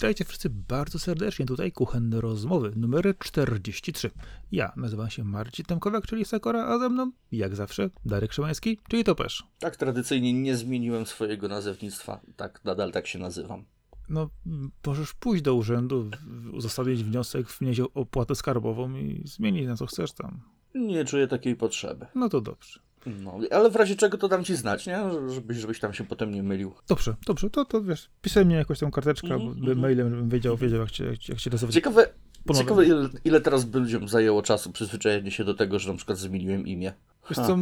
Witajcie wszyscy bardzo serdecznie. Tutaj kuchenne rozmowy numer 43. Ja nazywam się Marcin Temkowiak, czyli Sakora, a ze mną, jak zawsze, Darek Szymański, czyli Topesz. Tak, tradycyjnie nie zmieniłem swojego nazewnictwa. Tak, nadal tak się nazywam. No, możesz pójść do urzędu, uzasadnić wniosek, wnieść opłatę skarbową i zmienić na co chcesz tam. Nie czuję takiej potrzeby. No to dobrze. No, ale w razie czego to dam ci znać, nie? Żebyś, żebyś tam się potem nie mylił. Dobrze, dobrze, to, to wiesz, pisemnie jakąś tam karteczkę, albo mhm. mailem, żebym wiedział, wiedział jak cię, jak cię nazywać. Ciekawe, Ponownie. ciekawe ile, ile teraz by ludziom zajęło czasu przyzwyczajenie się do tego, że na przykład zmieniłem imię. Wiesz co,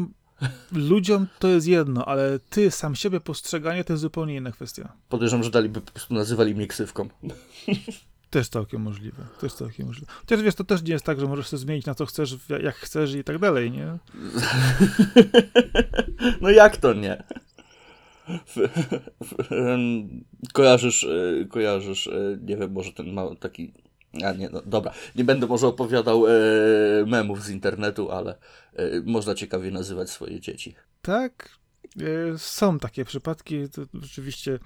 ludziom to jest jedno, ale ty sam siebie postrzeganie to jest zupełnie inna kwestia. Podejrzewam, że daliby po prostu nazywali mnie ksywką. Też całkiem możliwe. Też całkiem możliwe. Chociaż wiesz, to też nie jest tak, że możesz sobie zmienić na co chcesz, jak chcesz i tak dalej, nie? No jak to nie? Kojarzysz, e, kojarzysz, e, nie wiem, może ten ma taki... A nie, no dobra, nie będę może opowiadał e, memów z internetu, ale można ciekawie nazywać swoje dzieci. Tak, są takie przypadki, to rzeczywiście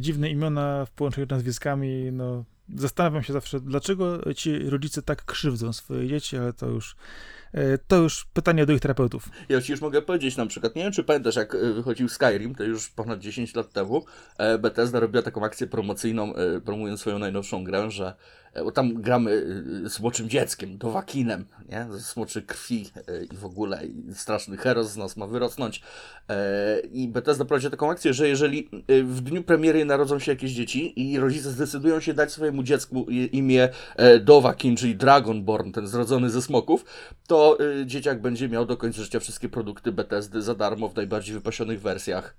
dziwne imiona w połączeniu z nazwiskami, no zastanawiam się zawsze, dlaczego ci rodzice tak krzywdzą swoje dzieci, ale to już, e, to już pytanie do ich terapeutów. Ja ci już mogę powiedzieć na przykład, nie wiem czy pamiętasz jak e, wychodził Skyrim, to już ponad 10 lat temu, e, Bethesda robiła taką akcję promocyjną, e, promując swoją najnowszą grę, że e, bo tam gramy e, smoczym dzieckiem, dowakinem, nie? Ze smoczy krwi e, i w ogóle straszny heros z nas ma wyrosnąć. E, I Bethesda prowadzi taką akcję, że jeżeli e, w dniu premiery narodzą się jakieś dzieci i rodzice zdecydują się dać swojemu dziecku imię e, Dowakin, czyli Dragonborn, ten zrodzony ze smoków, to dzieciak będzie miał do końca życia wszystkie produkty Bethesdy za darmo w najbardziej wypasionych wersjach.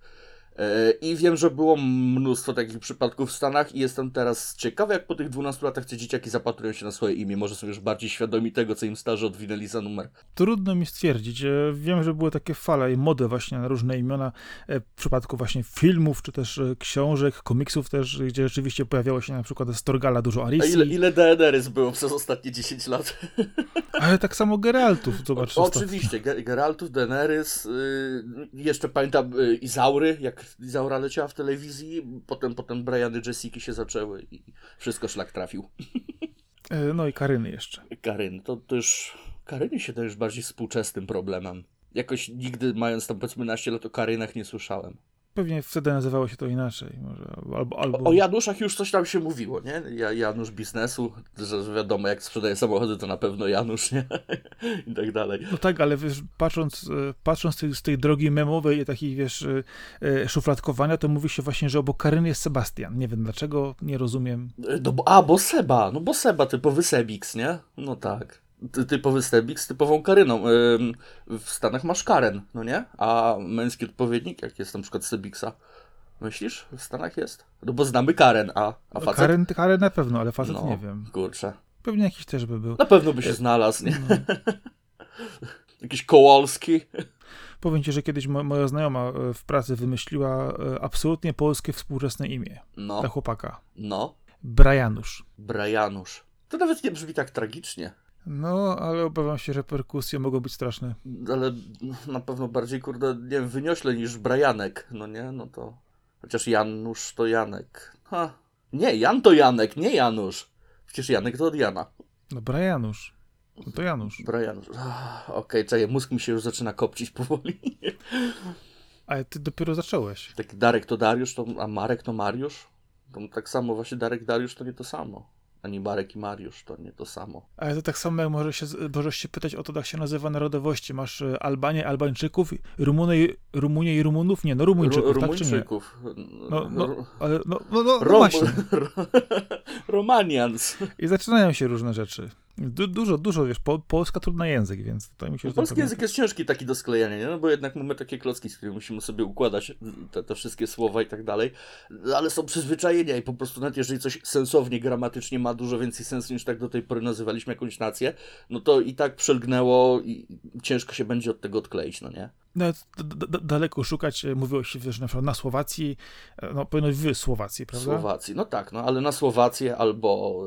E, I wiem, że było mnóstwo takich przypadków w Stanach i jestem teraz ciekawy, jak po tych 12 latach te dzieciaki zapatrują się na swoje imię. Może są już bardziej świadomi tego, co im starzy odwinęli za numer. Trudno mi stwierdzić. E, Wiem, że były takie fale i mody właśnie na różne imiona e, w przypadku właśnie filmów, czy też książek, komiksów też, gdzie rzeczywiście pojawiało się na przykład z Torgala dużo A Arisji, ile, ile Daenerys było przez ostatnie 10 lat? ale tak samo Geraltów, zobacz. O, oczywiście, Ge- Geraltów, Daenerys, y, jeszcze pamiętam y, Izaury, jak Izaura leciała w telewizji, potem, potem Briany Jessica się zaczęły i wszystko szlak trafił. E, No i Karyny jeszcze. Karyn, to, już. Karynie się to już bardziej współczesnym problemem. Jakoś nigdy, mając tam powiedzmy naście lat, o Karynach nie słyszałem. Pewnie wtedy nazywało się to inaczej. Może, albo, albo... O, Januszach już coś tam się mówiło, nie? Ja, Janusz biznesu, że że wiadomo, jak sprzedaje samochody, to na pewno Janusz, nie? I tak dalej. No tak, ale wiesz, patrząc, e, patrząc z tej, z tej drogi memowej i takiej, wiesz, e, e, szufladkowania, to mówi się właśnie, że obok Karyny jest Sebastian. Nie wiem dlaczego, nie rozumiem. No, bo, a, bo Seba, no bo Seba, typowy Sebix, nie? No tak. Ty, typowy Sebix z typową Karyną. W Stanach masz Karen, no nie? A męski odpowiednik, jak jest na przykład Sebixa? Myślisz? W Stanach jest? No bo znamy Karen, a, a facet? Karen, Karen na pewno, ale facet no, nie wiem. Kurczę. Pewnie jakiś też by był. Na pewno by się znalazł, nie? Jakiś Kołolski. Powiem ci, że kiedyś mo- moja znajoma e, w pracy wymyśliła e, absolutnie polskie współczesne imię No, dla chłopaka. no. Brianusz. Brianusz. To nawet nie brzmi tak tragicznie. No, ale obawiam się, że reperkusje mogą być straszne. Ale na pewno bardziej, kurde, nie wiem, wyniośle niż Brajanek, no nie? No to... Chociaż Janusz to Janek. Ha. Nie, Jan to Janek, nie Janusz. Przecież Janek to od Jana. No, Brianusz. No to Janusz. Brajanusz. Okej, czekaj, mózg mi się już zaczyna kopcić powoli. Ale ty dopiero zacząłeś. Taki Darek to Dariusz, to, a Marek to Mariusz? To tak samo właśnie Darek Dariusz to nie to samo. Ani Marek i Mariusz to nie to samo. Ale to tak samo jak możesz się, możesz się pytać o to, jak się nazywa narodowości. Masz e, Albanię, Albańczyków, Rumunę, i- Rumunię i Rumunów? Nie, no Rumuńczyków, Ru- tak czy nie? Rumuńczyków. No, no, Ru- ale no, no, no, no Rom-. Romanians. I zaczynają się różne rzeczy. Du, dużo, dużo, wiesz, po, Polska trudny język, więc tutaj mi się... że Polski język jest ciężki taki do sklejania, nie? No bo jednak mamy takie klocki, z którymi musimy sobie układać te, te wszystkie słowa i tak dalej, ale są przyzwyczajenia i po prostu nawet jeżeli coś sensownie, gramatycznie ma dużo więcej sensu niż tak do tej pory nazywaliśmy jakąś nację, no to i tak przelgnęło i ciężko się będzie od tego odkleić, no nie? Nawet daleko szukać, e, mówiło się, wiesz, na przykład na Słowacji, e, no powinno być w Słowacji, prawda? Słowacji, no tak, no ale na Słowację albo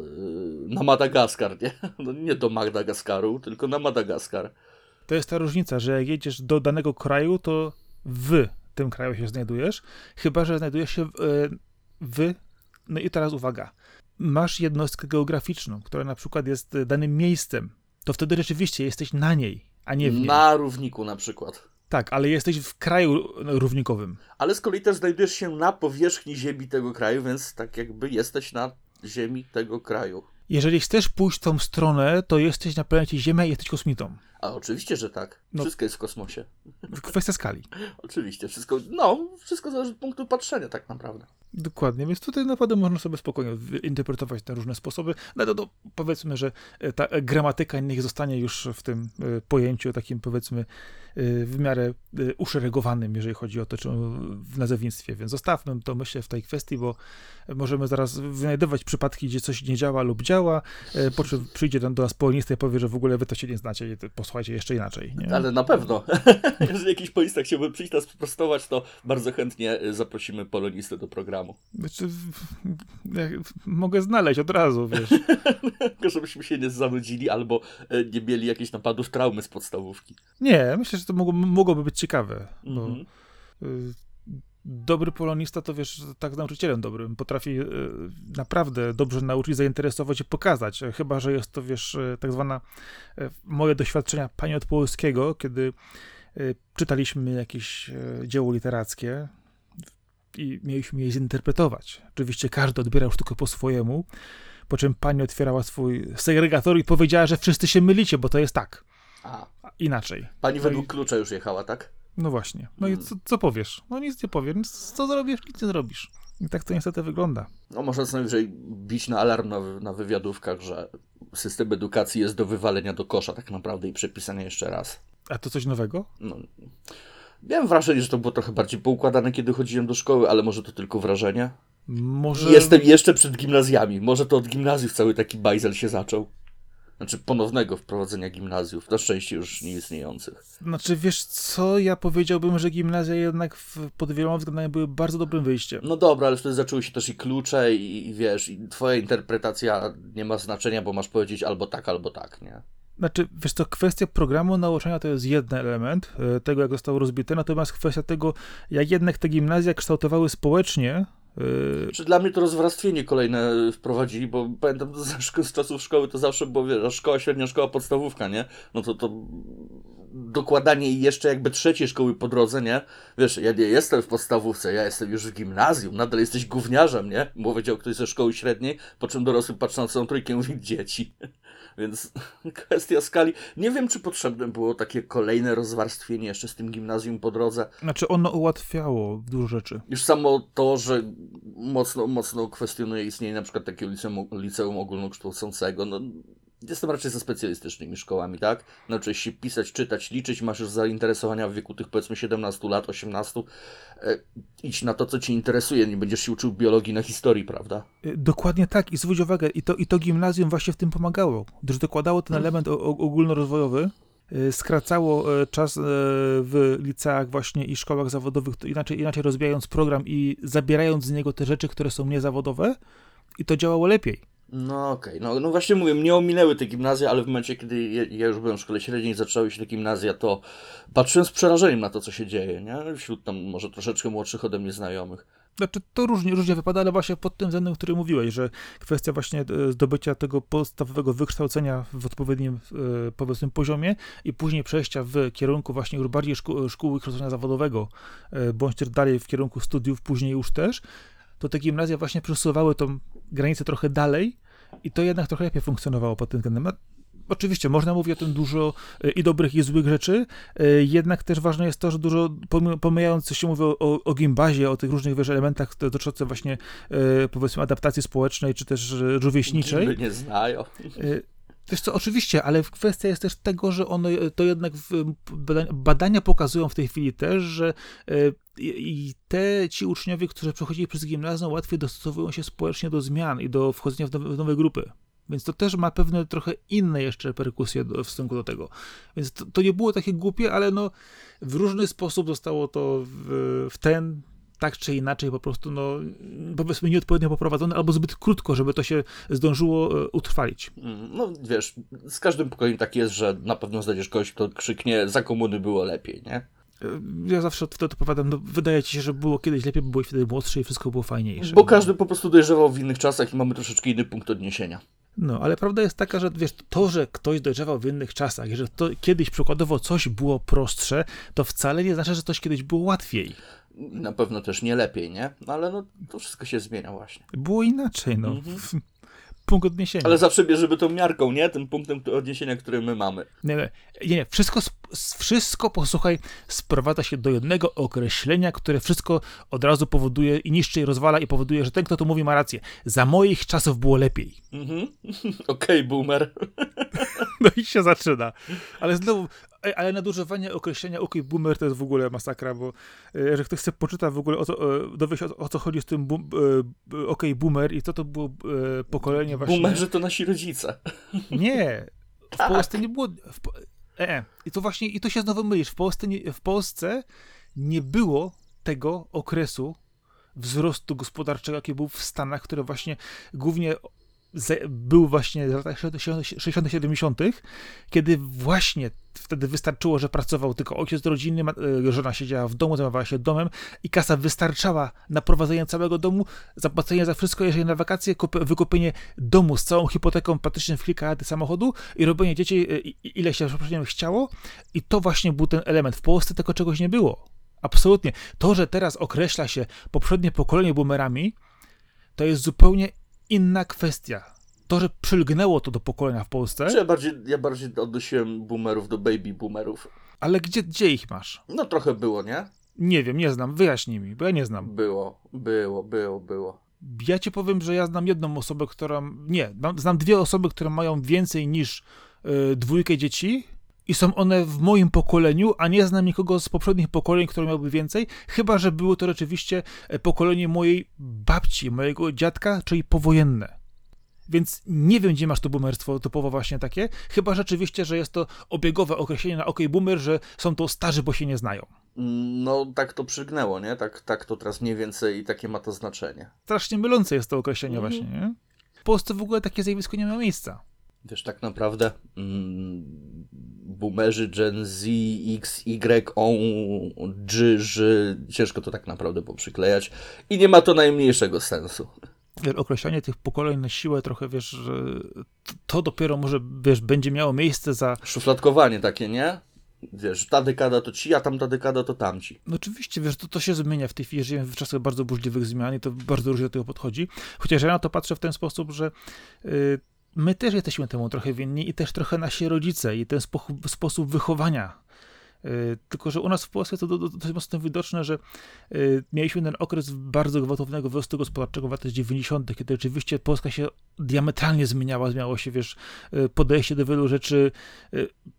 yy, na Madagaskar, nie? No nie do Madagaskaru, tylko na Madagaskar. To jest ta różnica, że jak jedziesz do danego kraju, to w tym kraju się znajdujesz, chyba że znajdujesz się w, e, w no i teraz uwaga, masz jednostkę geograficzną, która na przykład jest danym miejscem, to wtedy rzeczywiście jesteś na niej, a nie w niej. Na równiku na przykład. Tak, ale jesteś w kraju równikowym. Ale z kolei też znajdujesz się na powierzchni ziemi tego kraju, więc tak jakby jesteś na ziemi tego kraju. Jeżeli chcesz pójść tą stronę, to jesteś na planecie Ziemia i jesteś kosmitą. A oczywiście, że tak. No. Wszystko jest w kosmosie. Kwestia skali. Oczywiście, wszystko, no, wszystko zależy od punktu patrzenia tak naprawdę. Dokładnie, więc tutaj naprawdę można sobie spokojnie w- interpretować na różne sposoby. No to, to powiedzmy, że e, ta gramatyka niech zostanie już w tym e, pojęciu takim powiedzmy w miarę e, uszeregowanym, jeżeli chodzi o to, czy w nazewnictwie, więc zostawmy to myślę w tej kwestii, bo możemy zaraz wynajdować przypadki, gdzie coś nie działa lub działa, e, po czym przyjdzie do nas polonista i powie, że w ogóle wy to się nie znacie posłuchajcie jeszcze inaczej. Nie? Ale na pewno. Jeżeli jakiś polista chciałby przyjść nas sprostować, to bardzo chętnie y, zaprosimy polonistę do programu. Znaczy, jak- mogę znaleźć od razu, wiesz. Tylko żebyśmy się nie zanudzili albo nie mieli jakichś napadów traumy z podstawówki. Nie, myślę, że to mogło, mogłoby być ciekawe, bo Mhm. y, dobry polonista to wiesz, tak z nauczycielem dobrym, potrafi y, naprawdę dobrze nauczyć, zainteresować i pokazać, chyba, że jest to wiesz, e, tak zwana moje doświadczenia pani od polskiego, kiedy czytaliśmy jakieś dzieło literackie i mieliśmy je zinterpretować. Oczywiście każdy odbierał sztukę po swojemu, po czym pani otwierała swój segregator i powiedziała, że wszyscy się mylicie, bo to jest tak, a inaczej. pani No według i- klucza już jechała, tak? No właśnie. No i co, co powiesz? No nic nie powiem. Co zrobisz? Nic nie zrobisz. I tak to niestety wygląda. No można co najwyżej bić na alarm na, na wywiadówkach, że system edukacji jest do wywalenia do kosza tak naprawdę i przepisania jeszcze raz. A to coś nowego? No, miałem wrażenie, że to było trochę bardziej poukładane, kiedy chodziłem do szkoły, ale może to tylko wrażenie. Może... Jestem jeszcze przed gimnazjami. Może to od gimnazjów cały taki bajzel się zaczął. Znaczy ponownego wprowadzenia gimnazjów, na szczęście już nieistniejących. Znaczy, wiesz co? Ja powiedziałbym, że gimnazja jednak w, pod wieloma względami były bardzo dobrym wyjściem. No dobra, ale wtedy zaczęły się też i klucze i, i wiesz, i twoja interpretacja nie ma znaczenia, bo masz powiedzieć albo tak, albo tak, nie? Znaczy, wiesz co, kwestia programu nauczania to jest jeden element e, tego, jak zostało rozbite, natomiast kwestia tego, jak jednak te gimnazja kształtowały społecznie, Czy dla mnie to rozwarstwienie kolejne wprowadzili, bo pamiętam z, czasów szkoły to zawsze było, wiesz, szkoła średnia, szkoła podstawówka, nie? No to to dokładanie jeszcze jakby trzeciej szkoły po drodze, nie? Wiesz, ja nie jestem w podstawówce, ja jestem już w gimnazjum, nadal jesteś gówniarzem, nie? Powiedział ktoś ze szkoły średniej, po czym dorosły patrzy na trójkę mówi dzieci. Więc kwestia skali. Nie wiem, czy potrzebne było takie kolejne rozwarstwienie jeszcze z tym gimnazjum po drodze. znaczy ono ułatwiało dużo rzeczy. Już samo to, że mocno, mocno kwestionuje istnienie na przykład takiego liceum, liceum ogólnokształcącego, no jestem raczej ze specjalistycznymi szkołami, tak? Nauczyłeś się pisać, czytać, liczyć, masz już zainteresowania w wieku tych powiedzmy 17 lat, 18. E, idź na to, co cię interesuje, nie będziesz się uczył biologii na historii, prawda? Y, Dokładnie tak i zwróć uwagę, i to, i to gimnazjum właśnie w tym pomagało, gdyż dokładało ten element o, o, ogólnorozwojowy, y, skracało y, czas w liceach właśnie i szkołach zawodowych, inaczej, inaczej rozwijając program i zabierając z niego te rzeczy, które są niezawodowe i to działało lepiej. No okej, no, no właśnie mówię, mnie ominęły te gimnazja, ale w momencie, kiedy ja, ja już byłem w szkole średniej i zaczęły się te gimnazja, to patrzyłem z przerażeniem na to, co się dzieje, nie? Wśród tam może troszeczkę młodszych ode mnie znajomych. Znaczy, to różnie, różnie wypada, ale właśnie pod tym względem, który mówiłeś, że kwestia właśnie e, zdobycia tego podstawowego wykształcenia w odpowiednim, e, powiedzmy, poziomie i później przejścia w kierunku właśnie już bardziej szkół, szkół kształcenia zawodowego, e, bądź też dalej w kierunku studiów, później już też, to te gimnazja właśnie przesuwały tą granicę trochę dalej i to jednak trochę lepiej funkcjonowało pod tym względem. A Oczywiście, można mówić o tym dużo e, i dobrych, i złych rzeczy, e, jednak też ważne jest to, że dużo, pomijając, co się mówi o, o, gimbazie, o tych różnych wiesz, elementach dotyczących właśnie, e, powiedzmy, adaptacji społecznej, czy też rówieśniczej, Gimby nie znają. Wiesz co, oczywiście, ale kwestia jest też tego, że ono, to jednak badania, pokazują w tej chwili też, że e, i te ci uczniowie, którzy przechodzili przez gimnazjum, łatwiej dostosowują się społecznie do zmian i do wchodzenia w nowe, w nowe grupy. Więc to też ma pewne trochę inne jeszcze reperkusje do, w stosunku do tego. Więc to, to nie było takie głupie, ale no w różny sposób zostało to w, w ten, tak czy inaczej po prostu, no powiedzmy nieodpowiednio poprowadzone, albo zbyt krótko, żeby to się zdążyło e, utrwalić. Mm, No wiesz, z każdym pokojem tak jest, że na pewno znajdziesz kogoś, kto krzyknie, za komuny było lepiej, nie? Ja zawsze wtedy odpowiadam, no wydaje ci się, że było kiedyś lepiej, bo byłeś wtedy młodszy i wszystko było fajniejsze. Bo każdy po prostu dojrzewał w innych czasach i mamy troszeczkę inny punkt odniesienia. No, ale prawda jest taka, że wiesz, to, że ktoś dojrzewał w innych czasach że to kiedyś przykładowo coś było prostsze, to wcale nie znaczy, że coś kiedyś było łatwiej. Na pewno też nie lepiej, nie? No ale no, to wszystko się zmienia właśnie. Było inaczej, no. Mhm. Punkt odniesienia. Ale zawsze bierzemy tą miarką, nie? Tym punktem odniesienia, który my mamy. Nie, nie, nie. Wszystko, wszystko, posłuchaj, sprowadza się do jednego określenia, które wszystko od razu powoduje i niszczy i rozwala i powoduje, że ten, kto to mówi, ma rację. Za moich czasów było lepiej. Mhm. Okej, boomer. No i się zaczyna. Ale znowu, ale nadużywanie określenia OK boomer to jest w ogóle masakra, bo e, że ktoś chce poczytać w ogóle o co, e, dowie się o, o co chodzi z tym boom, e, OK boomer i co to było pokolenie właśnie... Boomerzy to nasi rodzice. Nie, w Tak. Polsce nie było. W, e, I to właśnie, i tu się znowu mylisz. W Polsce, nie, w Polsce nie było tego okresu wzrostu gospodarczego, jaki był w Stanach, który właśnie głównie był właśnie w latach 60., 70., kiedy właśnie wtedy wystarczyło, że pracował tylko ojciec rodziny, e, żona siedziała w domu, zajmowała się domem i kasa wystarczała na prowadzenie całego domu, zapłacenie za wszystko, jeżeli na wakacje, kup- wykupienie domu z całą hipoteką praktycznie w kilka lat samochodu i robienie dzieci e, ile się chciało i to właśnie był ten element. W Polsce tego czegoś nie było. Absolutnie. To, że teraz określa się poprzednie pokolenie boomerami, to jest zupełnie inna kwestia. To, że przylgnęło to do pokolenia w Polsce, Ja bardziej, ja bardziej odnosiłem boomerów do baby boomerów. ale gdzie, gdzie ich masz? No trochę było, nie? Nie wiem, nie znam, wyjaśnij mi, bo ja nie znam. Było, było, było, było. Ja ci powiem, że ja znam jedną osobę, która. Nie, znam dwie osoby, które mają więcej niż y, dwójkę dzieci. I są one w moim pokoleniu, a nie znam nikogo z poprzednich pokoleń, które miałby więcej, chyba że było to rzeczywiście e, pokolenie mojej babci, mojego dziadka, czyli powojenne. Więc nie wiem, gdzie masz to boomerstwo typowo właśnie takie, chyba rzeczywiście, że jest to obiegowe określenie na OK boomer, że są to starzy, bo się nie znają. No tak to przygnęło, nie? Tak, tak to teraz mniej więcej i takie ma to znaczenie. Strasznie mylące jest to określenie Mhm. właśnie, nie? W Polsce w ogóle takie zjawisko nie ma miejsca. Wiesz, tak naprawdę mm, boomerzy Gen Z, X, Y, O, G, Ż, ciężko to tak naprawdę poprzyklejać i nie ma to najmniejszego sensu. określanie tych pokoleń na siłę trochę, wiesz, to, dopiero może, wiesz, będzie miało miejsce za... Szufladkowanie takie, nie? Wiesz, ta dekada to ci, a tamta dekada to tamci. No oczywiście, wiesz, to, to się zmienia w tej chwili, żyjemy w czasach bardzo burzliwych zmian i to bardzo różnie do tego podchodzi. Chociaż ja na to patrzę w ten sposób, że y, my też jesteśmy temu trochę winni i też trochę nasi rodzice i ten spo, sposób wychowania. Y, Tylko, że u nas w Polsce to do- do- dość mocno widoczne, że y, mieliśmy ten okres bardzo gwałtownego wzrostu gospodarczego w latach 90., kiedy rzeczywiście Polska się diametralnie zmieniała, zmieniało się, wiesz, y, podejście do wielu rzeczy,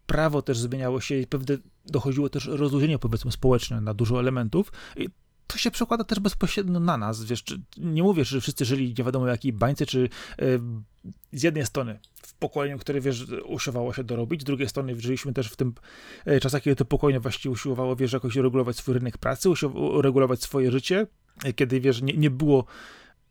prawo też zmieniało się i pewne dochodziło też rozluźnienie, powiedzmy, społeczne na dużo elementów. I to się przekłada też bezpośrednio na nas, wiesz, nie mówię, że wszyscy żyli nie wiadomo jakiej bańce, czy y, z jednej strony w pokoleniu, które, wiesz, usiłowało się dorobić, z drugiej strony żyliśmy też w tym e, czasach, kiedy to pokolenie właściwie usiłowało, wiesz, jakoś regulować swój rynek pracy, regulować swoje życie, e, kiedy, wiesz, nie, nie było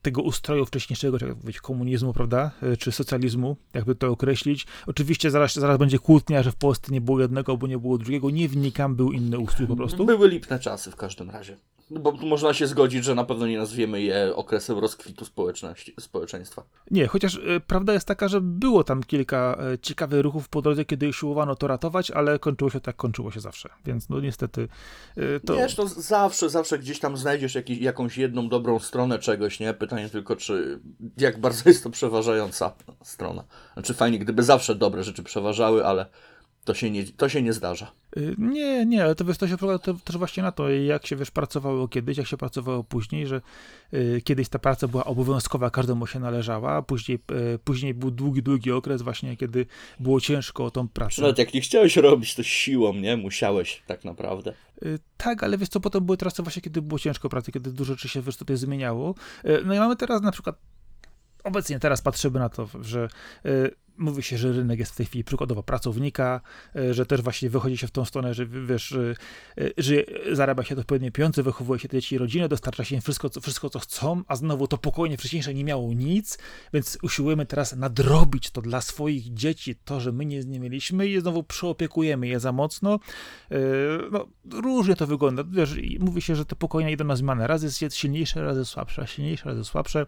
tego ustroju wcześniejszego, jak powiedzieć, komunizmu, prawda, czy socjalizmu, jakby to określić. Oczywiście zaraz, zaraz będzie kłótnia, że w Polsce nie było jednego, bo nie było drugiego, nie wnikam, był inny ustrój po prostu. Były lipne czasy w każdym razie. No Bo można się zgodzić, że na pewno nie nazwiemy je okresem rozkwitu społeczności, społeczeństwa. Nie, chociaż e, prawda jest taka, że było tam kilka e, ciekawych ruchów po drodze, kiedy usiłowano to ratować, ale kończyło się tak, kończyło się zawsze. Więc no niestety e, to... Wiesz, to zawsze, zawsze gdzieś tam znajdziesz jakiś, jakąś jedną dobrą stronę czegoś, nie? Pytanie tylko, czy jak bardzo jest to przeważająca strona. Znaczy fajnie, gdyby zawsze dobre rzeczy przeważały, ale to się nie, to się nie zdarza. Y, Nie, nie, ale to wiesz, to się przekłada to, też właśnie na to, jak się wiesz, pracowało kiedyś, jak się pracowało później, że y, kiedyś ta praca była obowiązkowa, każdemu się należała, a później, y, później był długi, długi okres właśnie, kiedy było ciężko o tą pracę. Nawet jak nie chciałeś robić, to siłą, nie? Musiałeś tak naprawdę. Y, Tak, ale wiesz co, potem były trasy właśnie, kiedy było ciężko pracy, kiedy dużo rzeczy się wiesz, tutaj zmieniało. Y, No i mamy teraz na przykład, obecnie teraz patrzymy na to, że mówi się, że rynek jest w tej chwili przykładowo pracownika, e, że też właśnie wychodzi się w tą stronę, że wiesz, e, że zarabia się odpowiednie pieniądze, wychowuje się te dzieci i rodziny, dostarcza się im wszystko, co, wszystko, co chcą, a znowu to pokolenie wcześniejsze nie miało nic, więc usiłujemy teraz nadrobić to dla swoich dzieci, to, że my nie, nie mieliśmy i znowu przeopiekujemy je za mocno. E, no, różnie to wygląda. Wiesz, mówi się, że te pokolenia idą na zmianę. Raz jest silniejsze, raz jest słabsze, silniejsze, raz jest słabsze.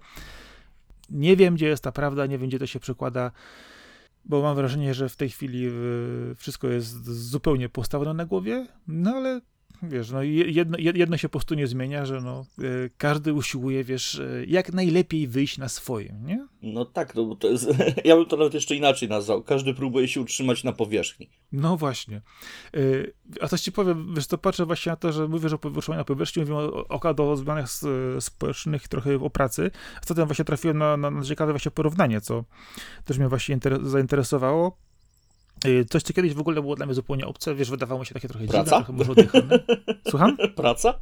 Nie wiem, gdzie jest ta prawda, nie wiem, gdzie to się przekłada bo mam wrażenie, że w tej chwili y, wszystko jest zupełnie postawione na głowie, no ale wiesz, no jedno, jedno się po prostu nie zmienia, że no, y, każdy usiłuje, wiesz, y, jak najlepiej wyjść na swoim, nie? No tak, no bo to jest, ja bym to nawet jeszcze inaczej nazwał. Każdy próbuje się utrzymać na powierzchni. No właśnie. Y, a coś ci powiem, wiesz, to patrzę właśnie na to, że mówię, że utrzymaniu na powierzchni, mówimy o, o, o zmianach społecznych, trochę o pracy. Ostatnio właśnie trafiłem na, na, na ciekawe właśnie porównanie, co też mnie właśnie zainteresowało coś, co kiedyś w ogóle było dla mnie zupełnie obce, wiesz, wydawało mi się takie trochę Praca? dziwne, trochę może. Słucham? Praca?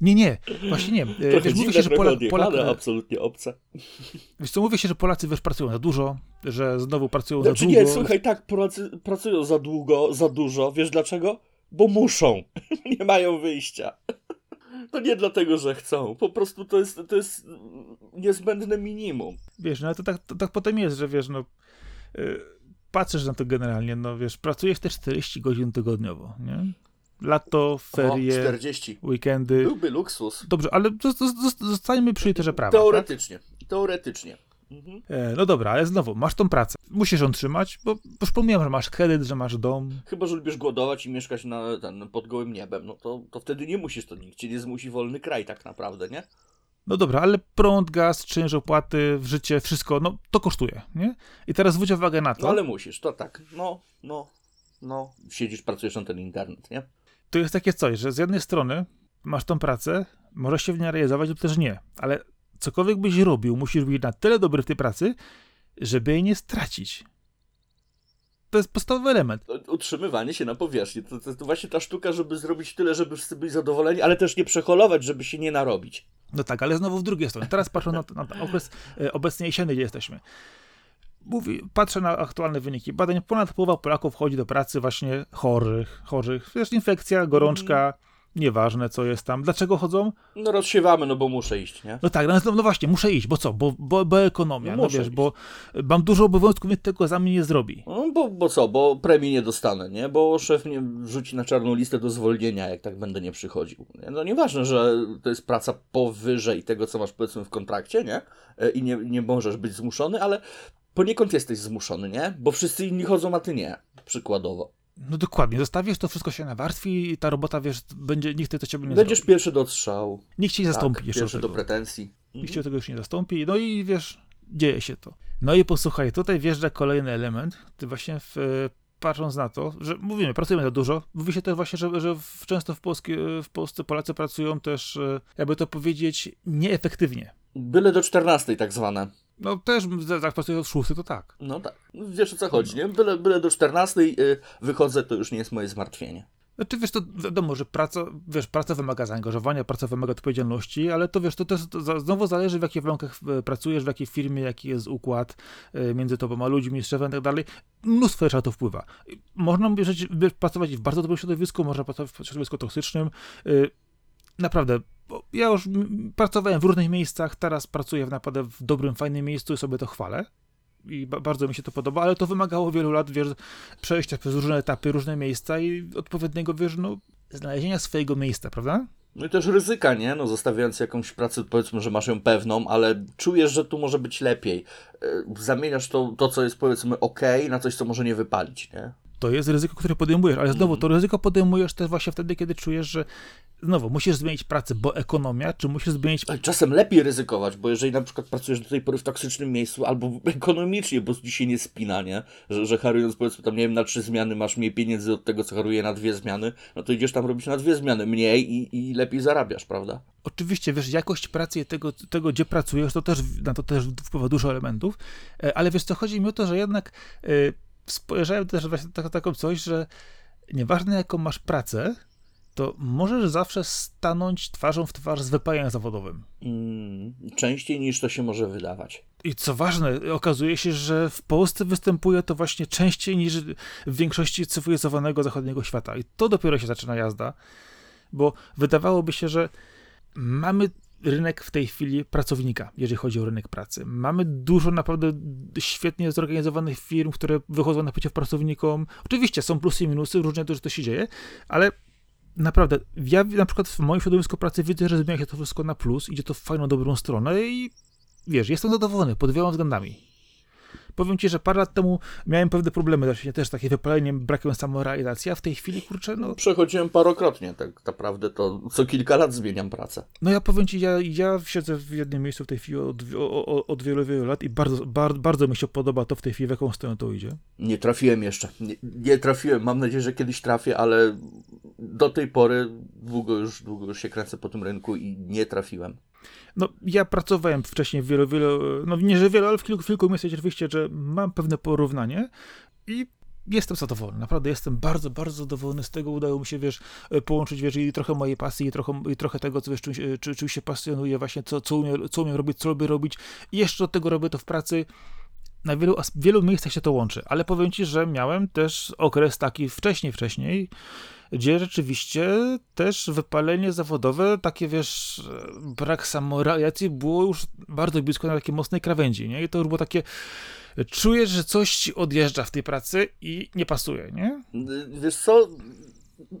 Nie, nie, właśnie nie. Y, trochę wiesz, mówi się, że Polak, Polak, absolutnie obce. Wiesz co, mówi się, że Polacy, wiesz, pracują za dużo, że znowu pracują znaczy, za długo. nie, słuchaj, tak, Polacy pracują za długo, za dużo, wiesz dlaczego? Bo muszą, nie mają wyjścia. To nie dlatego, że chcą, po prostu to jest, to jest niezbędne minimum. Wiesz, no ale to tak, to tak potem jest, że wiesz, no... Patrzysz na to generalnie, no wiesz, pracujesz te 40 godzin tygodniowo, nie? Lato, ferie, o, 40. weekendy. Byłby luksus. Dobrze, ale zostańmy przy literze prawa. Teoretycznie, tak? teoretycznie. Mhm. E, no dobra, ale znowu, masz tą pracę. Musisz ją trzymać, bo już pomijam, że masz kredyt, że masz dom. Chyba, że lubisz głodować i mieszkać na, ten, pod gołym niebem, no to, to wtedy nie musisz, to nikt cię nie zmusi wolny kraj tak naprawdę, nie? No dobra, ale prąd, gaz, czynsz, opłaty, życie, wszystko, no to kosztuje, nie? I teraz zwróć uwagę na to. No ale musisz, to tak, no, no, no, siedzisz, pracujesz na ten internet, nie? To jest takie coś, że z jednej strony masz tą pracę, możesz się w niej realizować lub też nie, ale cokolwiek byś robił, musisz być na tyle dobry w tej pracy, żeby jej nie stracić. To jest podstawowy element. Utrzymywanie się na powierzchni. To, to, to, właśnie ta sztuka, żeby zrobić tyle, żeby wszyscy byli zadowoleni, ale też nie przeholować, żeby się nie narobić. No tak, ale znowu w drugiej stronie. Teraz patrzę na, na okres e, obecnej jesienny, gdzie jesteśmy. Mówi, patrzę na aktualne wyniki badań. Ponad połowa Polaków chodzi do pracy właśnie chorych. chorych. Wiesz, infekcja, gorączka. Mm Nieważne, co jest tam. Dlaczego chodzą? No rozsiewamy, no bo muszę iść, nie? No tak, no, no właśnie, muszę iść, bo co? Bo, bo, bo ekonomia, no, no wiesz, iść. bo mam dużo obowiązków, więc tego za mnie nie zrobi. No bo, bo co? Bo premii nie dostanę, nie? Bo szef mnie wrzuci na czarną listę do zwolnienia, jak tak będę nie przychodził. No nieważne, że to jest praca powyżej tego, co masz powiedzmy w kontrakcie, nie? E, I nie, nie możesz być zmuszony, ale poniekąd jesteś zmuszony, nie? Bo wszyscy inni chodzą, a ty nie, przykładowo. No dokładnie, zostawisz to wszystko się nawarstwi i ta robota, wiesz, będzie, nikt to ciebie nie Będziesz zrobi. pierwszy do odstrzału. Nikt cię nie zastąpi tak, jeszcze pierwszy do pretensji. Nikt cię tego już nie zastąpi, no i wiesz, dzieje się to. No i posłuchaj, tutaj wjeżdża kolejny element, ty właśnie w, patrząc na to, że mówimy, pracujemy za dużo, mówi się też właśnie, że, że często w, Polskie, w Polsce Polacy pracują też, e, jakby to powiedzieć, nieefektywnie. Byle do 14 tak zwane. No też, jak pracuję od 6, to tak. No tak. Wiesz o co chodzi, nie? Byle, byle do 14 y, wychodzę, to już nie jest moje zmartwienie. Znaczy, wiesz, to wiadomo, że praca, wiesz, praca wymaga zaangażowania, praca wymaga odpowiedzialności, ale to wiesz, to też to znowu zależy w jakich warunkach pracujesz, w jakiej firmie, jaki jest układ e, między tobą a ludźmi, z szefem i tak dalej. Mnóstwo rzeczy na to wpływa. Można wiesz, pracować w bardzo dobrym środowisku, można pracować w środowisku toksycznym. E, naprawdę, ja już pracowałem w różnych miejscach, teraz pracuję naprawdę w dobrym, fajnym miejscu i sobie to chwalę. I ba bardzo mi się to podoba, ale to wymagało wielu lat, wiesz, przejścia przez różne etapy, różne miejsca i odpowiedniego, wiesz, no, znalezienia swojego miejsca, prawda? No i też ryzyka, nie? No zostawiając jakąś pracę, powiedzmy, że masz ją pewną, ale czujesz, że tu może być lepiej. E, zamieniasz to, to co jest powiedzmy ok, na coś, co może nie wypalić, nie? To jest ryzyko, które podejmujesz, ale znowu to ryzyko podejmujesz też właśnie wtedy, kiedy czujesz, że znowu musisz zmienić pracę, bo ekonomia, czy musisz zmienić. Czasem lepiej ryzykować, bo jeżeli na przykład pracujesz do tej pory w toksycznym miejscu, albo ekonomicznie, bo dzisiaj nie spina, nie? Że, że harując powiedzmy tam, nie wiem, na trzy zmiany masz mniej pieniędzy od tego, co haruje na dwie zmiany, no to idziesz tam robić na dwie zmiany mniej i, i lepiej zarabiasz, prawda? Oczywiście, wiesz, jakość pracy tego, tego, gdzie pracujesz, to też, na to też wpływa dużo elementów, e, ale wiesz co, chodzi mi o to, że jednak. Yy, spojrzałem też właśnie tak, taką coś, że nieważne jaką masz pracę, to możesz zawsze stanąć twarzą w twarz z wypaleniem zawodowym. Mm, częściej niż to się może wydawać. I co ważne, okazuje się, że w Polsce występuje to właśnie częściej niż w większości cywilizowanego zachodniego świata. I to dopiero się zaczyna jazda, bo wydawałoby się, że mamy rynek w tej chwili pracownika, jeżeli chodzi o rynek pracy. Mamy dużo naprawdę świetnie zorganizowanych firm, które wychodzą naprzeciw pracownikom. Oczywiście są plusy i minusy, różnie to, że to się dzieje, ale naprawdę, ja na przykład w moim środowisku pracy widzę, że zmienia się to wszystko na plus, idzie to w fajną, dobrą stronę i wiesz, jestem zadowolony pod wieloma względami. Powiem ci, że parę lat temu miałem pewne problemy właśnie też takie wypaleniem, brakiem samorealizacji, a w tej chwili, kurczę, no... Przechodziłem parokrotnie, tak naprawdę to co kilka lat zmieniam pracę. No ja powiem ci, ja, ja siedzę w jednym miejscu w tej chwili od, od, od wielu, wielu lat i bardzo, bardzo, bardzo mi się podoba to w tej chwili, w jaką stronę to idzie. Nie trafiłem jeszcze. Nie, nie trafiłem, mam nadzieję, że kiedyś trafię, ale do tej pory długo już, długo już się kręcę po tym rynku i nie trafiłem. No, ja pracowałem wcześniej w wielu, wielu, no nie, że wielu, ale w kilku, kilku miejscach oczywiście, że mam pewne porównanie i jestem zadowolony, naprawdę jestem bardzo, bardzo zadowolony z tego, udało mi się, wiesz, połączyć, wiesz, i trochę mojej pasji, i trochę, i trochę tego, co, wiesz, czym, czy, czym się pasjonuje, właśnie, co, co, umiem, co umiem robić, co lubię robić. I jeszcze do tego robię to w pracy, na wielu, wielu miejscach się to łączy, ale powiem ci, że miałem też okres taki wcześniej, wcześniej, gdzie rzeczywiście też wypalenie zawodowe, takie wiesz, brak samorealizacji było już bardzo blisko na takiej mocnej krawędzi, nie? I to już było takie, czujesz, że coś ci odjeżdża w tej pracy i nie pasuje, nie? Wiesz co,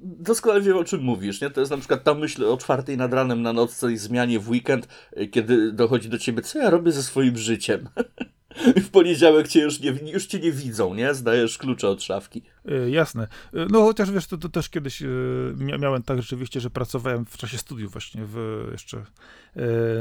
doskonale wiem, o czym mówisz, nie? To jest na przykład ta myśl o czwartej nad ranem na nocce i zmianie w weekend, kiedy dochodzi do ciebie, co ja robię ze swoim życiem. w poniedziałek cię już, nie, już cię nie widzą, nie? Zdajesz klucze od szafki. Yy, jasne. Yy, no chociaż wiesz, to, to też kiedyś yy, miałem tak rzeczywiście, że pracowałem w czasie studiów właśnie w, jeszcze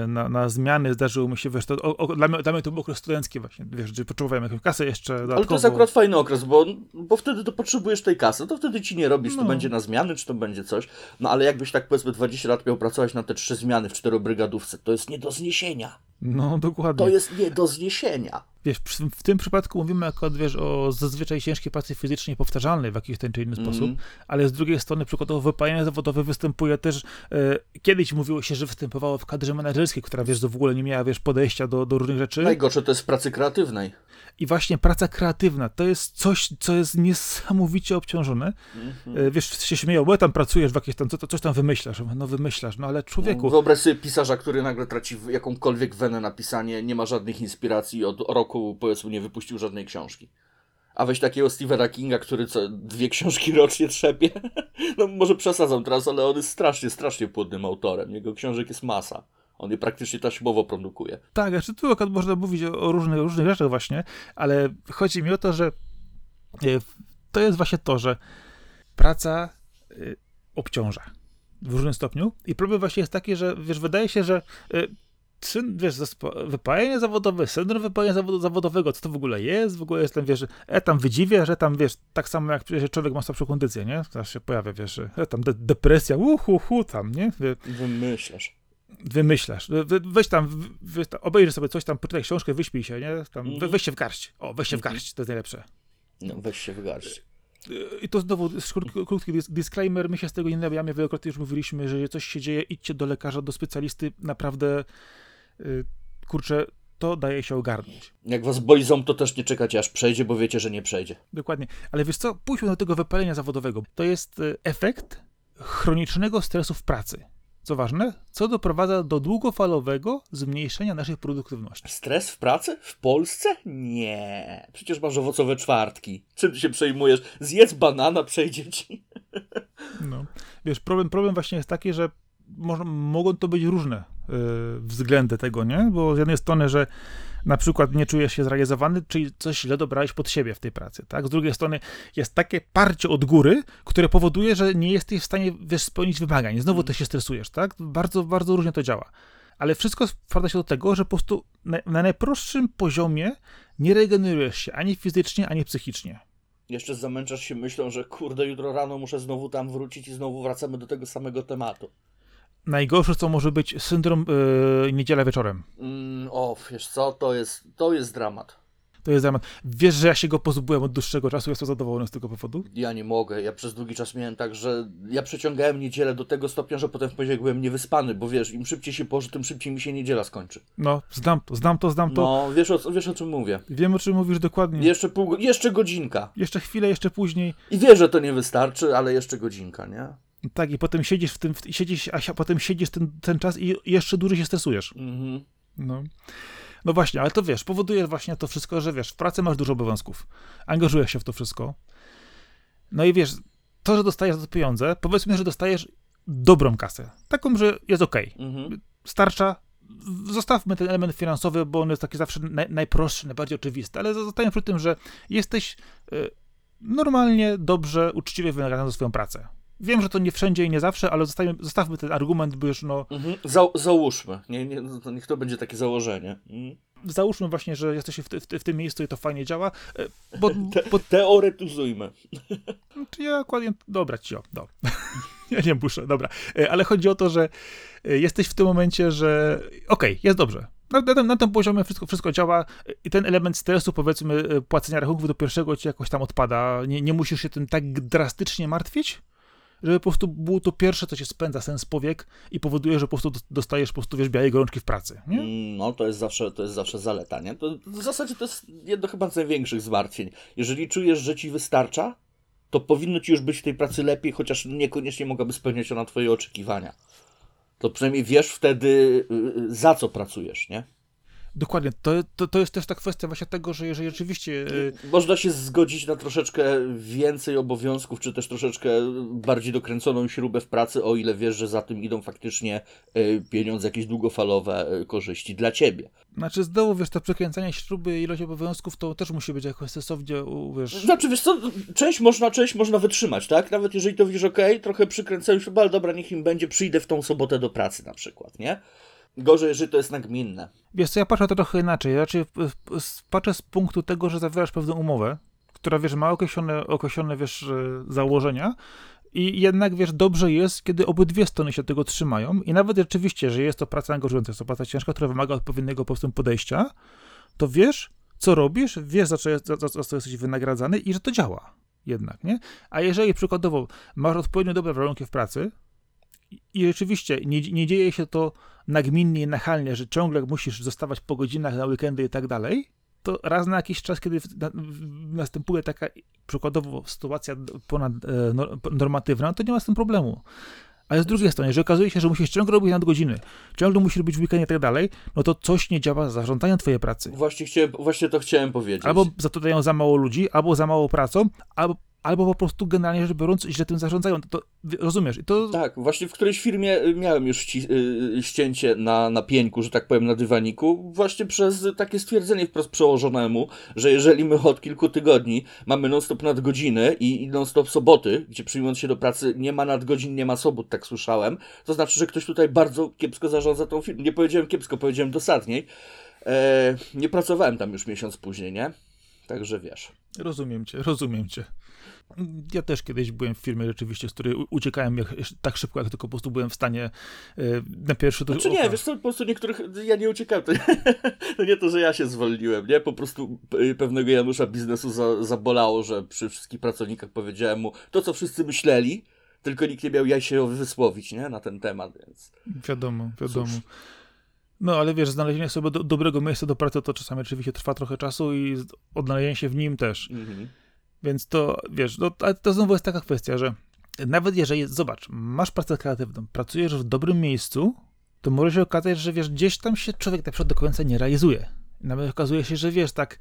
na, na zmiany. Zdarzyło mi się, wiesz, to, o, o, dla, mnie, dla mnie to był okres studencki właśnie, wiesz, gdzie potrzebowałem jakąś kasę jeszcze dodatkowo. Ale to jest akurat fajny okres, bo, bo wtedy to potrzebujesz tej kasy, to wtedy ci nie robisz, no. to będzie na zmiany, czy to będzie coś. No ale jakbyś tak powiedzmy 20 lat miał pracować na te trzy zmiany w czterobrygadówce, to jest nie do zniesienia. No, dokładnie. To jest nie do zniesienia. Wiesz, w tym przypadku mówimy akurat, wiesz, o zazwyczaj ciężkiej pracy fizycznej powtarzalnej w jakiś ten czy inny mm. sposób, ale z drugiej strony przykładowo wypalenie zawodowe występuje też, e, kiedyś mówiło się, że występowało w kadrze menedżerskiej, która, wiesz, w ogóle nie miała, wiesz, podejścia do, do różnych rzeczy. Najgorsze to jest w pracy kreatywnej. I właśnie praca kreatywna to jest coś, co jest niesamowicie obciążone. Mm-hmm. Wiesz, się śmieją, bo tam pracujesz w jakieś tam, co, coś tam wymyślasz. No wymyślasz, no ale człowieku. Wyobraź sobie pisarza, który nagle traci jakąkolwiek wenę na pisanie, nie ma żadnych inspiracji, od roku powiedzmy nie wypuścił żadnej książki. A weź takiego Stephena Kinga, który co, dwie książki rocznie trzepie. No może przesadzam teraz, ale on jest strasznie, strasznie płodnym autorem. Jego książek jest masa. On je praktycznie taśmowo produkuje. Tak, znaczy tu akurat można mówić o, różnych, różnych rzeczach właśnie, ale chodzi mi o to, że e, to jest właśnie to, że praca e, obciąża w różnym stopniu i problem właśnie jest taki, że wiesz, wydaje się, że e, wiesz, wypalenie zawodowe, syndrom wypalenia zawodowego, co to w ogóle jest? W ogóle jestem, wiesz, e tam wydziwia, że tam, wiesz, tak samo jak przecież człowiek ma słabszą kondycję, nie? Teraz się pojawia, wiesz, e tam de depresja, uhu, hu, tam, nie? Wymyślasz wymyślasz. Weź tam, we, obejrzyj sobie coś tam, poczytaj książkę, wyśpij się, nie? Tam, mm. Weź się w garść. O, weź się w mhm. garść, to jest najlepsze. No, weź się w garść. I to znowu krótki disclaimer, my się z tego nie nawijamy, wielokrotnie już mówiliśmy, że jeżeli coś się dzieje, idźcie do lekarza, do specjalisty, naprawdę, kurczę, to daje się ogarnąć. Jak was boli ząb, to też nie czekacie aż przejdzie, bo wiecie, że nie przejdzie. Dokładnie. Ale wiesz co, pójdźmy do tego wypalenia zawodowego. To jest y, efekt chronicznego stresu w pracy co ważne, co doprowadza do długofalowego zmniejszenia naszej produktywności. Stres w pracy? W Polsce? Nie. Przecież masz owocowe czwartki. Czym ty się przejmujesz? Zjedz banana, przejdzie ci. No. Wiesz, problem, problem właśnie jest taki, że może, mogą to być różne względy tego, nie? Bo z jednej strony, że na przykład nie czujesz się zrealizowany, czyli coś źle dobrałeś pod siebie w tej pracy, tak? Z drugiej strony jest takie parcie od góry, które powoduje, że nie jesteś w stanie, wiesz, spełnić wymagań. Znowu ty się stresujesz, tak? Bardzo, bardzo różnie to działa. Ale wszystko sprowadza się do tego, że po prostu na, na najprostszym poziomie nie regenerujesz się ani fizycznie, ani psychicznie. Jeszcze zamęczasz się myślą, że kurde, jutro rano muszę znowu tam wrócić i znowu wracamy do tego samego tematu. Najgorsze, co może być syndrom yy, niedziela wieczorem. Mm, o, wiesz co, to jest, to jest dramat. To jest dramat. Wiesz, że ja się go pozbyłem od dłuższego czasu, jestem zadowolony z tego powodu? Ja nie mogę. Ja przez długi czas miałem tak, że ja przeciągałem niedzielę do tego stopnia, że potem w poniedziałek byłem niewyspany, bo wiesz, im szybciej się położę, tym szybciej mi się niedziela skończy. No, znam to, znam to, znam to. No, wiesz o, wiesz o czym mówię. Wiem, o czym mówisz dokładnie. Jeszcze pół, jeszcze godzinka. Jeszcze chwilę, jeszcze później. I wiesz, że to nie wystarczy, ale jeszcze godzinka, nie? Tak, i potem siedzisz w tym, w, siedzisz, a potem siedzisz ten, ten czas i jeszcze dłużej się stresujesz. Mhm. No. No właśnie, ale to wiesz, powoduje właśnie to wszystko, że wiesz, w pracy masz dużo obowiązków, angażujesz się w to wszystko. No i wiesz, to, że dostajesz za to pieniądze, powiedzmy, że dostajesz dobrą kasę. Taką, że jest okej. Mhm. Starcza. Zostawmy ten element finansowy, bo on jest taki zawsze naj, najprostszy, najbardziej oczywisty, ale zostajemy przy tym, że jesteś y, normalnie, dobrze, uczciwie wynagradzany za swoją pracę. Wiem, że to nie wszędzie i nie zawsze, ale zostawmy, zostawmy ten argument, bo już no, Mhm. Za, załóżmy. Nie, nie, no to niech to będzie takie założenie. Mhm. załóżmy właśnie, że jesteś w, w, w tym miejscu i to fajnie działa, e, bo, bo Teoretyzujmy. czy ja dokładnie, dobra, cio, no. ja nie muszę, dobra, E, ale chodzi o to, że e, jesteś w tym momencie, że okej, jest dobrze. Na, na, tym- na tym poziomie wszystko, wszystko działa i ten element stresu, powiedzmy, płacenia rachunków do pierwszego ci jakoś tam odpada. Nie, nie musisz się tym tak drastycznie martwić, żeby po prostu było to pierwsze, co cię spędza sens powiek i powoduje, że po prostu dostajesz po prostu, wiesz, białej gorączki w pracy, nie? Mm, No, to jest zawsze, to jest zawsze zaleta, nie? To w zasadzie to jest jedno chyba z największych zmartwień. Jeżeli czujesz, że ci wystarcza, to powinno ci już być w tej pracy lepiej, chociaż niekoniecznie mogłaby spełniać ona twoje oczekiwania. To przynajmniej wiesz wtedy, y, y, za co pracujesz, nie? Dokładnie. To, to, to jest też ta kwestia właśnie tego, że jeżeli rzeczywiście... e, Można się zgodzić na troszeczkę więcej obowiązków, czy też troszeczkę bardziej dokręconą śrubę w pracy, o ile wiesz, że za tym idą faktycznie y, pieniądze, jakieś długofalowe y, korzyści dla ciebie. Znaczy, znowu, wiesz, to przekręcanie śruby i ilość obowiązków, to też musi być jakoś sensownie, wiesz... Znaczy, wiesz co, część można, część można wytrzymać, tak? Nawet jeżeli to widzisz, ok, trochę przykręcałem śrubę, ale dobra, niech im będzie, przyjdę w tą sobotę do pracy na przykład, nie? Gorzej, jeżeli to jest nagminne. Wiesz co, ja patrzę to trochę inaczej. Raczej patrzę z punktu tego, że zawierasz pewną umowę, która, wiesz, ma określone, określone wiesz, e, założenia i jednak, wiesz, dobrze jest, kiedy obydwie strony się tego trzymają i nawet rzeczywiście, że jest to praca angażująca, jest to praca ciężka, która wymaga odpowiedniego po podejścia, to wiesz, co robisz, wiesz, za co, jest, za, za co jesteś wynagradzany i że to działa jednak, nie? A jeżeli przykładowo masz odpowiednio dobre warunki w pracy i- i rzeczywiście nie, nie dzieje się to nagminnie i nachalnie, że ciągle musisz zostawać po godzinach na weekendy i tak dalej, to raz na jakiś czas, kiedy następuje taka przykładowo sytuacja ponad e, no- normatywna, to nie ma z tym problemu. Ale z drugiej strony, jeżeli okazuje się, że musisz ciągle robić nadgodziny, ciągle musisz robić w weekend i tak dalej, no to coś nie działa z zarządzaniem twojej pracy. Właśnie, chciałem, właśnie to chciałem powiedzieć. Albo zatrudniają za mało ludzi, albo za mało pracą, albo, albo po prostu generalnie rzecz biorąc źle tym zarządzają. To, to, rozumiesz? I to Tak, właśnie w którejś firmie y, miałem już ci, y, ścięcie na, na pieńku, że tak powiem, na dywaniku, właśnie przez takie stwierdzenie wprost przełożonemu, że jeżeli my od kilku tygodni mamy non-stop nadgodziny i, i non-stop soboty, gdzie przyjmując się do pracy nie ma nadgodzin, nie ma sobot, tak słyszałem, to znaczy, że ktoś tutaj bardzo kiepsko zarządza tą firmą. Nie powiedziałem kiepsko, powiedziałem dosadniej. E, nie pracowałem tam już miesiąc później, nie? Także wiesz. Rozumiem cię, rozumiem cię. Ja też kiedyś byłem w firmie rzeczywiście, z której uciekałem jak, tak szybko, jak tylko po prostu byłem w stanie e, na pierwszy Znaczy nie, wiesz co, po prostu niektórych, ja nie uciekałem, to, to nie to, że ja się zwolniłem, nie, po prostu p- pewnego Janusza biznesu za, zabolało, że przy wszystkich pracownikach powiedziałem mu to, co wszyscy myśleli, tylko nikt nie miał jaj się wysłowić, nie, na ten temat, więc... Wiadomo, wiadomo. Cóż. No ale wiesz, znalezienie sobie do, dobrego miejsca do pracy to czasami oczywiście trwa trochę czasu i odnalezienie się w nim też. Mhm. Więc to, wiesz, no, to znowu jest taka kwestia, że nawet jeżeli, zobacz, masz pracę kreatywną, pracujesz w dobrym miejscu, to może się okazać, że wiesz, gdzieś tam się człowiek na przykład do końca nie realizuje. Nawet okazuje się, że wiesz, tak,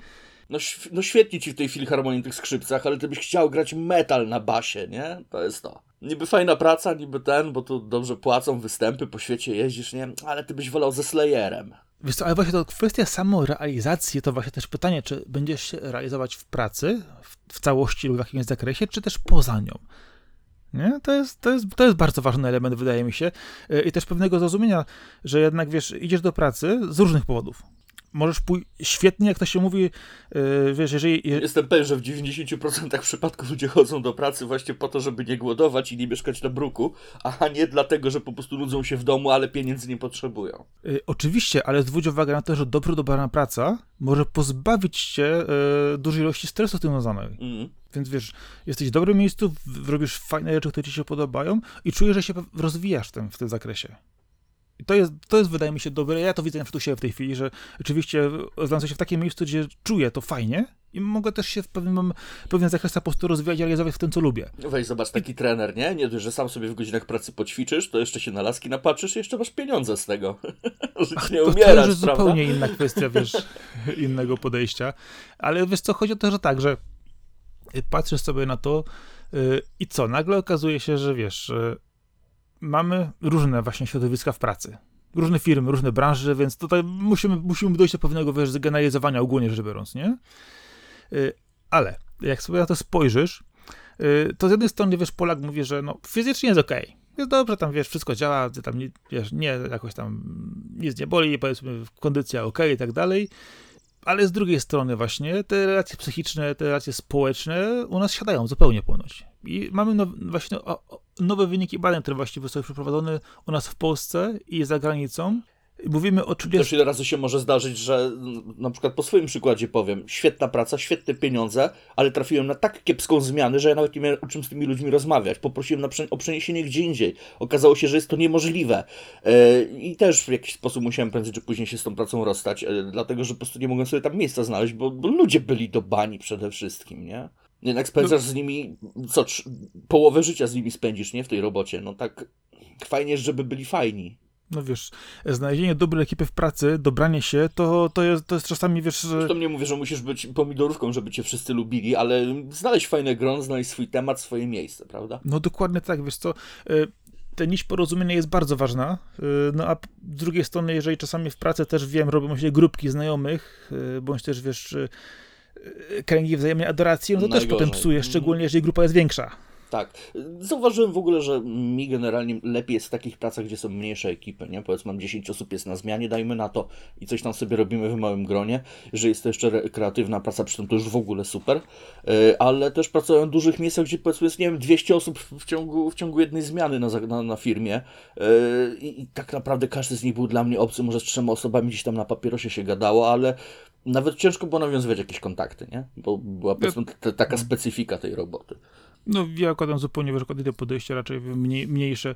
No, no świetnie ci w tej filharmonii tych skrzypcach, ale ty byś chciał grać metal na basie, nie? To jest to. Niby fajna praca, niby ten, bo tu dobrze płacą, występy, po świecie jeździsz, nie? Ale ty byś wolał ze Slayerem. Wiesz co, ale właśnie to kwestia samorealizacji, to właśnie też pytanie, czy będziesz się realizować w pracy, w, w całości lub w jakimś zakresie, czy też poza nią. Nie? To, jest, to, jest, to jest bardzo ważny element, wydaje mi się. Yy, I też pewnego zrozumienia, że jednak, wiesz, idziesz do pracy z różnych powodów. Możesz pójść świetnie, jak to się mówi, yy, wiesz, jeżeli... Jestem pewien, że w 90% przypadków ludzie chodzą do pracy właśnie po to, żeby nie głodować i nie mieszkać na bruku, a nie dlatego, że po prostu nudzą się w domu, ale pieniędzy nie potrzebują. Yy, oczywiście, ale zwróć uwagę na to, że dobrze dobrana praca może pozbawić cię yy, dużej ilości stresu tym związanej. Mm. Więc wiesz, jesteś w dobrym miejscu, robisz fajne rzeczy, które ci się podobają i czujesz, że się rozwijasz w tym, w tym zakresie. I to jest, to jest, wydaje mi się, dobre. Ja to widzę na przykład u siebie w tej chwili, że rzeczywiście znalazłem się w takim miejscu, gdzie czuję to fajnie i mogę też się w pewnym, pewien zakres po prostu rozwijać i realizować w tym, co lubię. Weź, zobacz, taki I... trener, nie? Nie że sam sobie w godzinach pracy poćwiczysz, to jeszcze się na laski napatrzysz i jeszcze masz pieniądze z tego. że Ach, nie umierasz, to, to już prawda? zupełnie inna kwestia, wiesz, innego podejścia. Ale wiesz co, chodzi o to, że tak, że patrzysz sobie na to yy, i co, nagle okazuje się, że wiesz... Mamy różne właśnie środowiska w pracy. Różne firmy, różne branże, więc tutaj musimy, musimy dojść do pewnego wiesz, zgeneralizowania ogólnie rzecz biorąc, nie? Y, ale jak sobie na to spojrzysz, y, to z jednej strony, wiesz, Polak mówi, że no, fizycznie jest okej. Okay. Jest dobrze, tam wiesz, wszystko działa, tam nie, wiesz, nie jakoś tam nic nie boli, powiedzmy, kondycja ok i tak dalej. Ale z drugiej strony właśnie te relacje psychiczne, te relacje społeczne u nas siadają zupełnie ponoć. I mamy właśnie nowe wyniki badań, które właściwie zostały przeprowadzone u nas w Polsce i za granicą. Mówimy o 30... Też ile razy się może zdarzyć, że na przykład po swoim przykładzie powiem, świetna praca, świetne pieniądze, ale trafiłem na tak kiepską zmianę, że ja nawet nie miałem o czym z tymi ludźmi rozmawiać. Poprosiłem prze... o przeniesienie gdzie indziej. Okazało się, że jest to niemożliwe. Yy, I też w jakiś sposób musiałem prędzej czy później się z tą pracą rozstać, yy, dlatego że po prostu nie mogłem sobie tam miejsca znaleźć, bo, bo ludzie byli do bani przede wszystkim, nie? Jednak spędzasz no. z nimi, co, połowę życia z nimi spędzisz, nie? W tej robocie. No tak fajnie, żeby byli fajni. No wiesz, znalezienie dobrej ekipy w pracy, dobranie się, to, to, jest, to jest czasami, wiesz... Zresztą nie mówię, że musisz być pomidorówką, żeby cię wszyscy lubili, ale znaleźć fajne gron, znaleźć swój temat, swoje miejsce, prawda? No dokładnie tak, wiesz co... Y, ta nić porozumienia jest bardzo ważna, y, no a z drugiej strony, jeżeli czasami w pracy też wiem, robią się grupki znajomych, y, bądź też wiesz, kręgi wzajemnej adoracji, no to Najgorzej. też potem psuje, szczególnie jeżeli grupa jest większa. Tak. Zauważyłem w ogóle, że mi generalnie lepiej jest w takich pracach, gdzie są mniejsze ekipy, nie? Powiedzmy, mam 10 osób jest na zmianie, dajmy na to i coś tam sobie robimy w małym gronie. Jeżeli jest to jeszcze kreatywna praca, przy tym to już w ogóle super. E, ale też pracuję w dużych miejscach, gdzie powiedzmy jest, nie wiem, 200 osób w ciągu, w ciągu jednej zmiany na, na, na firmie e, I, i tak naprawdę każdy z nich był dla mnie obcy, może z trzema osobami gdzieś tam na papierosie się gadało, ale nawet ciężko było nawiązywać jakieś kontakty, nie? Bo była powiedzmy taka specyfika tej roboty. No ja układam zupełnie inne podejście, raczej mniej, mniejsze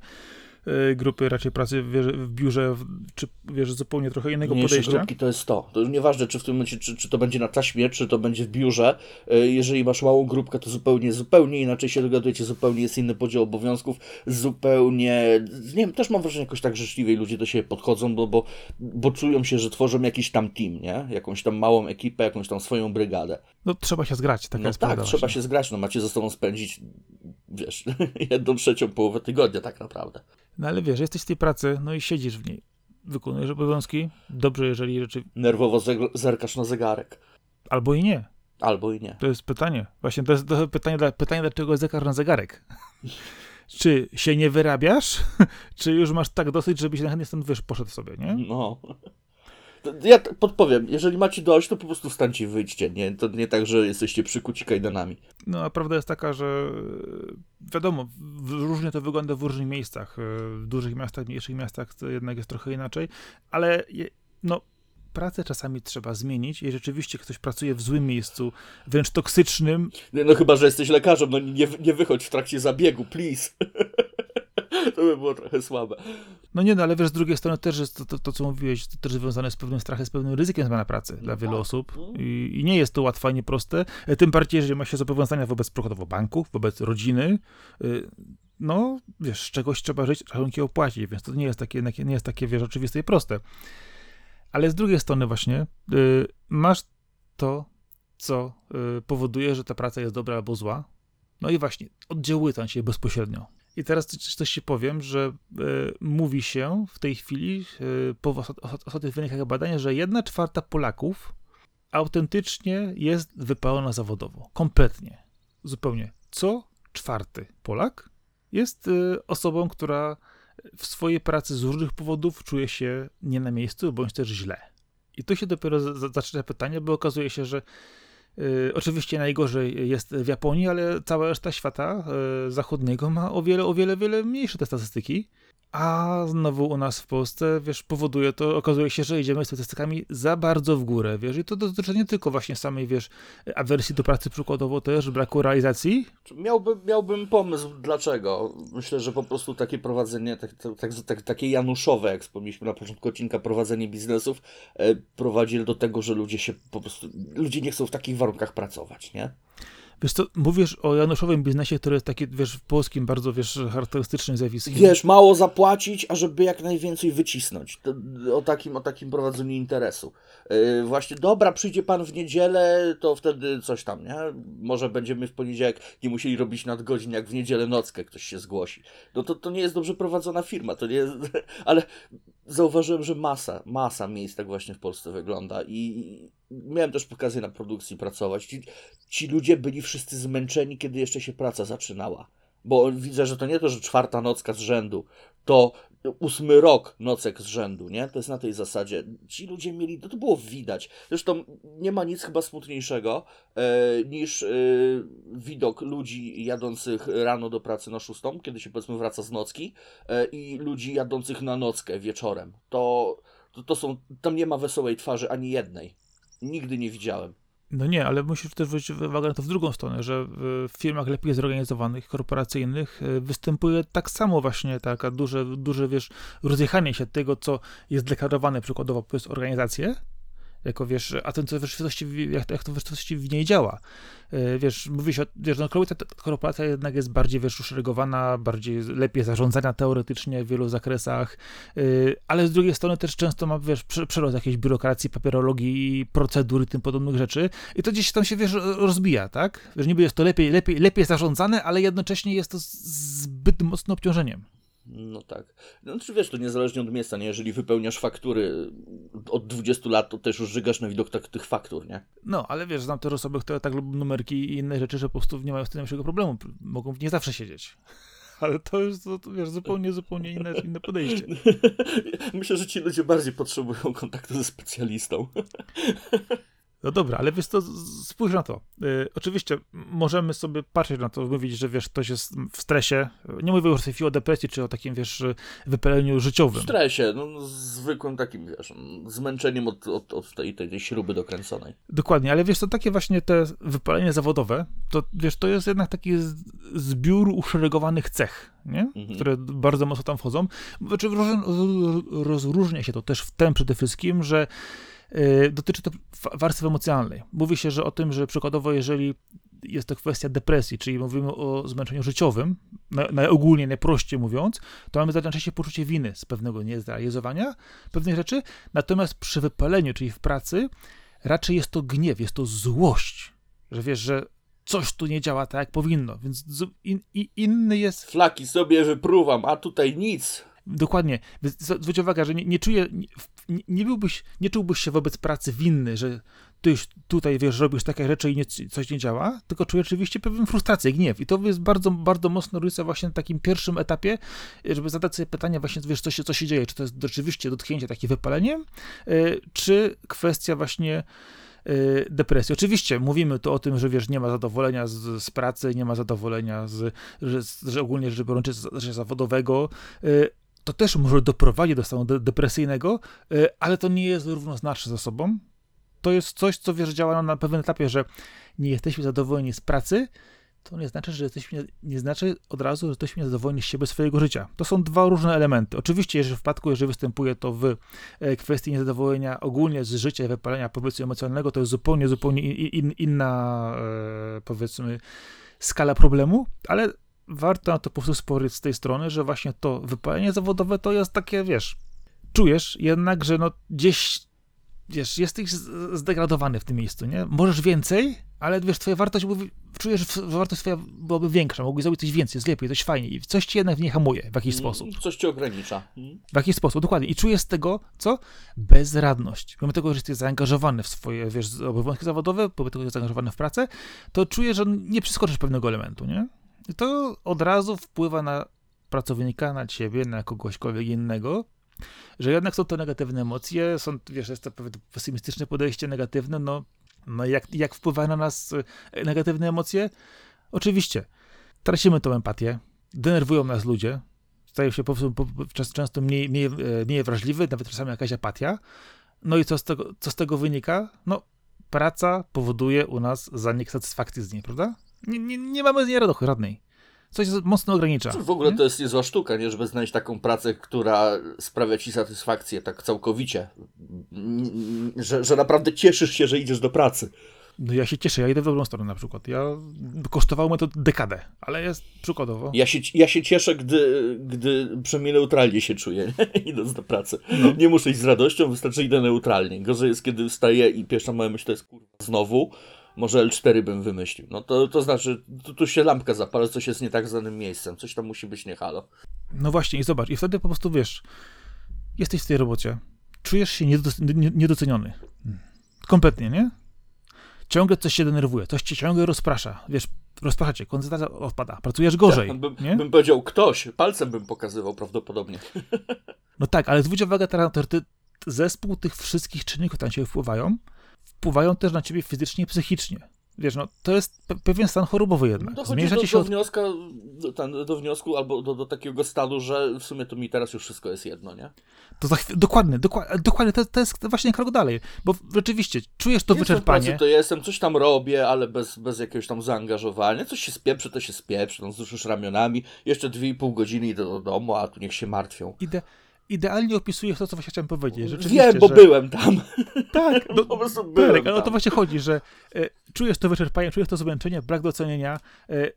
grupy raczej pracy w, biurze, czy wiesz, zupełnie trochę innego Mniejsze podejścia. grupki to jest to. To już nieważne, czy w tym momencie, czy, czy to będzie na taśmie, czy to będzie w biurze. E, jeżeli masz małą grupkę, to zupełnie, zupełnie inaczej się dogadujecie, zupełnie jest inny podział obowiązków, zupełnie, nie wiem, też mam wrażenie, jakoś tak życzliwej ludzie do siebie podchodzą, bo, bo, bo czują się, że tworzą jakiś tam team, nie? Jakąś tam małą ekipę, jakąś tam swoją brygadę. No trzeba się zgrać, taka no tak, trzeba się zgrać, no macie ze sobą spędzić, wiesz, jedną trzecią połowę tygodnia tak naprawdę. No ale wiesz, jesteś w tej pracy, no i siedzisz w niej. Wykonujesz obowiązki, dobrze, jeżeli rzeczy... Nerwowo zerkasz na zegarek. Albo i nie. Albo i nie. To jest pytanie. Właśnie to jest to pytanie, pytanie, dlaczego zerkasz na zegarek. Czy się nie wyrabiasz, czy już masz tak dosyć, żebyś chętnie stąd wiesz, poszedł sobie, nie? No. Ja podpowiem, jeżeli macie dość, to po prostu wstańcie i wyjdźcie. Nie, to nie tak, że jesteście przykuci kajdanami. No, a prawda jest taka, że wiadomo, różnie to wygląda w różnych miejscach. W dużych miastach, mniejszych miastach to jednak jest trochę inaczej, ale no, pracę czasami trzeba zmienić i rzeczywiście ktoś pracuje w złym miejscu, wręcz toksycznym. No chyba, że jesteś lekarzem, no nie, nie wychodź w trakcie zabiegu, please. to by było trochę słabe. No nie, no ale wiesz, z drugiej strony też jest to, to, to co mówiłeś, to też związane z pewnym strachem, z pewnym ryzykiem zmiany pracy no dla wielu tak. osób no. I, I, nie jest to łatwe ani proste, e, tym bardziej, jeżeli ma się zobowiązania wobec przykładowo banków, wobec rodziny, y, no wiesz, z czegoś trzeba żyć, rachunki opłacić, więc to nie jest takie, nie jest takie wiesz, oczywiste i proste. Ale z drugiej strony właśnie y, masz to, co powoduje, że ta praca jest dobra albo zła, no i właśnie oddziałuje na siebie bezpośrednio. I teraz coś, się powiem, że y, mówi się w tej chwili y, po ostatnich wynikach badania, że jedna czwarta Polaków autentycznie jest wypalona zawodowo. Kompletnie. Zupełnie. Co czwarty Polak jest y, osobą, która w swojej pracy z różnych powodów czuje się nie na miejscu, bądź też źle. I tu się dopiero zaczyna pytanie, bo okazuje się, że oczywiście najgorzej jest w Japonii, ale cała reszta świata y, zachodniego ma o wiele, o wiele, wiele mniejsze te statystyki. A znowu u nas w Polsce, wiesz, powoduje to, okazuje się, że idziemy statystykami za bardzo w górę, wiesz, i to dotyczy nie tylko właśnie samej, wiesz, awersji do pracy przykładowo też, braku realizacji. Miałbym, miałbym pomysł, dlaczego. Myślę, że po prostu takie prowadzenie, tak, tak, tak, takie januszowe, jak wspomnieliśmy na początku odcinka, prowadzenie biznesów e, prowadzi do tego, że ludzie się po prostu, ludzie nie chcą w takich warunkach pracować, nie? Wiesz co, mówisz o januszowym biznesie, który jest taki, wiesz, w polskim bardzo, wiesz, charakterystycznym zjawiskiem. Wiesz, mało zapłacić, a żeby jak najwięcej wycisnąć. To, o, takim, o takim prowadzeniu interesu. Yy, właśnie, dobra, przyjdzie pan w niedzielę, to wtedy coś tam, nie? Może będziemy w poniedziałek nie musieli robić nadgodzin, jak w niedzielę nockę ktoś się zgłosi. No to, to nie jest dobrze prowadzona firma, to nie jest... Ale zauważyłem, że masa, masa miejsc tak właśnie w Polsce wygląda i miałem też okazję na produkcji pracować. Ci, ci ludzie byli wszyscy zmęczeni, kiedy jeszcze się praca zaczynała. Bo widzę, że to nie to, że czwarta nocka z rzędu, to ósmy rok nocek z rzędu, nie? To jest na tej zasadzie. Ci ludzie mieli, to, to było widać. Zresztą nie ma nic chyba smutniejszego e, niż e, widok ludzi jadących rano do pracy na szóstą, kiedy się powiedzmy wraca z nocki e, i ludzi jadących na nockę wieczorem. To, to, to są, tam nie ma wesołej twarzy ani jednej. Nigdy nie widziałem. No nie, ale musisz też zwrócić uwagę na to w drugą stronę, że w firmach lepiej zorganizowanych, korporacyjnych e, występuje tak samo właśnie taka duże, duże wiesz, rozjechanie się tego, co jest deklarowane przykładowo przez organizację, jako wiesz, a ten co rzeczywistości, jak, jak to w rzeczywistości w niej działa. E, wiesz, mówi się, wiesz, no korporacja jednak jest bardziej, wiesz, uszeregowana, bardziej, lepiej zarządzana teoretycznie w wielu zakresach, e, ale z drugiej strony też często ma, wiesz, przerost jakiejś biurokracji, papierologii, procedur i tym podobnych rzeczy i to gdzieś tam się, wiesz, rozbija, tak? Wiesz, niby jest to lepiej, lepiej, lepiej zarządzane, ale jednocześnie jest to zbyt mocno obciążeniem. No tak. No czy wiesz, to niezależnie od miejsca, nie? Jeżeli wypełniasz faktury od 20 lat, to też już żygasz na widok tak, tych faktur, nie? No, ale wiesz, znam te osoby, które tak lubią numerki i inne rzeczy, że po prostu nie mają z tym najmniejszego problemu. Mogą w nie zawsze siedzieć. Ale to jest, to, wiesz, zupełnie, zupełnie inne, inne podejście. Myślę, że ci ludzie bardziej potrzebują kontaktu ze specjalistą. No dobra, ale wiesz to, spójrz na to. Yy, oczywiście możemy sobie patrzeć na to, mówić, że wiesz, ktoś jest w stresie. Nie mówię już w tej chwili o depresji, czy o takim, wiesz, wypaleniu życiowym. W stresie, no zwykłym takim, wiesz, zmęczeniem od, od, od tej, tej, tej śruby dokręconej. Dokładnie, ale wiesz, to takie właśnie te wypalenie zawodowe, to wiesz, to jest jednak taki zbiór uszeregowanych cech, nie? Mhm. które bardzo mocno tam wchodzą. Znaczy, rozróżnia się to też w tym przede wszystkim, że dotyczy to warstwy emocjonalnej. Mówi się, że o tym, że przykładowo, jeżeli jest to kwestia depresji, czyli mówimy o zmęczeniu życiowym, najogólniej, najprościej mówiąc, to mamy najczęściej poczucie winy z pewnego niezrealizowania pewnych rzeczy, natomiast przy wypaleniu, czyli w pracy, raczej jest to gniew, jest to złość, że wiesz, że coś tu nie działa tak, jak powinno, więc in, in, inny jest... Flaki sobie wypruwam, a tutaj nic. Dokładnie. Zwróć uwagę, że nie, nie czuję, nie, byłbyś, nie czułbyś się wobec pracy winny, że ty już tutaj, wiesz, robisz takie rzeczy i nie, coś nie działa, tylko czuję oczywiście pewną frustrację, gniew. I to jest bardzo, bardzo mocno rysuje właśnie na takim pierwszym etapie, żeby zadać sobie pytanie właśnie, wiesz, co się, co się dzieje, czy to jest rzeczywiście dotknięcie takie wypaleniem, yy, czy kwestia właśnie yy, depresji. Oczywiście mówimy tu o tym, że wiesz, nie ma zadowolenia z, z pracy, nie ma zadowolenia z, że, że ogólnie rzecz biorąc, życia zawodowego, yy, to też może doprowadzić do stanu de depresyjnego, e, ale to nie jest równoznaczne ze sobą. To jest coś, co wiesz, działa na pewnym etapie, że nie jesteśmy zadowoleni z pracy, to nie znaczy, że jesteśmy, nie znaczy od razu, że jesteśmy niezadowoleni z siebie, swojego życia. To są dwa różne elementy. Oczywiście, jeżeli w przypadku, jeżeli występuje to w e, kwestii niezadowolenia ogólnie z życia wypalenia, powiedzmy, emocjonalnego, to jest zupełnie, zupełnie in, inna, e, powiedzmy, skala problemu, ale warto na to po prostu spojrzeć z tej strony, że właśnie to wypalenie zawodowe to jest takie, wiesz, czujesz jednak, że no gdzieś, wiesz, jesteś zdegradowany w tym miejscu, nie? Możesz więcej, ale wiesz, twoja wartość, czujesz, że wartość twoja byłaby większa, mogłeś zrobić coś więcej, jest lepiej, coś fajniej. Coś ci jednak w niej hamuje w jakiś mm, sposób. Coś ci ogranicza. Mm. W jakiś sposób, dokładnie. I czujesz z tego, co? Bezradność. Mimo tego, że jesteś zaangażowany w swoje, wiesz, obowiązki zawodowe, pomimo tego, że jesteś zaangażowany w pracę, to czujesz, że nie przeskoczysz pewnego elementu, nie? To od razu wpływa na pracownika, na ciebie, na kogośkolwiek innego. że jednak są to negatywne emocje, są, wiesz, jest to pewne pesymistyczne podejście negatywne, no, no jak, jak wpływają na nas e, negatywne emocje? Oczywiście, tracimy tą empatię, denerwują nas ludzie, stają się po prostu często mniej, mniej, e, mniej wrażliwy, nawet czasami jakaś apatia. No i co z tego, co z tego wynika? No, praca powoduje u nas zanik satysfakcji z niej, prawda? Nie, nie, nie mamy z niej radości żadnej. Coś mocno ogranicza. W ogóle nie? to jest niezła sztuka, nie? Żeby znaleźć taką pracę, która sprawia ci satysfakcję tak całkowicie. Że, że naprawdę cieszysz się, że idziesz do pracy. No ja się cieszę, ja idę w dobrą stronę na przykład. Ja kosztowało mnie to dekadę, ale jest przykładowo. Ja się, ja się cieszę, gdy, gdy przynajmniej neutralnie się czuję, idąc do pracy. No. Nie muszę iść z radością, wystarczy idę neutralnie. Gorzej jest, kiedy wstaję i pierwsza moja myśl to jest kurwa znowu, może L4 bym wymyślił. No to, to znaczy, tu, tu się lampka zapala, coś jest nie tak z danym miejscem, coś tam musi być nie halo. No właśnie i zobacz, i wtedy po prostu wiesz, jesteś w tej robocie, czujesz się niedoceniony. Kompletnie, nie? ciągle coś się denerwuje, coś cię ciągle rozprasza. Wiesz, rozprasza cię, koncentracja odpada, pracujesz gorzej. Tak, bym, nie? bym powiedział ktoś, palcem bym pokazywał prawdopodobnie. No tak, ale zwróć uwagę teraz, to zespół tych wszystkich czynników, na ciebie wpływają, wpływają też na ciebie fizycznie i psychicznie. Wiesz, no, to jest pe pewien stan chorobowy jednak. Dochodzi do, się do, wnioska, do, ten, do wniosku albo do, do takiego stanu, że w sumie to mi teraz już wszystko jest jedno, nie? To za dokładnie, dokładnie, dokładnie to, to, jest właśnie krok dalej, bo rzeczywiście czujesz to jestem wyczerpanie. Pracy, to jestem, coś tam robię, ale bez, bez jakiegoś tam zaangażowania. Coś się spieprzy, to się spieprzy, no, wzruszysz ramionami, jeszcze dwie i pół godziny idę do domu, a tu niech się martwią. Idę, idealnie opisujesz to, co właśnie chciałem powiedzieć. Wiem, bo że... byłem tam. Tak, no, po prostu byłem tak, ale o to właśnie chodzi, że e, czujesz to wyczerpanie, czujesz to zmęczenie, brak docenienia, e,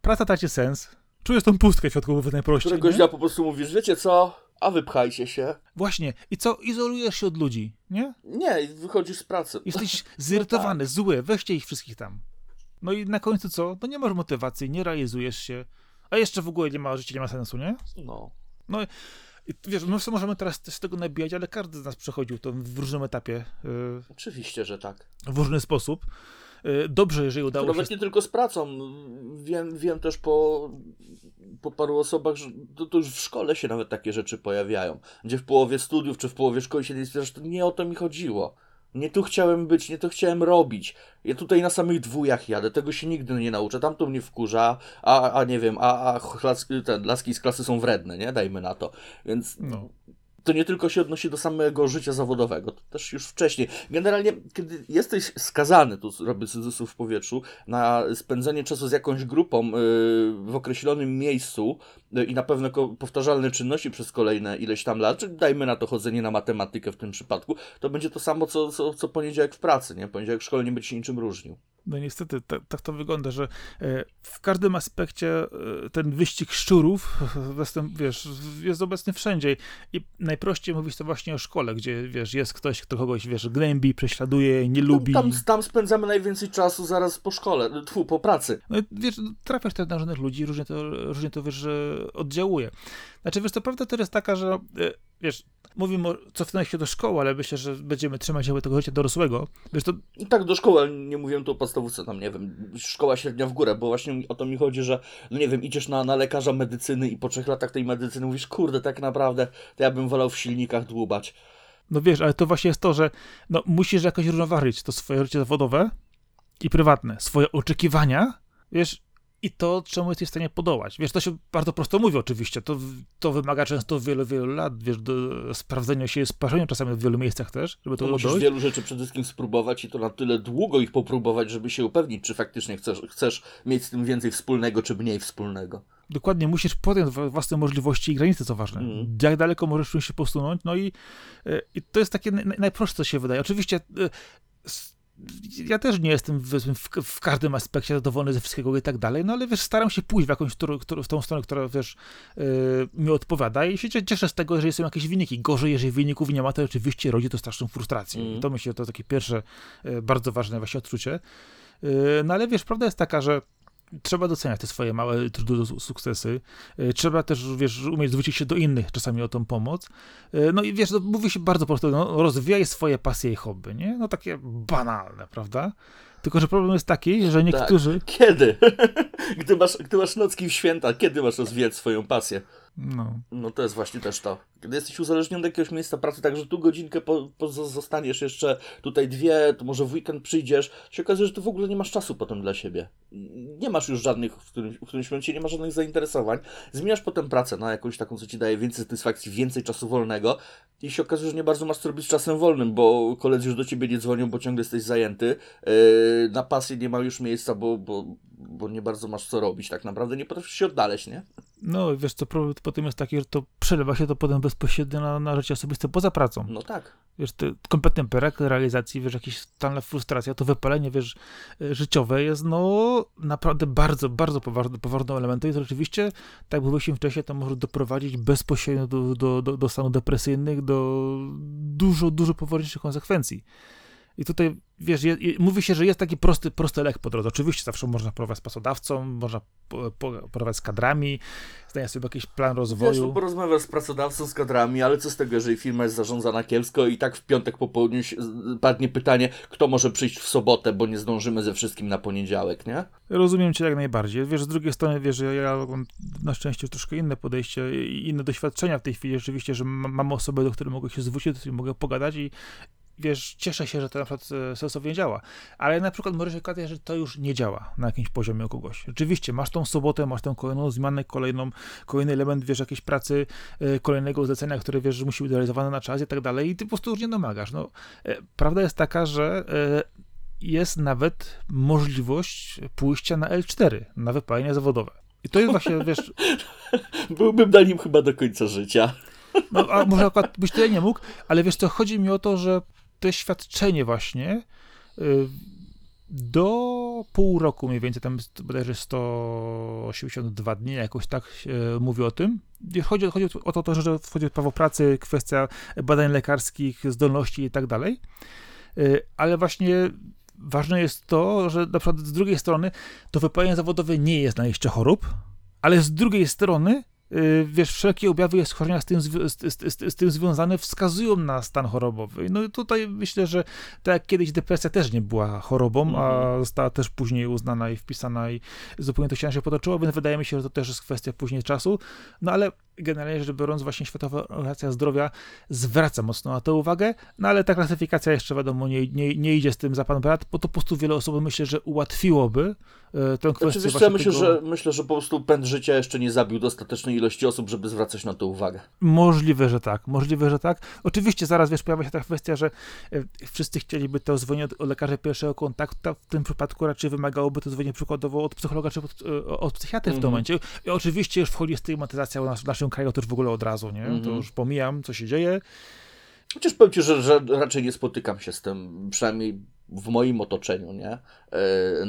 praca traci sens, czujesz tą pustkę w środku głowy najprościej. Któregoś dnia po prostu mówisz, wiecie co, a wypchajcie się. Właśnie. I co? Izolujesz się od ludzi, nie? Nie, wychodzisz z pracy. Jesteś zirytowany, no tak. zły, weźcie ich wszystkich tam. No i na końcu co? No nie masz motywacji, nie realizujesz się, a jeszcze w ogóle nie ma, życie nie ma sensu, nie? No. No i wiesz, my możemy teraz z tego nabijać, ale każdy z nas przechodził to w różnym etapie. Yy, Oczywiście, że tak. W różny sposób. Yy, dobrze, jeżeli udało Nawet się... nie tylko z pracą. Wiem, wiem też po, po paru osobach, że to, to, już w szkole się nawet takie rzeczy pojawiają. Gdzie w połowie studiów czy w połowie szkoły się nie że to nie o to mi chodziło. Nie tu chciałem być, nie to chciałem robić. Ja tutaj na samych dwójach jadę, tego się nigdy nie nauczę. Tamto mnie wkurza, a, a nie wiem, a, a ten, laski z klasy są wredne, nie? Dajmy na to. Więc no to nie tylko się odnosi do samego życia zawodowego, to też już wcześniej. Generalnie, kiedy jesteś skazany, tu robię cudzysłów w powietrzu, na spędzenie czasu z jakąś grupą yy, w określonym miejscu yy, i na pewno powtarzalne czynności przez kolejne ileś tam lat, czy dajmy na to chodzenie na matematykę w tym przypadku, to będzie to samo, co, co, co poniedziałek w pracy, nie? Poniedziałek w szkole nie będzie się niczym różnił. No niestety, tak, tak to wygląda, że e, w każdym aspekcie e, ten wyścig szczurów, wiesz, jest obecny wszędzie i najprościej mówić to właśnie o szkole, gdzie, wiesz, jest ktoś, kto kogoś, wiesz, gnębi, prześladuje, nie lubi. Tam, tam spędzamy najwięcej czasu zaraz po szkole, tfu, po pracy. No wiesz, trafiasz też na różnych ludzi, różnie to, różnie to, wiesz, oddziałuje. Znaczy, wiesz, to prawda to jest taka, że, e, wiesz, mówimy o cofnąć się do szkoły, ale myślę, że będziemy trzymać się tego życia dorosłego. Wiesz, to... I tak do szkoły, nie mówiłem tu o podstawówce, tam nie wiem, szkoła średnia w górę, bo właśnie o to mi chodzi, że no nie wiem, idziesz na, na lekarza medycyny i po trzech latach tej medycyny mówisz, kurde, tak naprawdę to ja bym wolał w silnikach dłubać. No wiesz, ale to właśnie jest to, że no, musisz jakoś równoważyć to swoje życie zawodowe i prywatne, swoje oczekiwania, wiesz, i to, czemu jesteś w stanie podołać. Wiesz, to się bardzo prosto mówi oczywiście, to, to wymaga często wielu, wielu lat, wiesz, do sprawdzenia się, sparzenia czasami w wielu miejscach też, żeby to, to Musisz wielu rzeczy przede wszystkim spróbować i to na tyle długo ich popróbować, żeby się upewnić, czy faktycznie chcesz, chcesz mieć z tym więcej wspólnego, czy mniej wspólnego. Dokładnie, musisz podjąć własne możliwości i granice, co ważne. Mm. Jak daleko możesz się posunąć, no i, e, i to jest takie najprostsze, co się wydaje. Oczywiście e, ja też nie jestem w, w, w, każdym aspekcie zadowolony ze wszystkiego i tak dalej, no ale wiesz, staram się pójść w jakąś w tą stronę, która wiesz, yy, mi odpowiada i się cieszę z tego, że są jakieś wyniki. Gorzej, jeżeli wyników nie ma, to oczywiście rodzi to straszną frustrację. Mm. To myślę, to takie pierwsze, yy, bardzo ważne właśnie odczucie. Yy, no ale wiesz, prawda jest taka, że trzeba doceniać te swoje małe trudy, sukcesy. E, trzeba też, wiesz, umieć zwrócić się do innych czasami o tą pomoc. E, no i wiesz, no, mówi się bardzo prosto, no, rozwijaj swoje pasje i hobby, nie? No takie banalne, prawda? Tylko, że problem jest taki, że niektórzy... Tak. Kiedy? gdy, masz, gdy masz nocki w święta, kiedy masz rozwijać swoją pasję? No. No to jest właśnie też to. Kiedy jesteś uzależniony od jakiegoś miejsca pracy, także tu godzinkę po, po zostaniesz jeszcze, tutaj dwie, to może w weekend przyjdziesz, się okazuje, że ty w ogóle nie masz czasu potem dla siebie. Nie masz już żadnych, w, którym, w którymś momencie nie ma żadnych zainteresowań. Zmieniasz potem pracę na jakąś taką, co ci daje więcej satysfakcji, więcej czasu wolnego i się okazuje, że nie bardzo masz co robić z czasem wolnym, bo koledzy już do ciebie nie dzwonią, bo ciągle jesteś zajęty. Yy, na pasję nie ma już miejsca, bo, bo, bo nie bardzo masz co robić tak naprawdę, nie potrafisz się odnaleźć, nie? No wiesz co, problem potem jest taki, że to przelewa się to potem bezpośrednio na, na życie osobiste poza pracą. No tak. Wiesz, to kompletny brak realizacji, wiesz, jakieś totalna frustracja, to wypalenie, wiesz, życiowe jest, no, naprawdę bardzo, bardzo poważnym, poważnym elementem i to rzeczywiście, tak jak mówiliśmy wcześniej, to może doprowadzić bezpośrednio do, do, do, do stanów depresyjnych, do dużo, dużo poważniejszych konsekwencji. I tutaj, wiesz, je, je, mówi się, że jest taki prosty, prosty lek po drodze. Oczywiście zawsze można porozmawiać z pracodawcą, można porozmawiać z kadrami, znaleźć sobie jakiś plan rozwoju. Wiesz, no, porozmawiać z pracodawcą, z kadrami, ale co z tego, jeżeli firma jest zarządzana kiepsko i tak w piątek po południu padnie pytanie, kto może przyjść w sobotę, bo nie zdążymy ze wszystkim na poniedziałek, nie? Rozumiem cię jak najbardziej. Wiesz, z drugiej strony, wiesz, ja mam na szczęście troszkę inne podejście i inne doświadczenia w tej chwili. Rzeczywiście, że mam osoby, do których mogę się zwrócić, do których mogę pogadać i wiesz, cieszę się, że to na przykład e, sensownie działa, ale na przykład może się okazać, że to już nie działa na jakimś poziomie u kogoś. Rzeczywiście, masz tą sobotę, masz tą kolejną zmianę, kolejną, kolejny element, wiesz, jakiejś pracy, e, kolejnego zlecenia, które wiesz, że musi być realizowane na czas i tak dalej i ty po prostu już nie domagasz. No, e, prawda jest taka, że jest nawet możliwość pójścia na L4, na wypalenie zawodowe. I to jest właśnie, wiesz... Byłbym na nim chyba do końca życia. No, a może akurat byś tyle nie mógł, ale wiesz co, chodzi mi o to, że doświadczenie właśnie y, do pół roku mniej więcej, tam bodajże 182 dni, jakoś tak mówi o tym. Chodzi, chodzi o to, że wchodzi prawo pracy, kwestia badań lekarskich, zdolności i tak dalej. Y, ale właśnie ważne jest to, że na przykład z drugiej strony to wypalenie zawodowe nie jest na jeszcze chorób, ale z drugiej strony wiesz, wszelkie objawy schorzenia z tym, z, z, z, tym związane wskazują na stan chorobowy. No i tutaj myślę, że tak jak kiedyś depresja też nie była chorobą, mm -hmm. a mhm. została też później uznana i wpisana i zupełnie to się potoczyło, więc wydaje mi się, że to też jest kwestia później czasu. No ale generalnie rzecz biorąc, właśnie Światowa Organizacja Zdrowia zwraca mocno na to uwagę, no ale ta klasyfikacja jeszcze wiadomo nie, nie, nie idzie z tym za pan brat, bo to po prostu wiele osób myślę, że ułatwiłoby e, tę kwestię. Znaczy, ja myślę, tego... że, myślę, że po prostu pęd życia jeszcze nie zabił dostatecznej ilości osób, żeby zwracać na to uwagę. Możliwe, że tak, możliwe, że tak. Oczywiście zaraz, wiesz, pojawia się ta kwestia, że e, wszyscy chcieliby to dzwonić od, lekarza pierwszego kontaktu, w tym przypadku raczej wymagałoby to dzwonienie przykładowo od psychologa czy od, e, od psychiatry mm -hmm. w tym mhm. momencie. I oczywiście już wchodzi stygmatyzacja w naszym kraju też w ogóle od razu, nie? Mm -hmm. To już pomijam, co się dzieje. Chociaż powiem Ci, że, że raczej nie spotykam się z tym, przynajmniej w moim otoczeniu, nie? E,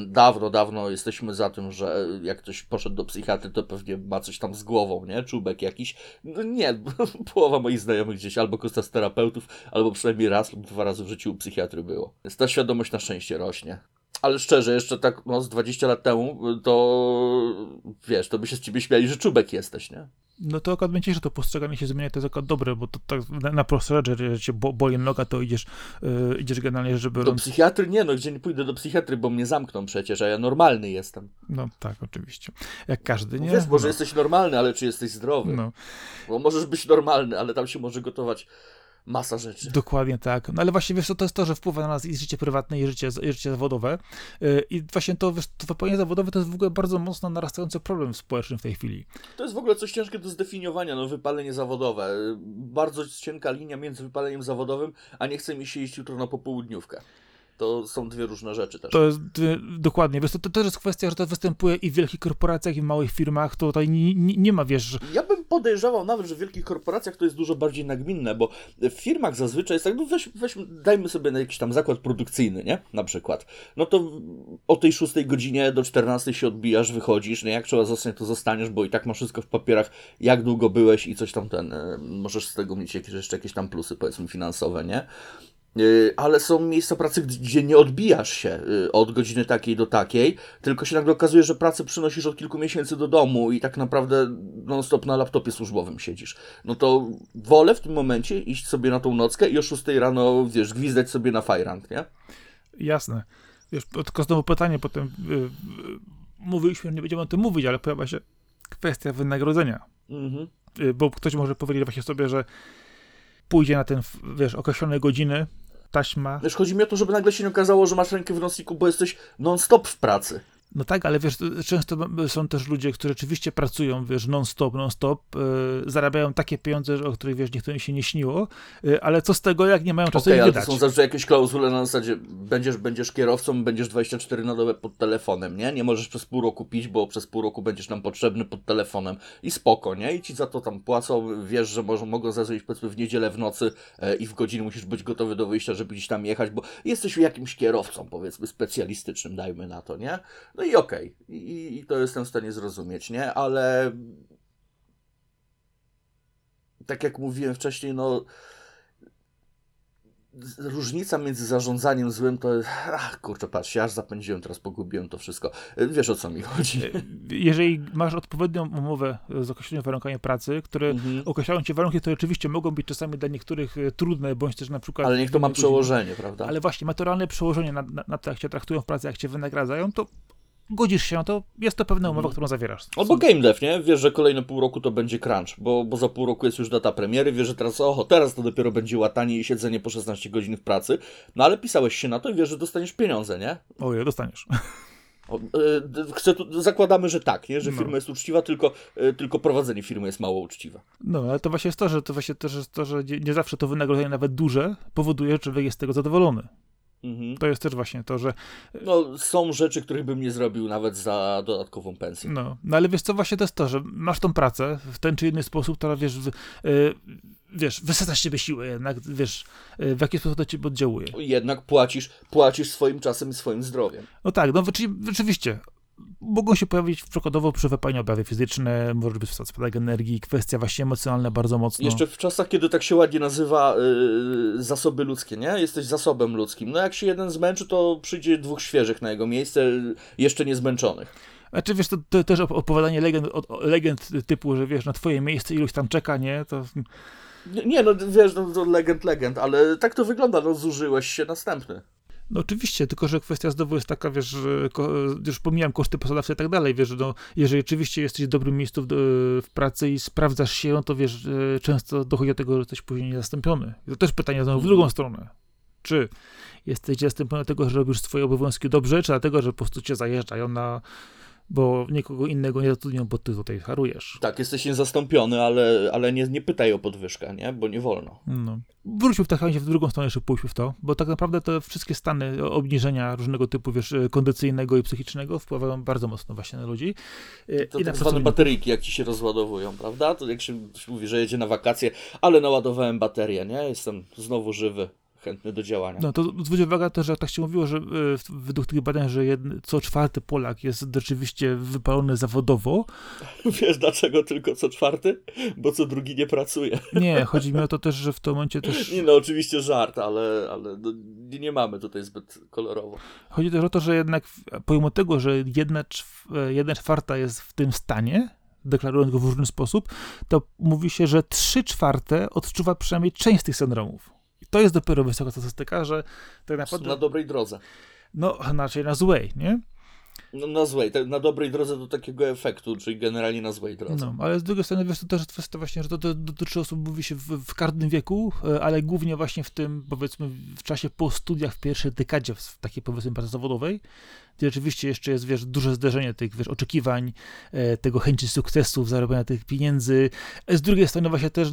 dawno, dawno jesteśmy za tym, że jak ktoś poszedł do psychiatry, to pewnie ma coś tam z głową, nie? Czubek jakiś. No nie, połowa moich znajomych gdzieś albo korzysta z terapeutów, albo przynajmniej raz lub dwa razy w życiu u psychiatry było. Więc ta świadomość na szczęście rośnie. Ale szczerze, jeszcze tak no, z 20 lat temu, to wiesz, to by się z ciebie śmiali, że czubek jesteś, nie? No to akurat będzie, że to postrzeganie się zmienia, to jest akurat dobre, bo to tak na, na rzeczy, że cię bo, boli noga, to idziesz, yy, idziesz generalnie, żeby... Do psychiatry? Nie, no gdzie nie pójdę do psychiatry, bo mnie zamkną przecież, a ja normalny jestem. No tak, oczywiście. Jak każdy, nie? Wiesz, może no. jesteś normalny, ale czy jesteś zdrowy? No. Bo możesz być normalny, ale tam się może gotować masa rzeczy. Dokładnie tak. No ale właśnie wiesz, to jest to, że wpływa na nas i życie prywatne, i życie, i życie zawodowe. Y, I właśnie to, wiesz, to wypełnienie zawodowe to jest w ogóle bardzo mocno narastający problem społeczny w tej chwili. To jest w ogóle coś ciężkie do zdefiniowania, no wypalenie zawodowe. Bardzo cienka linia między wypaleniem zawodowym, a nie chce mi się iść jutro na popołudniówkę to są dwie różne rzeczy też. To jest dokładnie, wiesz, to, to też jest kwestia, że to występuje i w wielkich korporacjach, i w małych firmach, to tutaj nie, nie, nie ma, wiesz... Ja bym podejrzewał nawet, że w wielkich korporacjach to jest dużo bardziej nagminne, bo w firmach zazwyczaj jest tak, no weź, weź dajmy sobie na jakiś tam zakład produkcyjny, nie? Na przykład. No to o tej 6 godzinie do 14 się odbijasz, wychodzisz, nie? Jak trzeba zostać, to zostaniesz, bo i tak masz wszystko w papierach, jak długo byłeś i coś tam ten, e, możesz z tego mieć jakieś, jeszcze jakieś tam plusy, powiedzmy, finansowe, nie? Y, ale są miejsca pracy, gdzie nie odbijasz się y, od godziny takiej do takiej, tylko się nagle okazuje, że pracę przynosisz od kilku miesięcy do domu i tak naprawdę non-stop na laptopie służbowym siedzisz. No to wolę w tym momencie iść sobie na tą nockę i o 6 rano, wiesz, gwizdać sobie na fajrant, nie? Jasne. Wiesz, tylko znowu pytanie potem, yy, mówiliśmy, nie będziemy o tym mówić, ale pojawia się kwestia wynagrodzenia. Mhm. y, bo ktoś może powiedzieć właśnie sobie, że pójdzie na ten, wiesz, określone godziny, taśma. Wiesz, chodzi mi o to, żeby nagle się nie okazało, że masz rękę w nocniku, bo jesteś non-stop w pracy. No tak, ale wiesz, często są też ludzie, którzy rzeczywiście pracują, wiesz, non-stop, non-stop, yy, zarabiają takie pieniądze, o których, wiesz, niektórym się nie śniło, yy, ale co z tego, jak nie mają czasu okay, ale wydać? to są zawsze jakieś klauzule na zasadzie, będziesz, będziesz kierowcą, będziesz 24 na dobę pod telefonem, nie? Nie możesz przez pół roku pić, bo przez pół roku będziesz nam potrzebny pod telefonem i spoko, nie? I ci za to tam płacą, wiesz, że może, mogą zadzwonić powiedzmy w niedzielę w nocy yy, i w godzinie musisz być gotowy do wyjścia, żeby gdzieś tam jechać, bo jesteś jakimś kierowcą, powiedzmy, specjalistycznym, dajmy na to, nie? No i okej. Okay i, i to jestem w stanie zrozumieć, nie? Ale tak jak mówiłem wcześniej, no różnica między zarządzaniem złym to jest. Ach, kurczę, patrz, ja aż zapędziłem, teraz pogubiłem to wszystko. Wiesz o co mi chodzi. E, jeżeli masz odpowiednią umowę z określonymi warunkami pracy, które mhm. określają ci warunki, które oczywiście mogą być czasami dla niektórych e, trudne, bądź też na przykład. Ale niech to ma przełożenie, prawda? Ale właśnie, naturalne przełożenie na, na, na to, jak cię traktują w pracy, jak cię wynagradzają, to godzisz się, to jest to pewna umowa, mhm. którą zawierasz. Albo game dev, nie? Wiesz, że kolejne pół roku to będzie crunch, bo, bo za pół roku jest już data premiery, wiesz, że teraz, oho, teraz to dopiero będzie łatanie i siedzenie po 16 godzin w pracy, no ale pisałeś się na to i wiesz, że dostaniesz pieniądze, nie? Ojej, dostaniesz. O, chcę tu, zakładamy, że tak, nie? że no. firma jest uczciwa, tylko, y, tylko prowadzenie firmy jest mało uczciwe. No, ale to właśnie jest to, że to właśnie też jest to, że nie, nie zawsze to wynagrodzenie nawet duże powoduje, że człowiek jest z tego zadowolony. Mhm. To jest też właśnie to, że. No, są rzeczy, których bym nie zrobił nawet za dodatkową pensję. No, no ale wiesz co, właśnie to jest to, że masz tą pracę w ten czy inny sposób, która wiesz. W, yy, wiesz, wysadza z ciebie siłę jednak, wiesz, e, w jaki sposób to ci oddziałuje. Jednak płacisz, płacisz swoim czasem i swoim zdrowiem. No tak, no rzeczywiście, mogą się pojawić przykładowo przy wypaleniu objawy fizyczne, może być spadek energii, kwestia właśnie emocjonalna bardzo mocno. Jeszcze w czasach, kiedy tak się ładnie nazywa yy, zasoby ludzkie, nie? Jesteś zasobem ludzkim. No jak się jeden zmęczy, to przyjdzie dwóch świeżych na jego miejsce, jeszcze nie zmęczonych. Znaczy, wiesz, to, to też opowiadanie legend, legend typu, że wiesz, na twoje miejsce iluś tam czeka, nie? To... Nie, no wiesz, no, to legend, legend, ale tak to wygląda, no zużyłeś się następny. No oczywiście, tylko że kwestia znowu jest taka, wiesz, że już pomijam koszty pracodawcy i tak dalej, wiesz, no, jeżeli rzeczywiście jesteś w dobrym miejscu w, w pracy i sprawdzasz się, no to wiesz, często dochodzi do tego, że jesteś później niezastąpiony. I to też pytanie znowu w drugą mhm. stronę. Czy jesteś zastąpiony dlatego, że robisz swoje obowiązki dobrze, czy dlatego, że po prostu cię zajeżdżają na bo nikogo innego nie zatrudnią, bo ty tutaj harujesz. Tak, jesteś niezastąpiony, ale, ale nie, nie pytaj o podwyżkę, nie? Bo nie wolno. No. Wróćmy w takim razie w drugą stronę, jeszcze pójdźmy w to, bo tak naprawdę te wszystkie stany obniżenia różnego typu, wiesz, kondycyjnego i psychicznego wpływają bardzo mocno właśnie na ludzi. To I tak zwane bateryjki, jak ci się rozładowują, prawda? To jak się mówi, że jedzie na wakacje, ale naładowałem baterię, nie? Jestem znowu żywy chętny do działania. No to zwróć uwagę to, że tak się mówiło, że e, według tych badań, że jedny, co czwarty Polak jest rzeczywiście wypalony zawodowo. Wiesz dlaczego tylko co czwarty? Bo co drugi nie pracuje. Nie, chodzi mi o to też, że w tym momencie też... Nie no, oczywiście żart, ale, ale no, nie, nie mamy tutaj zbyt kolorowo. Chodzi też o to, że jednak pomimo tego, że jedna, e, jedna czwarta jest w tym stanie, deklarując go w różny sposób, to mówi się, że trzy czwarte odczuwa przynajmniej część z tych syndromów. To jest dopiero wysoka statystyka, że tak naprawdę... Na dobrej drodze. No, znaczy na złej, nie? No, na złej, na dobrej drodze do takiego efektu, czyli generalnie na złej drodze. No, ale z drugiej strony, wiesz, to też kwestia właśnie, że to, to dotyczy osób, mówi się w, w każdym wieku, e, ale głównie właśnie w tym, powiedzmy, w czasie po studiach w pierwszej dekadzie w takiej, powiedzmy, pracy zawodowej, gdzie rzeczywiście jeszcze jest, wiesz, duże zderzenie tych, wiesz, oczekiwań, e, tego chęci sukcesu, zarobienia tych pieniędzy. Z drugiej strony właśnie też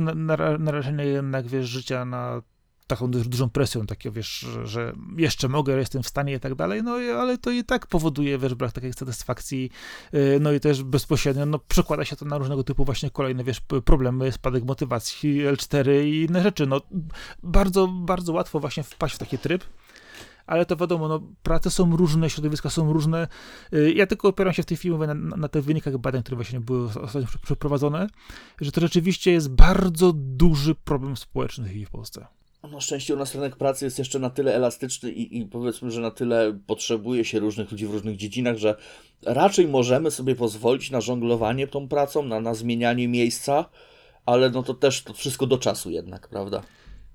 narażenie jednak, wiesz, życia na taką dużą presją, takie wiesz, że jeszcze mogę, jestem w stanie i tak dalej, no ale to i tak powoduje, wiesz, brak takiej satysfakcji, y, no i też bezpośrednio, no przekłada się to na różnego typu właśnie kolejne, wiesz, problemy, spadek motywacji, L4 i inne rzeczy, no bardzo, bardzo łatwo właśnie wpaść w taki tryb, ale to wiadomo, no, prace są różne, środowiska są różne. Y, ja tylko opieram się w tej chwili na, na, na tych wynikach badań, które właśnie były ostatnio przeprowadzone, że to rzeczywiście jest bardzo duży problem społeczny w Polsce na szczęście u nas rynek pracy jest jeszcze na tyle elastyczny i, i, powiedzmy, że na tyle potrzebuje się różnych ludzi w różnych dziedzinach, że raczej możemy sobie pozwolić na żonglowanie tą pracą, na, na zmienianie miejsca, ale no to też to wszystko do czasu jednak, prawda?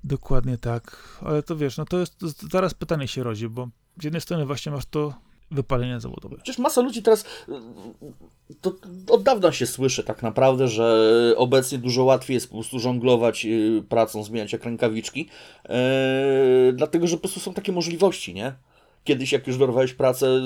Dokładnie tak, ale to wiesz, no to jest, to zaraz pytanie się rodzi, bo z jednej strony właśnie masz to wypalenia zawodowe. Przecież masa ludzi teraz, to od dawna się słyszy tak naprawdę, że obecnie dużo łatwiej jest po prostu żonglować y, pracą, zmieniać jak rękawiczki, yy, dlatego że po prostu są takie możliwości, nie? Kiedyś jak już dorwałeś pracę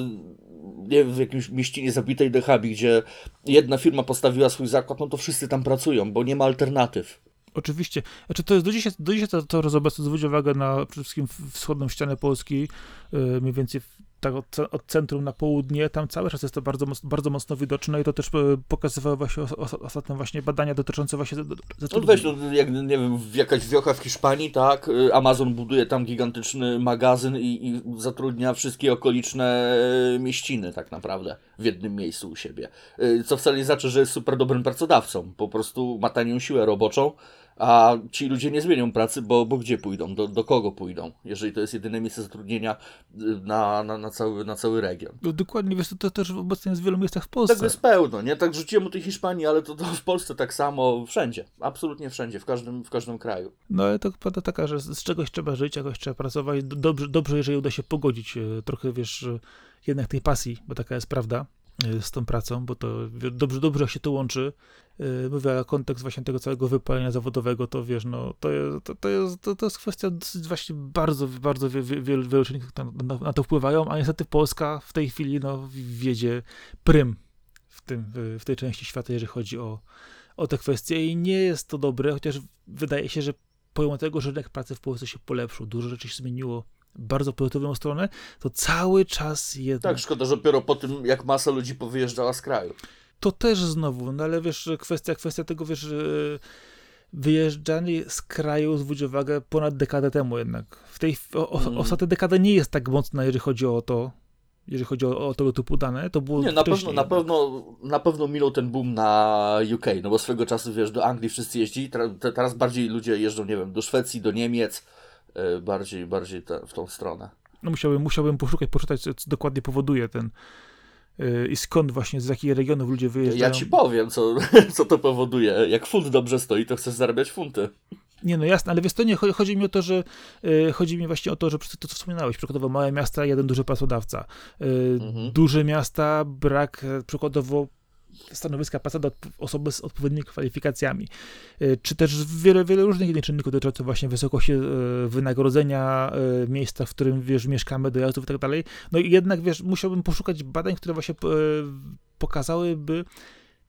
nie w jakimś mieścinie zabitej dechabi, gdzie jedna firma postawiła swój zakład, no to wszyscy tam pracują, bo nie ma alternatyw. Oczywiście. Znaczy to jest do dzisiaj, do dzisiaj to, to obecnie zwróć uwagę na przede wszystkim wschodnią ścianę Polski, yy, mniej więcej tak od, od, centrum na południe, tam cały czas jest to bardzo, bardzo mocno widoczne i to też e, pokazywały właśnie ostatnio właśnie badania dotyczące właśnie zatrudnienia. No weź, no, jak, nie wiem, jakaś wiocha w Hiszpanii, tak, y, Amazon buduje tam gigantyczny magazyn i, i zatrudnia wszystkie okoliczne e, mieściny tak naprawdę w jednym miejscu u siebie. Co wcale nie znaczy, że jest super dobrym pracodawcą, po prostu ma tanią siłę roboczą, a ci ludzie nie zmienią pracy, bo, bo gdzie pójdą, do, do kogo pójdą, jeżeli to jest jedyne miejsce zatrudnienia y, na, na, na, cały, na cały region. No, dokładnie, wiesz, to, to też obecnie jest w wielu miejscach w Polsce. Tak jest pełno, nie? Tak rzuciłem o tej Hiszpanii, ale to, to w Polsce tak samo, wszędzie, absolutnie wszędzie, w każdym, w każdym kraju. No ale to prawda taka, że z czegoś trzeba żyć, jakoś trzeba pracować, dobrze, dobrze jeżeli uda się pogodzić e, trochę, wiesz, jednak tej pasji, bo taka jest prawda, e, z tą pracą, bo to dobrze, dobrze się to łączy, mówię, a kontekst właśnie tego całego wypalenia zawodowego, to wiesz, no, to jest, to, to jest, to, to jest kwestia dosyć właśnie bardzo, bardzo wielu, na, na, na, to wpływają, a niestety Polska w tej chwili, no, wiedzie prym w, tym, w tej części świata, jeżeli chodzi o, o te kwestie i nie jest to dobre, chociaż wydaje się, że pomimo tego, że rynek pracy w Polsce się polepszył, dużo rzeczy się zmieniło bardzo pozytywną stronę, to cały czas jednak... Tak, szkoda, że dopiero po tym, jak masa ludzi powyjeżdżała z kraju to też znowu, no ale wiesz, kwestia, kwestia tego, wiesz, wyjeżdżanie z kraju, zwróć uwagę, ponad dekadę temu jednak. W tej, o, mm. ostatnia dekada nie jest tak mocna, jeżeli chodzi o to, jeżeli chodzi o, o tego typu dane, to było Nie, na pewno, na pewno, na pewno minął ten boom na UK, no bo swego czasu, wiesz, do Anglii wszyscy jeździli, teraz bardziej ludzie jeżdżą, nie wiem, do Szwecji, do Niemiec, e, bardziej, bardziej te, w tą stronę. No musiałbym, musiałbym poszukać, poczytać, co dokładnie powoduje ten, i skąd właśnie, z jakich regionów ludzie wyjeżdżają. Ja ci powiem, co, co to powoduje. Jak funt dobrze stoi, to chcesz zarabiać funty. Nie, no jasne, ale wiesz, to nie, chodzi mi o to, że yy, chodzi mi właśnie o to, że to, co wspominałeś, przykładowo małe miasta, jeden duży pracodawca. Yy, mhm. Duże miasta, brak e, przykładowo stanowiska pracy do osoby z odpowiednimi kwalifikacjami. E, czy też wiele, wiele różnych innych czynników dotyczących właśnie wysokości e, wynagrodzenia, e, miejsca, w którym, wiesz, mieszkamy, dojazdów i tak dalej. No i jednak, wiesz, musiałbym poszukać badań, które właśnie pokazałyby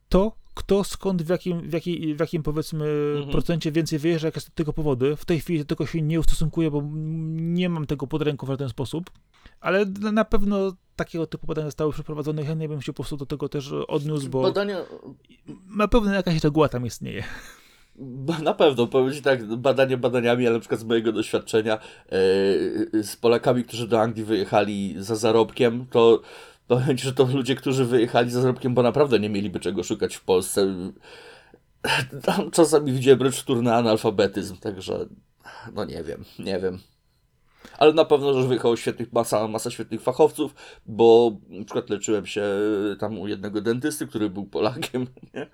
to, kto, skąd, w jakim, w jakiej, w jakim powiedzmy mhm. procencie więcej wyjeżdża, jakie są tego powody. W tej chwili tego się nie ustosunkuję, bo nie mam tego pod ręką w ten sposób, ale na pewno takiego typu badania zostały przeprowadzone. Ja nie bym się po prostu do tego też odniósł, bo badania... na pewno jakaś reguła tam istnieje. Na pewno, powiem Ci tak, badanie badaniami, ale na przykład z mojego doświadczenia yy, z Polakami, którzy do Anglii wyjechali za zarobkiem, to powiem że to ludzie, którzy wyjechali za zarobkiem, bo naprawdę nie mieliby czego szukać w Polsce. Tam czasami widziałem wręcz wtórny analfabetyzm, także no nie wiem, nie wiem ale na pewno, że wyjechało świetnych, masa, masa świetnych fachowców, bo na przykład leczyłem się tam u jednego dentysty, który był Polakiem, nie?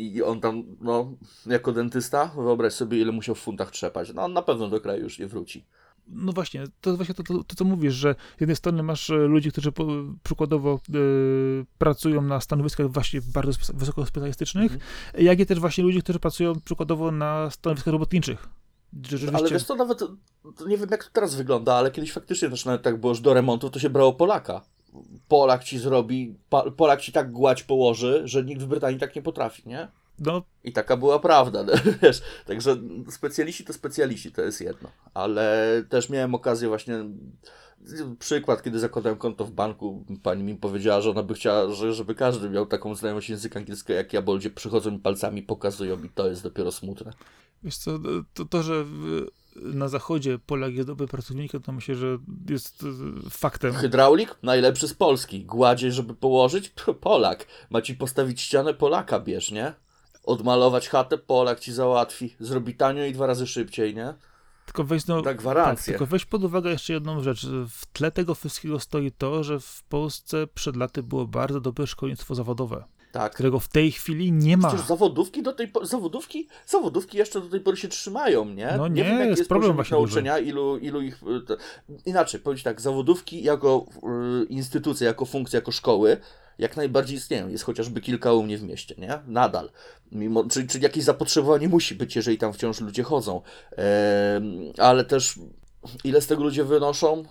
i on tam, no, jako dentysta, wyobraź sobie, ile musiał w funtach trzepać, no on na pewno do kraju już nie wróci. No właśnie, to jest właśnie to, to, to, co mówisz, że z jednej strony masz e, ludzi, którzy po, przykładowo y, pracują na stanowiskach właśnie bardzo wysoko specjalistycznych, mm. jak i też właśnie ludzi, którzy pracują przykładowo na stanowiskach robotniczych Rzeczywiście... Ale wiesz to nawet, to nie wiem jak to teraz wygląda, ale kiedyś faktycznie też nawet tak było, że do remontu to się brało Polaka. Polak ci zrobi, Polak ci tak gładź położy, że nikt w Brytanii tak nie potrafi, nie? No. I taka była prawda, no, wiesz, także specjaliści to specjaliści, to jest jedno, ale też miałem okazję właśnie, przykład, kiedy zakładałem konto w banku, pani mi powiedziała, że ona by chciała, że, żeby każdy miał taką znajomość języka angielskiego jak ja, bo ludzie przychodzą mi palcami, pokazują i to jest dopiero smutne. Wiesz co, to, to że na zachodzie Polak jest dobry pracownikiem, to myślę, że jest e, faktem. Hydraulik? Najlepszy z Polski. Gładzie, żeby położyć? Polak. Ma ci postawić ścianę? Polaka bierz, nie? Odmalować chatę? Polak ci załatwi. Zrobi tanio i dwa razy szybciej, nie? Tylko weź, no, tak. Tak, tylko weź pod uwagę jeszcze jedną rzecz. W tle tego wszystkiego stoi to, że w Polsce przed laty było bardzo dobre szkolnictwo zawodowe. Tak. którego w tej chwili nie ma. Przecież zawodówki do tej po- zawodówki, zawodówki jeszcze do tej pory się trzymają, nie? No nie, nie, wiem, jaki jest jest problem właśnie nauczenia, ilu, ilu ich... to- Inaczej, powiedzieć tak, zawodówki jako y, instytucja, jako funkcja, jako szkoły, jak najbardziej istnieją. Jest chociażby kilka u mnie w mieście, nie? Nadal. Mimo, czyli, czyli jakieś zapotrzebowanie musi być, jeżeli tam wciąż ludzie chodzą. Ale też ile z tego ludzie wynoszą,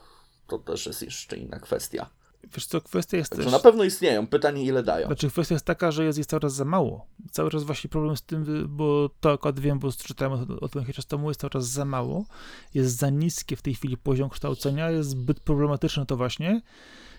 to też jest jeszcze inna kwestia. Wiesz co, kwestia jest Także też... na pewno istnieją. Pytanie, ile dają. Znaczy kwestia jest taka, że jest, jest coraz za mało. Cały czas właśnie problem z tym, bo to akurat wiem, bo czytałem o, o tym jakiś czas temu, jest czas za mało. Jest za niskie w tej chwili poziom kształcenia, jest zbyt problematyczne to właśnie.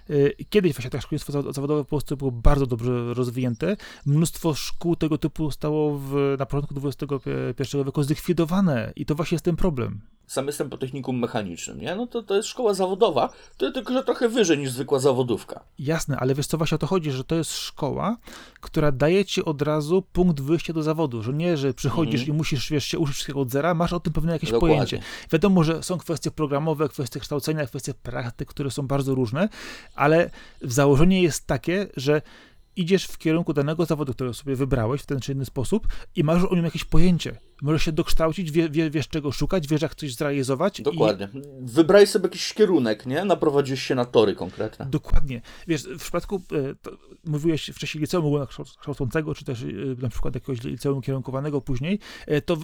Yy, Kiedyś właśnie tak szkolnictwo zawo- zawodowe w Polsce było bardzo dobrze rozwinięte. Mnóstwo szkół tego typu zostało w, na początku XXI wieku zlikwidowane i to właśnie jest ten problem. Sam jestem po technikum mechanicznym, nie? No to, to jest szkoła zawodowa, to tylko, że trochę wyżej niż zwykła zawodówka. Jasne, ale wiesz co właśnie o to chodzi, że to jest szkoła, która daje ci od razu punkt wyjścia do zawodu, że nie, że przychodzisz Mhm. i musisz wiesz, się uczyć wszystkiego od zera, masz o tym pewne jakieś Dokładnie. pojęcie. Wiadomo, że są kwestie programowe, kwestie kształcenia, kwestie praktyk, które są bardzo różne, ale założenie jest takie, że idziesz w kierunku danego zawodu, który sobie wybrałeś w ten czy inny sposób i masz o nim jakieś pojęcie. Możesz się dokształcić, wie, wie, wiesz czego szukać, wiesz jak coś zrealizować. i- Dokładnie. Wybraj sobie jakiś kierunek, nie? Naprowadzisz się na tory konkretne. Dokładnie. Wiesz, w przypadku, e, to, mówiłeś wcześniej liceum ogólnokształcącego, czy też e, na przykład jakiegoś liceum kierunkowanego później, e, to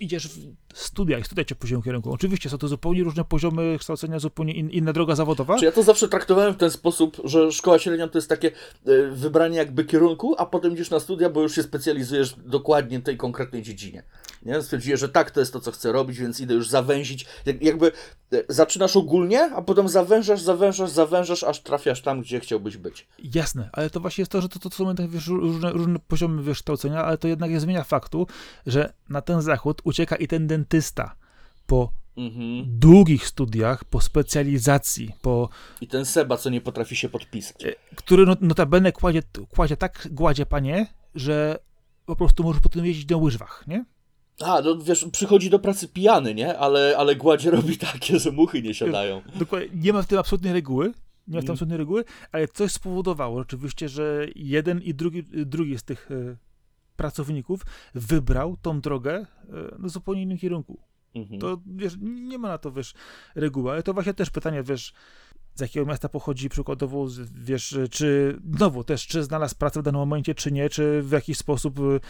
idziesz w studia i studia cię po poziom kierunku. Oczywiście są to zupełnie różne poziomy kształcenia, zupełnie in, inna droga zawodowa. Czy ja to zawsze traktowałem w ten sposób, że szkoła średnia to jest takie e, wybranie jakby kierunku, a potem idziesz na studia, bo już się specjalizujesz dokładnie w tej konkretnej dziedzinie. Nie? Stwierdziłem, że tak, to jest to, co chcę robić, więc idę już zawęzić. Jak, jakby e, zaczynasz ogólnie, a potem zawężasz, zawężasz, zawężasz, aż trafiasz tam, gdzie chciałbyś być. Jasne, ale to właśnie jest to, że to, to są tak, wiesz, różne, różne poziomy wiesz, kształcenia, ale to jednak nie zmienia faktu, że na ten zachód ucieka i ten dentysta po Mhm. długich studiach, po specjalizacji, po I ten Seba, co nie potrafi się podpisać. E, który no- notabene kładzie, kładzie tak gładzie panie, że po prostu możesz potem jeździć na łyżwach, nie? A, no wiesz, przychodzi do pracy pijany, nie? Ale, ale gładzie robi takie, że muchy nie siadają. Dokładnie, nie ma w tym absolutnej reguły, nie ma w tym Mm. absolutnej reguły, ale coś spowodowało oczywiście, że jeden i drugi, drugi z tych e, pracowników wybrał tą drogę e, na zupełnie innym kierunku. Mhm. To wiesz, nie ma na to, wiesz, reguły, ale to właśnie też pytanie, wiesz, z jakiego miasta pochodzi przykładowo, wiesz, czy, znowu też, czy znalazł pracę w danym momencie, czy nie, czy w jakiś sposób y,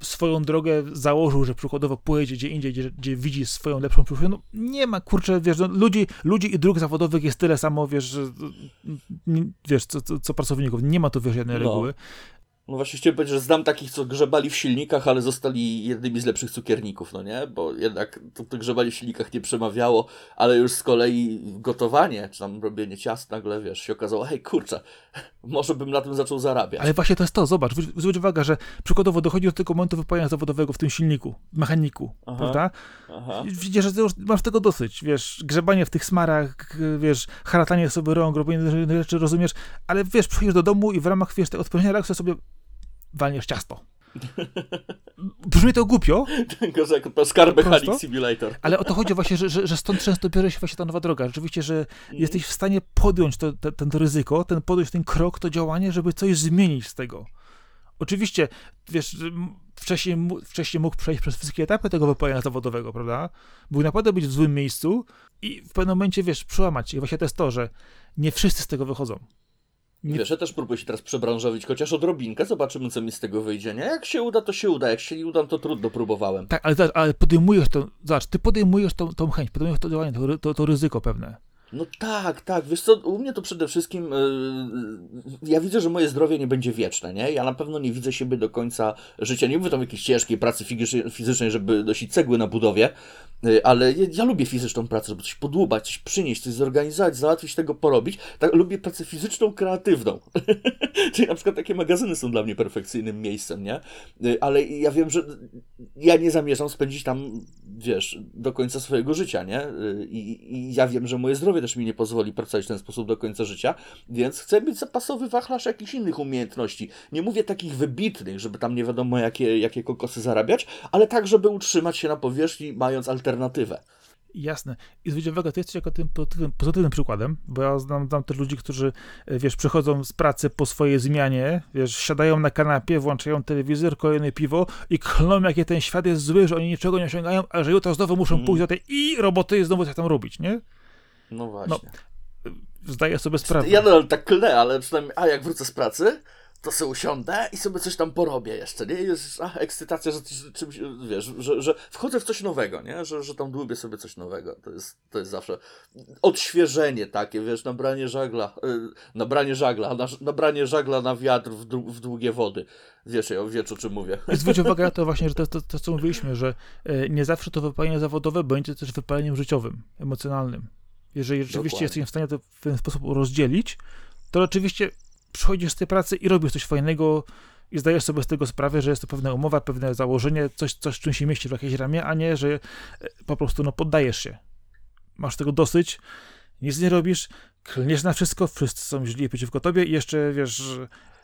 swoją drogę założył, że przykładowo pojedzie gdzie indziej, gdzie, gdzie widzi swoją lepszą przyszłość. No nie ma, kurczę, wiesz, no, ludzi, ludzi i dróg zawodowych jest tyle samo, wiesz, że, nie- wiesz, co, co, co pracowników. Nie ma tu, wiesz, jednej No. reguły. No właśnie chciałem powiedzieć, że znam takich, co grzebali w silnikach, ale zostali jednymi z lepszych cukierników, no nie? Bo jednak to, to grzebali w silnikach nie przemawiało, ale już z kolei gotowanie, czy tam robienie ciast nagle, wiesz, się okazało, hej, kurczę, może bym na tym zaczął zarabiać. Ale właśnie to jest to, zobacz, zwróć zwróć uwagę, że przykładowo dochodzi do tego momentu wypalenia zawodowego w tym silniku, mechaniku, Aha. prawda? Aha. Widzisz, że ty już masz tego dosyć, wiesz, grzebanie w tych smarach, wiesz, haratanie sobie rąk, robienie rzeczy, rozumiesz, ale wiesz, przychodzisz do domu i w ramach, wiesz, tego odpowiednia reakcji sobie walniesz ciasto. Brzmi to głupio, Tylko, że jako Scar Mechanic? Simulator. ale o to chodzi właśnie, że, że, że stąd często bierze się właśnie ta nowa droga. Rzeczywiście, że Mhm. jesteś w stanie podjąć to, to, ten to ryzyko, ten podjąć ten krok, to działanie, żeby coś zmienić z tego. Oczywiście, wiesz, wcześniej, wcześniej mógł przejść przez wszystkie etapy tego wypalenia zawodowego, prawda? Mógł naprawdę być w złym miejscu i w pewnym momencie, wiesz, przełamać się. I właśnie to jest to, że nie wszyscy z tego wychodzą. Nie- Wiesz, ja też próbuję się teraz przebranżowić, chociaż odrobinkę, zobaczymy, co mi z tego wyjdzie, nie? Jak się uda, to się uda, jak się nie uda, to trudno, próbowałem. Tak, ale, ale podejmujesz to, zobacz, ty podejmujesz tą, tą chęć, podejmujesz to działanie, to, to, to ryzyko pewne. No tak, tak. Wiesz co, u mnie to przede wszystkim. Yy, ja widzę, że moje zdrowie nie będzie wieczne, nie? Ja na pewno nie widzę siebie do końca życia. Nie mówię tam jakiejś ciężkiej pracy fizycznej- żeby nosić cegły na budowie, yy, ale ja, ja lubię fizyczną pracę, żeby coś podłubać, coś przynieść, coś zorganizować, załatwić tego porobić. Tak, lubię pracę fizyczną, kreatywną. Czyli na przykład takie magazyny są dla mnie perfekcyjnym miejscem, nie? Yy, ale ja wiem, że ja nie zamierzam spędzić tam, wiesz, do końca swojego życia, nie? I ja wiem, że moje zdrowie też mi nie pozwoli pracować w ten sposób do końca życia, więc chcę mieć zapasowy wachlarz jakichś innych umiejętności. Nie mówię takich wybitnych, żeby tam nie wiadomo jakie, jakie kokosy zarabiać, ale tak, żeby utrzymać się na powierzchni, mając alternatywę. Jasne. I zwróć uwagę, ty jesteś jako tym pozytywnym, pozytywnym przykładem, bo ja znam, znam też ludzi, którzy, e, wiesz, przychodzą z pracy po swojej zmianie, wiesz, siadają na kanapie, włączają telewizor, kolejne piwo i klną, jakie ten świat jest zły, że oni niczego nie osiągają, a że jutro znowu muszą pójść do tej i roboty i znowu coś tam robić, nie? No właśnie. Zdaję sobie sprawę. Ja nadal tak klnę, ale przynajmniej, a jak wrócę z pracy, to sobie usiądę i sobie coś tam porobię jeszcze, nie? Jest a, ekscytacja, że czymś, wiesz, że, że wchodzę w coś nowego, nie? Że, że tam dłubię sobie coś nowego. To jest, to jest zawsze odświeżenie takie, wiesz, nabranie żagla, y, nabranie żagla, na, nabranie żagla na wiatr w, dłu- w długie wody. Wiesz, ja wiesz o czym mówię. Zwróć uwagę na to właśnie, że to, to, to co mówiliśmy, że e, nie zawsze to wypalenie zawodowe będzie też wypaleniem życiowym, emocjonalnym. Jeżeli rzeczywiście Dokładnie. jesteś w stanie to w ten sposób rozdzielić, to rzeczywiście przychodzisz z tej pracy i robisz coś fajnego i zdajesz sobie z tego sprawę, że jest to pewna umowa, pewne założenie, coś, coś czym się mieści w jakieś ramię, a nie, że e, po prostu no, poddajesz się. Masz tego dosyć, nic nie robisz, klniesz na wszystko, wszyscy są źli przeciwko tobie i jeszcze, wiesz,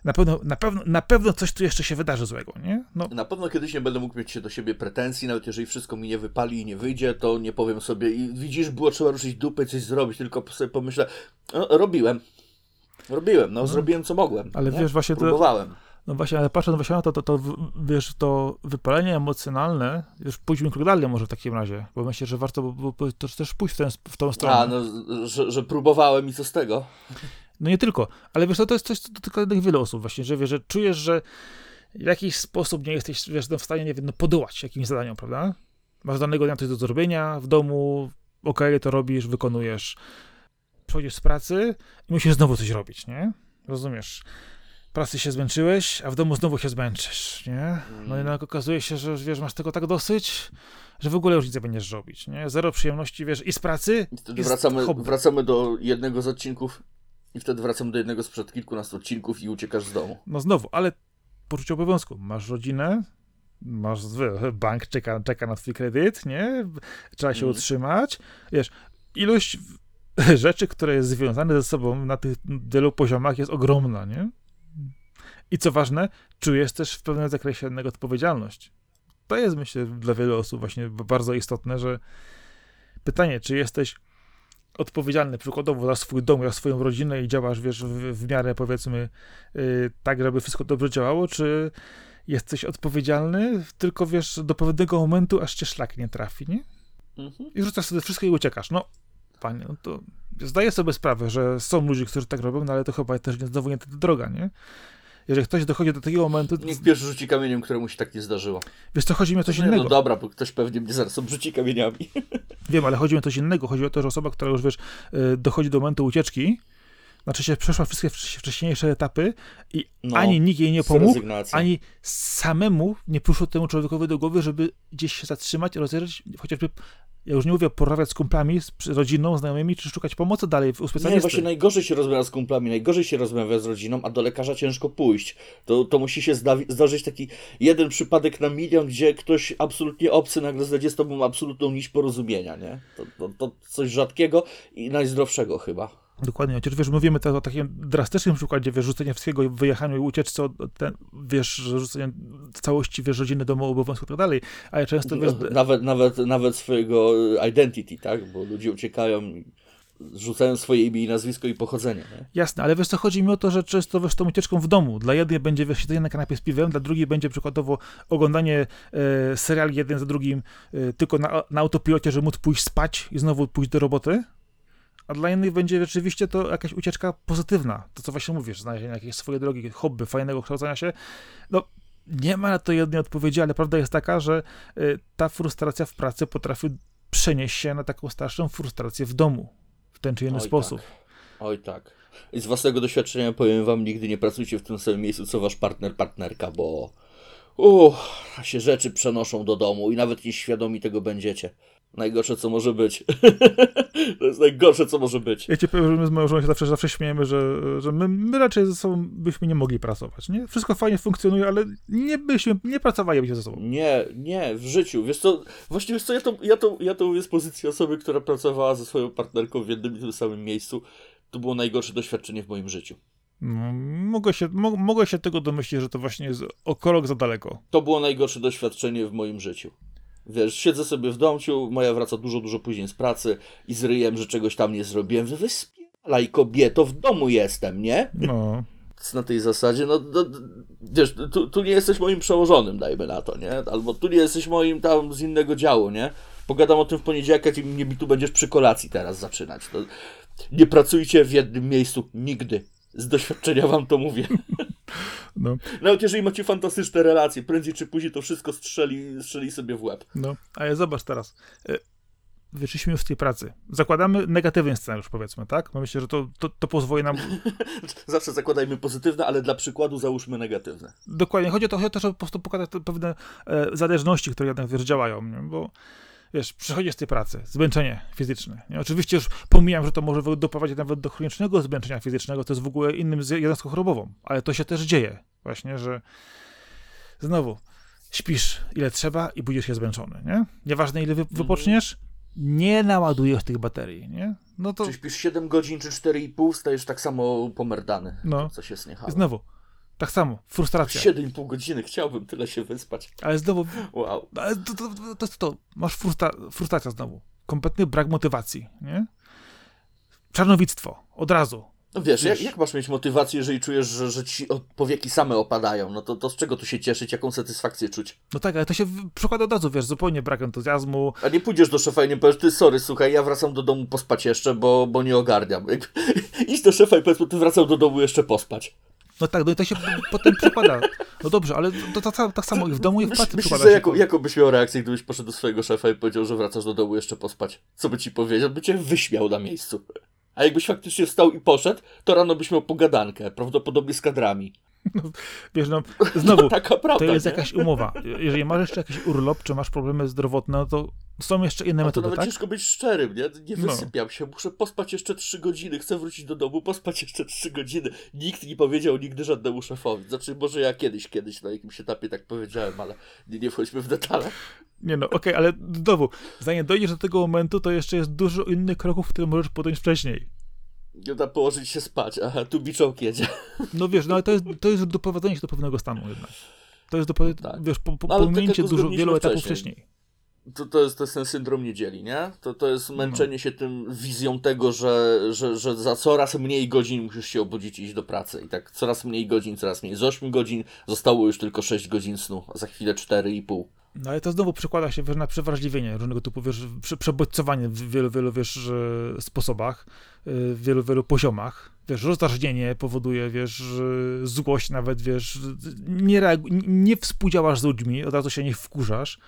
na pewno, na pewno, na pewno coś tu jeszcze się wydarzy złego, nie? No, Na pewno kiedyś nie będę mógł mieć się do siebie pretensji, nawet jeżeli wszystko mi nie wypali i nie wyjdzie, to nie powiem sobie i widzisz, było trzeba ruszyć dupę, coś zrobić, tylko sobie pomyślę, no, robiłem. Robiłem, no, zrobiłem co mogłem. Ale nie? wiesz, właśnie to- Próbowałem. No właśnie, ale patrząc właśnie na to, to, to wiesz, to wypalenie emocjonalne, już pójdźmy krok dalej może w takim razie, bo myślę, że warto by było to też pójść w, ten, w tą stronę. A, no, że, że próbowałem i co z tego? No nie tylko, ale wiesz, to, to jest coś, co dotyka jednak wielu osób właśnie, że wiesz, że czujesz, że w jakiś sposób nie jesteś, wiesz, no w stanie, nie wiem, no podołać jakimś zadaniom, prawda? Masz danego dnia coś do zrobienia w domu, okej, to robisz, wykonujesz. Przychodzisz z pracy i musisz znowu coś robić, nie? Rozumiesz? Pracy się zmęczyłeś, a w domu znowu się zmęczysz, nie? No jednak okazuje się, że wiesz, masz tego tak dosyć, że w ogóle już nic nie będziesz robić, nie? Zero przyjemności, wiesz, i z pracy, I wtedy i wracamy, hobby. wracamy do jednego z odcinków i wtedy wracamy do jednego sprzed kilkunastu odcinków i uciekasz z domu. No znowu, ale poczucie obowiązku. Masz rodzinę, masz bank, czeka, czeka na twój kredyt, nie? Trzeba się Mhm. utrzymać. Wiesz, ilość rzeczy, które jest związane ze sobą na tych wielu poziomach jest ogromna, nie? I co ważne, czujesz też w pewnym zakresie jednak odpowiedzialność. To jest, myślę, dla wielu osób właśnie bardzo istotne, że pytanie, czy jesteś odpowiedzialny przykładowo za swój dom, za swoją rodzinę i działasz, wiesz, w, w miarę powiedzmy y, tak, żeby wszystko dobrze działało, czy jesteś odpowiedzialny, tylko wiesz, do pewnego momentu, aż cię szlak nie trafi, nie? Mhm. I rzucasz sobie wszystko i uciekasz. No, panie, no to zdaję sobie sprawę, że są ludzie, którzy tak robią, no ale to chyba też nie, znowu nie ta droga, nie? Jeżeli ktoś dochodzi do takiego momentu, Niech pierwszy rzuci kamieniem, któremu się tak nie zdarzyło. wiesz co, chodzi mi o coś Nie, innego. No dobra, bo ktoś pewnie mnie zaraz obrzuci kamieniami. Wiem, ale chodzi mi o coś innego. Chodzi o to, że osoba, która już, wiesz, y, dochodzi do momentu ucieczki, znaczy się przeszła wszystkie wcz- wcześniejsze etapy i No, ani nikt jej nie pomógł, ani samemu nie przyszło temu człowiekowi do głowy, żeby gdzieś się zatrzymać, rozejrzeć, chociażby, ja już nie mówię, porozmawiać z kumplami, z rodziną, znajomymi, czy szukać pomocy dalej u Nie, specjalisty. właśnie najgorzej się rozmawia z kumplami, najgorzej się rozmawia z rodziną, a do lekarza ciężko pójść. To, to musi się zda- zdarzyć taki jeden przypadek na milion, gdzie ktoś absolutnie obcy nagle znajdzie z tobą absolutną nić porozumienia, nie? To, to, to coś rzadkiego i najzdrowszego chyba. Dokładnie, chociaż wiesz, mówimy teraz o takim drastycznym przykładzie, wiesz, rzucenia wszystkiego, wyjechaniu i ucieczce, ten, wiesz, że rzucenie całości, wiesz, rodziny, domu, obowiązków i tak dalej, ale często, wiesz, Nawet, nawet, nawet swojego identity, tak? Bo ludzie uciekają rzucają swoje imię i nazwisko i pochodzenie, nie? Jasne, ale wiesz co, chodzi mi o to, że często wiesz tą ucieczką w domu. Dla jednej będzie wiesz, siedzenie na kanapie z piwem, dla drugiej będzie przykładowo oglądanie e, seriali jeden za drugim e, tylko na, na autopilocie, żeby móc pójść spać i znowu pójść do roboty. A dla innych będzie rzeczywiście to jakaś ucieczka pozytywna. To, co właśnie mówisz, znalezienie jakieś swoje drogi, hobby, fajnego kształcenia się. No, nie ma na to jednej odpowiedzi, ale prawda jest taka, że e, ta frustracja w pracy potrafi przenieść się na taką starszą frustrację w domu w ten czy inny Oj, sposób. Tak. Oj tak. I z własnego doświadczenia powiem wam, nigdy nie pracujcie w tym samym miejscu, co wasz partner, partnerka, bo uff, się rzeczy przenoszą do domu i nawet nieświadomi tego będziecie. Najgorsze, co może być. to jest najgorsze, co może być. Ja ci powiem, że my z moją żoną się zawsze, zawsze śmiejemy, że, że my, my raczej ze sobą byśmy nie mogli pracować, nie? Wszystko fajnie funkcjonuje, ale nie byśmy, nie pracowalibyśmy ze sobą. Nie, nie, w życiu. Wiesz co, właśnie wiesz co, ja to, ja to, ja to mówię z pozycji osoby, która pracowała ze swoją partnerką w jednym i tym samym miejscu. To było najgorsze doświadczenie w moim życiu. No, mogę, się, mo, mogę się tego domyślić, że to właśnie jest o krok za daleko. To było najgorsze doświadczenie w moim życiu. Wiesz, siedzę sobie w domciu, moja wraca dużo, dużo później z pracy i z ryjem, że czegoś tam nie zrobiłem. Wy wyspialaj kobieto, w domu jestem, nie? No, na tej zasadzie, no, no wiesz, tu, tu nie jesteś moim przełożonym, dajmy na to, nie? Albo tu nie jesteś moim tam z innego działu, nie? Pogadam o tym w poniedziałek, ty mnie tu będziesz przy kolacji teraz zaczynać. Nie pracujcie w jednym miejscu nigdy. Z doświadczenia wam to mówię. no, Nawet jeżeli macie fantastyczne relacje, prędzej czy później to wszystko strzeli, strzeli sobie w łeb. no. Ale zobacz teraz. E, Wyszliśmy już z tej pracy. Zakładamy negatywny scenariusz, powiedzmy, tak? Myślę, że to, to, to pozwoli nam Zawsze zakładajmy pozytywne, ale dla przykładu załóżmy negatywne. Dokładnie. Chodzi o to, chodzi o to żeby po prostu pokazać pewne e, zależności, które jednak wiesz, działają, nie? bo wiesz, przychodzisz z tej pracy, zmęczenie fizyczne. Nie? Oczywiście już pomijam, że to może doprowadzić nawet do chronicznego zmęczenia fizycznego, to jest w ogóle innym jednostką chorobową, ale to się też dzieje właśnie, że znowu śpisz ile trzeba i budzisz się zmęczony, nie? Nieważne ile wy, wypoczniesz, nie naładujesz tych baterii, nie? No to Czy śpisz 7 godzin czy 4,5, stajesz tak samo pomerdany. No. Co się zniechało. znowu, tak samo, frustracja, 7,5 godziny, chciałbym tyle się wyspać. ale znowu Wow. Ale to, to, to, to, to masz frustra, frustracja znowu. Kompletny brak motywacji, nie? Czarnowictwo, od razu. No wiesz, Wiesz. Jak, jak masz mieć motywację, jeżeli czujesz, że, że ci powieki same opadają? No to, to z czego tu się cieszyć, jaką satysfakcję czuć? No tak, ale to się przekłada od razu, wiesz, zupełnie brak entuzjazmu. A nie pójdziesz do szefa i nie powiesz, ty sorry, słuchaj, ja wracam do domu pospać jeszcze, bo, bo nie ogarniam. Idź do szefa i powiedz ty wracam do domu jeszcze pospać. No tak, no i to się potem przekłada. No dobrze, ale to, to, to tak samo i w domu, i w Myśl, pracy myślisz, przekłada jaką, jaką byś miał reakcję, gdybyś poszedł do swojego szefa i powiedział, że wracasz do domu jeszcze pospać? Co by ci powiedział? By cię wyśmiał na miejscu. A jakbyś faktycznie wstał i poszedł, to rano byś miał pogadankę, prawdopodobnie z kadrami. Wiesz, no, znowu, Taka prawda, to jest nie? jakaś umowa. Jeżeli masz jeszcze jakiś urlop, czy masz problemy zdrowotne, no to są jeszcze inne A to metody, nawet tak? ciężko być szczerym, nie? Nie No. wysypiam się, muszę pospać jeszcze trzy godziny, chcę wrócić do domu, pospać jeszcze trzy godziny. Nikt nie powiedział nigdy żadnemu szefowi. Znaczy, może ja kiedyś, kiedyś na jakimś etapie tak powiedziałem, ale nie, nie wchodźmy w detale. Nie no, okej, ale znowu, zanim dojdziesz do tego momentu, to jeszcze jest dużo innych kroków, które możesz podjąć wcześniej. Nie da położyć się spać, aha, tu biczołk jedzie. No wiesz, no ale to jest, to jest doprowadzenie się do pewnego stanu jednak. To jest dopo, Tak. wiesz, po, po, No, tak pominięcie dużo, wielu etapów wcześniej. wcześniej. To, to, jest, to jest ten syndrom niedzieli, nie? To, to jest męczenie się tym wizją tego, że, że, że za coraz mniej godzin musisz się obudzić i iść do pracy. I tak coraz mniej godzin, coraz mniej. Z 8 godzin zostało już tylko 6 godzin snu, a za chwilę 4,5. No ale to znowu przekłada się wiesz, na przewrażliwienie, różnego typu wiesz, prze, przebodźcowanie w wielu, wielu wiesz, e, sposobach, e, w wielu, wielu poziomach. Wiesz, rozdrażnienie powoduje, wiesz, złość nawet, wiesz, nie, reagu- nie współdziałasz z ludźmi, od razu się nie wkurzasz.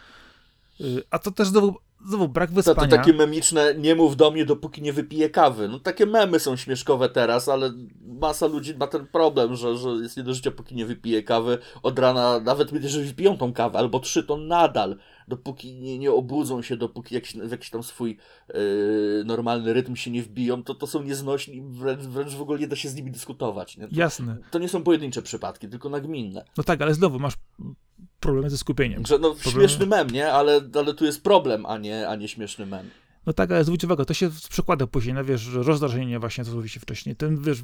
A to też znowu, znowu brak To, wyspania. to takie memiczne, nie mów do mnie, dopóki nie wypiję kawy. No takie memy są śmieszkowe teraz, ale masa ludzi ma ten problem, że, że jest nie do życia, póki nie wypije kawy. Od rana, nawet że wypiją tą kawę, albo trzy, to nadal. Dopóki nie, nie obudzą się, dopóki jakiś, w jakiś tam swój yy, normalny rytm się nie wbiją, to to są nieznośni, wręcz, wręcz w ogóle nie da się z nimi dyskutować. Nie? To, Jasne. to nie są pojedyncze przypadki, tylko nagminne. No tak, ale znowu masz problemy ze skupieniem. Że no, Problemy- śmieszny mem, nie? Ale, ale tu jest problem, a nie, a nie śmieszny mem. No tak, ale zwróć uwagę, to się przekłada później na, wiesz, że rozdrażnienie właśnie, co mówiliście wcześniej, ten, wiesz,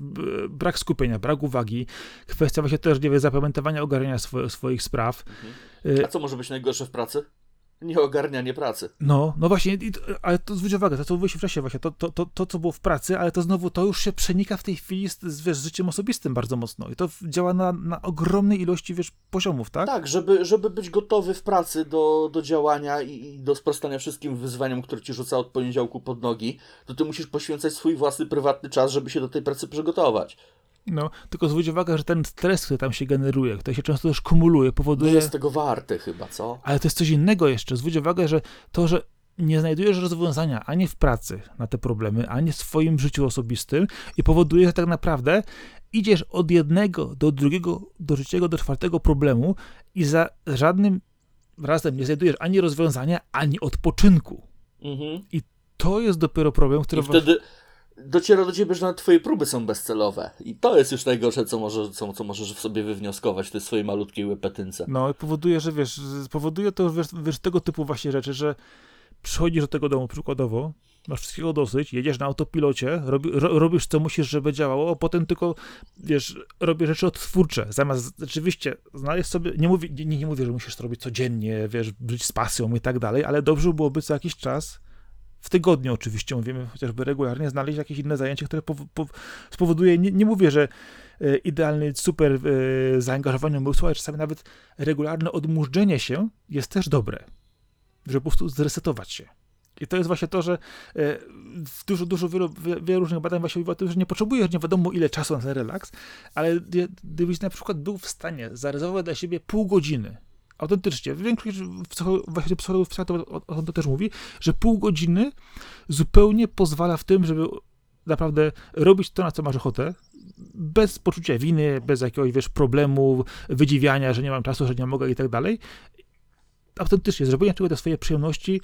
brak skupienia, brak uwagi, kwestia właśnie też, nie wiem, zapamiętywania, ogarniania swo- swoich spraw. Y, A co może być najgorsze w pracy? Nieogarnianie pracy. No, no właśnie, to, ale to zwróć uwagę, to co mówiliście wcześniej właśnie, to, to, to, to, co było w pracy, ale to znowu, to już się przenika w tej chwili z, z, wiesz, z życiem osobistym bardzo mocno i to działa na, na ogromnej ilości, wiesz, poziomów, tak? Tak, żeby, żeby być gotowy w pracy do, do działania i, i do sprostania wszystkim wyzwaniom, które ci rzuca od poniedziałku pod nogi, to ty musisz poświęcać swój własny, prywatny czas, żeby się do tej pracy przygotować. No, tylko zwróć uwagę, że ten stres, który tam się generuje, który się często też kumuluje, Nie powoduje... jest tego warte chyba, co? Ale to jest coś innego jeszcze. Zwróć uwagę, że to, że nie znajdujesz rozwiązania ani w pracy na te problemy, ani w swoim życiu osobistym i powoduje, że tak naprawdę idziesz od jednego do drugiego, do trzeciego, do czwartego problemu i za żadnym razem nie znajdujesz ani rozwiązania, ani odpoczynku. Mhm. To jest dopiero problem, który... I wtedy dociera do ciebie, że nawet twoje próby są bezcelowe. I to jest już najgorsze, co, może, co, co możesz w sobie wywnioskować w tej swojej malutkiej łepetynce. No, powoduje, że wiesz, powoduje to wiesz, wiesz, tego typu właśnie rzeczy, że przychodzisz do tego domu przykładowo, masz wszystkiego dosyć, jedziesz na autopilocie, robi, ro, robisz co musisz, żeby działało, a potem tylko, wiesz, robisz rzeczy odtwórcze. Zamiast rzeczywiście znaleźć sobie, nie mówię, nie, nie mówię, że musisz to robić codziennie, wiesz, żyć z pasją i tak dalej, ale dobrze byłoby co jakiś czas, w tygodniu oczywiście mówimy, chociażby regularnie, znaleźć jakieś inne zajęcie, które po, po, spowoduje, nie, nie mówię, że e, idealny, super e, zaangażowany umysłu, ale czasami nawet regularne odmurzenie się jest też dobre, żeby po prostu zresetować się. I to jest właśnie to, że e, dużo, dużo wielu, wielu różnych badań właśnie mówi o tym, że nie potrzebujesz nie wiadomo ile czasu na ten relaks, ale gdybyś na przykład był w stanie zarezerwować dla siebie pół godziny, autentycznie, większość psychologów o, o tym też mówi, że pół godziny zupełnie pozwala w tym, żeby naprawdę robić to, na co masz ochotę, bez poczucia winy, bez jakiegoś, wiesz, problemu, wydziwiania, że nie mam czasu, że nie mogę i tak dalej. Autentycznie, zrobienie czegoś do swojej przyjemności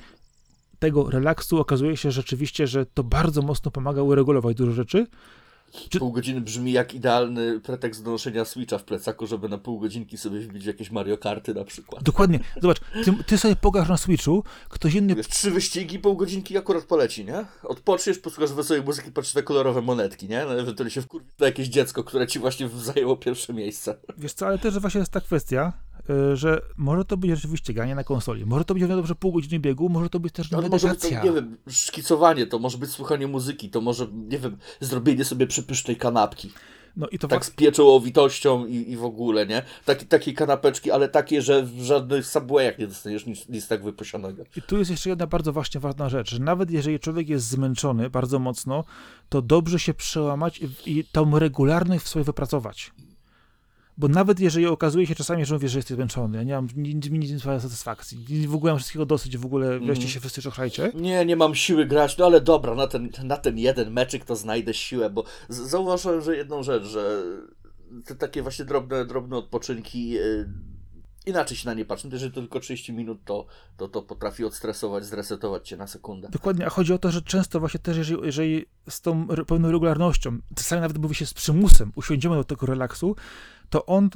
tego relaksu okazuje się rzeczywiście, że to bardzo mocno pomaga uregulować dużo rzeczy. Czy... Pół godziny brzmi jak idealny pretekst do noszenia Switcha w plecaku, żeby na pół godzinki sobie wbić jakieś Mario Karty na przykład. Dokładnie. Zobacz, ty, ty sobie pogasz na Switchu, ktoś inny... Wiesz, trzy wyścigi, pół godzinki akurat poleci, nie? Odpoczniesz, posłuchasz wesołej muzyki, patrzysz te kolorowe monetki, nie? No, ewentualnie się wkurwi na jakieś dziecko, które ci właśnie zajęło pierwsze miejsce. Wiesz co, ale też właśnie jest ta kwestia, że może to być rzeczywiście granie na konsoli, może to być dobrze pół godziny biegu, może to być też no, medytacja. Może być to, nie wiem, szkicowanie, to może być słuchanie muzyki, to może, nie wiem, zrobienie sobie przepysznej kanapki. No i to tak z pieczołowitością i, i w ogóle, nie? Taki, takie kanapeczki, ale takie, że w żadnych subwayach nie dostaniesz nic, nic tak wyposionego. I tu jest jeszcze jedna bardzo właśnie ważna rzecz, że nawet jeżeli człowiek jest zmęczony bardzo mocno, to dobrze się przełamać i, i tą regularność w sobie wypracować. Bo nawet jeżeli okazuje się czasami, że mówię, że jesteś zmęczony, ja nie mam nic, nic, nic satysfakcji, w ogóle mam wszystkiego dosyć, w ogóle mm. wreszcie się wszyscy czochrajcie. Nie, nie mam siły grać, no ale dobra, na ten, na ten jeden meczyk to znajdę siłę, bo zauważyłem, że jedną rzecz, że te takie właśnie drobne, drobne odpoczynki yy, inaczej się na nie patrzy. Jeżeli to tylko 30 minut, to, to, to potrafi odstresować, zresetować cię na sekundę. Dokładnie, a chodzi o to, że często właśnie też, jeżeli, jeżeli z tą pełną regularnością, czasami nawet mówi się z przymusem, usiądziemy do tego relaksu, to on, y,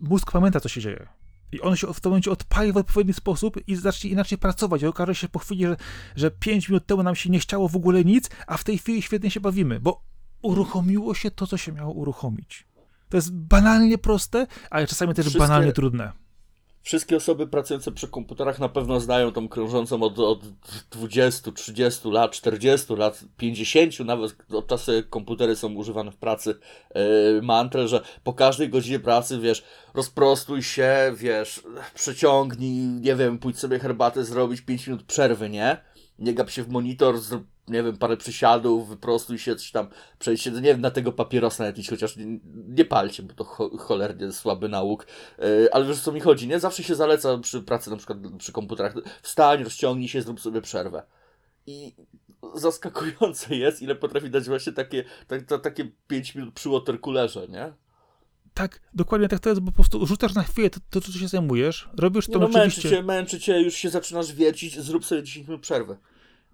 mózg pamięta, co się dzieje. I on się w tym momencie odpali w odpowiedni sposób i zacznie inaczej pracować. I okaże się po chwili, że, że 5 minut temu nam się nie chciało w ogóle nic, a w tej chwili świetnie się bawimy, bo uruchomiło się to, co się miało uruchomić. To jest banalnie proste, ale czasami też Wszystkie... banalnie trudne wszystkie osoby pracujące przy komputerach na pewno znają tą krążącą od, od 20, 30 lat, 40 lat, 50, nawet od czasu komputery są używane w pracy, yy, mantrę, że po każdej godzinie pracy, wiesz, rozprostuj się, wiesz, przeciągnij, nie wiem, pójdź sobie herbatę zrobić, 5 minut przerwy, nie? Nie gap się w monitor, zrób nie wiem, parę przysiadów, wyprostuj się, coś tam, przejdź się, nie wiem, na tego papierosa jakiś, chociaż nie, nie palcie, bo to cho cholernie słaby nauk, yy, ale wiesz, co mi chodzi, nie? Zawsze się zaleca przy pracy, na przykład przy komputerach, wstań, rozciągnij się, zrób sobie przerwę. I zaskakujące jest, ile potrafi dać właśnie takie, tak, to, takie 5 minut przy watercoolerze, nie? Tak, dokładnie tak to jest, bo po prostu rzucasz na chwilę to, to, to co się zajmujesz, robisz to no, oczywiście... Męczy cię, męczy cię, już się zaczynasz wiercić, zrób sobie 10 minut przerwy.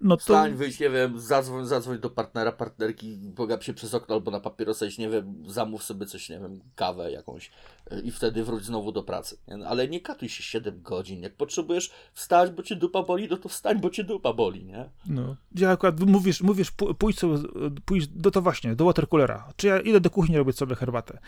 No to... Wstań, wyjść, nie wiem, zadzwoń, zadzwoń do partnera, partnerki, pogap się przez okno albo na papierosa, nie wiem, zamów sobie coś, nie wiem, kawę jakąś y, i wtedy wróć znowu do pracy. Nie? Ale nie katuj się 7 godzin. Jak potrzebujesz wstać, bo cię dupa boli, no to wstań, bo cię dupa boli, nie? No. Ja akurat mówisz, mówisz pójdź, sobie, pójdź do to właśnie, do watercoolera. Czy ja idę do kuchni robić sobie herbatę.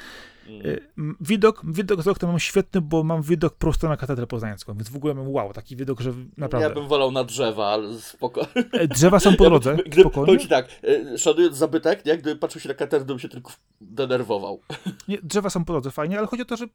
Mm. Widok, widok z okna mam świetny, bo mam widok prosto na katedrę poznańską, więc w ogóle mam wow, taki widok, że naprawdę... Ja bym wolał na drzewa, ale spoko. E, drzewa są po drodze, ja, spokojnie. Powiem ci tak, e, szanując zabytek, nie? gdyby patrzył się na katedrę, bym się tylko denerwował. Nie, drzewa są po drodze, fajnie, ale chodzi o to, że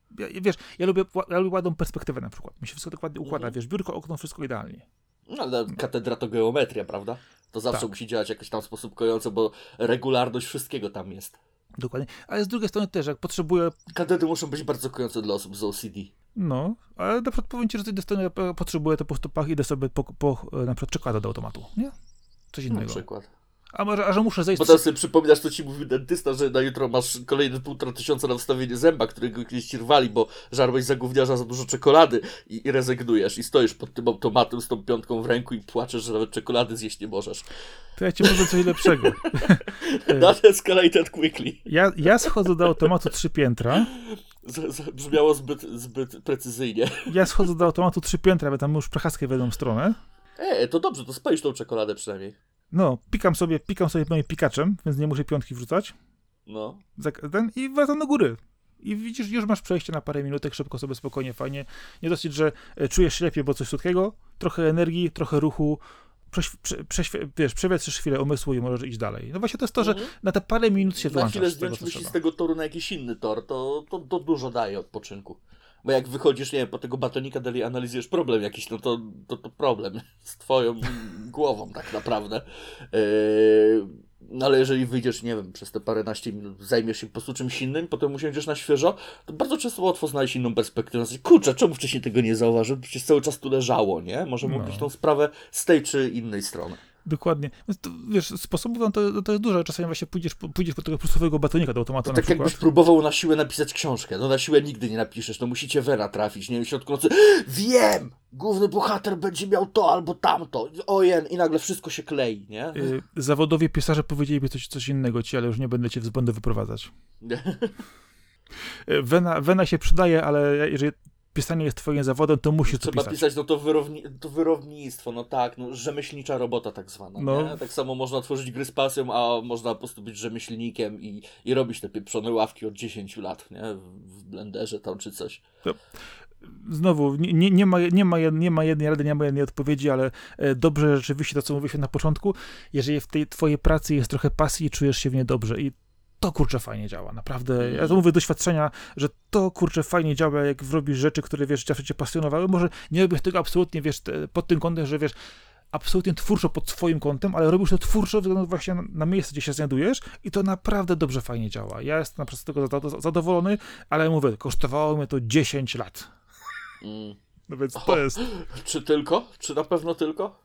wiesz, ja lubię, ja lubię ładną perspektywę na przykład. Mi się wszystko tak ładnie układa, mhm. wiesz, biurko, okno, wszystko idealnie. No, ale katedra to geometria, prawda? To zawsze tak. musi działać jakoś tam w sposób kojący, bo regularność wszystkiego tam jest. Dokładnie. Ale z drugiej strony też, jak potrzebuję... Katedry muszą być bardzo kojące dla osób z OCD. No, ale na przykład powiem ci, że z tej strony potrzebuję to po stopach, idę sobie po, po na przykład czekoladę do automatu, nie? Coś innego. Na przykład. A może, a że muszę zejść... Potem sobie przypominasz, co ci mówił dentysta, że na jutro masz kolejne półtora tysiąca na wstawienie zęba, którego kiedyś ci rwali, bo żarłeś za gówniarza za dużo czekolady i, i rezygnujesz. I stoisz pod tym automatem z tą piątką w ręku i płaczesz, że nawet czekolady zjeść nie możesz. To ja ci powiem coś lepszego. That escalated quickly. Ja, ja schodzę do automatu trzy piętra. Z, z, brzmiało zbyt, zbyt precyzyjnie. Ja schodzę do automatu trzy piętra, bo tam już przechadzkę w jedną stronę. E, to dobrze, to spalisz tą czekoladę przynajmniej. No, pikam sobie, pikam sobie moim pikaczem, więc nie muszę piątki wrzucać. No. Ten, I wracam do góry. I widzisz, już masz przejście na parę minutek, szybko sobie, spokojnie, fajnie. Nie dosyć, że e, czujesz się lepiej, bo coś słodkiego, trochę energii, trochę ruchu, prześ, prze, prześwie- wiesz, przewietrzysz chwilę umysłu i możesz iść dalej. No właśnie to jest to, że Mhm. na te parę minut się Na wyłączasz chwilę z tego, zdjąć myśli z tego toru na jakiś inny tor, to, to, to dużo daje odpoczynku. Bo jak wychodzisz, nie wiem, po tego batonika dalej analizujesz problem jakiś, no to, to, to problem z twoją głową tak naprawdę. Yy, no ale jeżeli wyjdziesz, nie wiem, przez te paręnaście minut zajmiesz się po prostu czymś innym, potem usiądziesz na świeżo, to bardzo często łatwo znaleźć inną perspektywę. Znaczy, kurczę, czemu wcześniej tego nie zauważyłem? Przecież cały czas tu leżało, nie? Może No. mógłbyś tą sprawę z tej czy innej strony. Dokładnie. Więc to, wiesz, sposobów to, to jest dużo. Czasami właśnie pójdziesz, pójdziesz po tego plusowego batonika do automatu To tak przykład. jakbyś próbował na siłę napisać książkę. No na siłę nigdy nie napiszesz, no musicie Wena trafić, nie wiem, w środku nocy. Wiem! Główny bohater będzie miał to albo tamto. Ojen, i nagle wszystko się klei, nie? Y, Zawodowi pisarze powiedzieliby coś, coś innego ci, ale już nie będę cię z błędu wyprowadzać. Y, Wena, wena się przydaje, ale jeżeli pisanie jest twoim zawodem, to musisz to Trzeba pisać. pisać, no to, wyrowni to wyrownictwo, no tak, no rzemieślnicza robota tak zwana, No. nie? Tak samo można tworzyć gry z pasją, a można po prostu być rzemieślnikiem i, i robić te pieprzone ławki od 10 lat, nie? W, blenderze tam czy coś. Znowu, nie, nie, ma, nie, ma, nie ma jednej rady, nie ma jednej odpowiedzi, ale e, dobrze rzeczywiście to, co mówiliśmy na początku, jeżeli w tej twojej pracy jest trochę pasji i czujesz się w niej dobrze i to kurczę fajnie działa, naprawdę. Ja to mówię doświadczenia, że to kurczę fajnie działa, jak robisz rzeczy, które wiesz, zawsze cię pasjonowały. Może nie robisz tego absolutnie, wiesz, pod tym kątem, że wiesz, absolutnie twórczo pod swoim kątem, ale robisz to twórczo względem właśnie na, miejsce, gdzie się znajdujesz i to naprawdę dobrze fajnie działa. Ja jestem naprawdę z tego zado- zadowolony, ale mówię, kosztowało mnie to 10 lat. Mm. No więc to O. jest. Czy tylko? Czy na pewno tylko?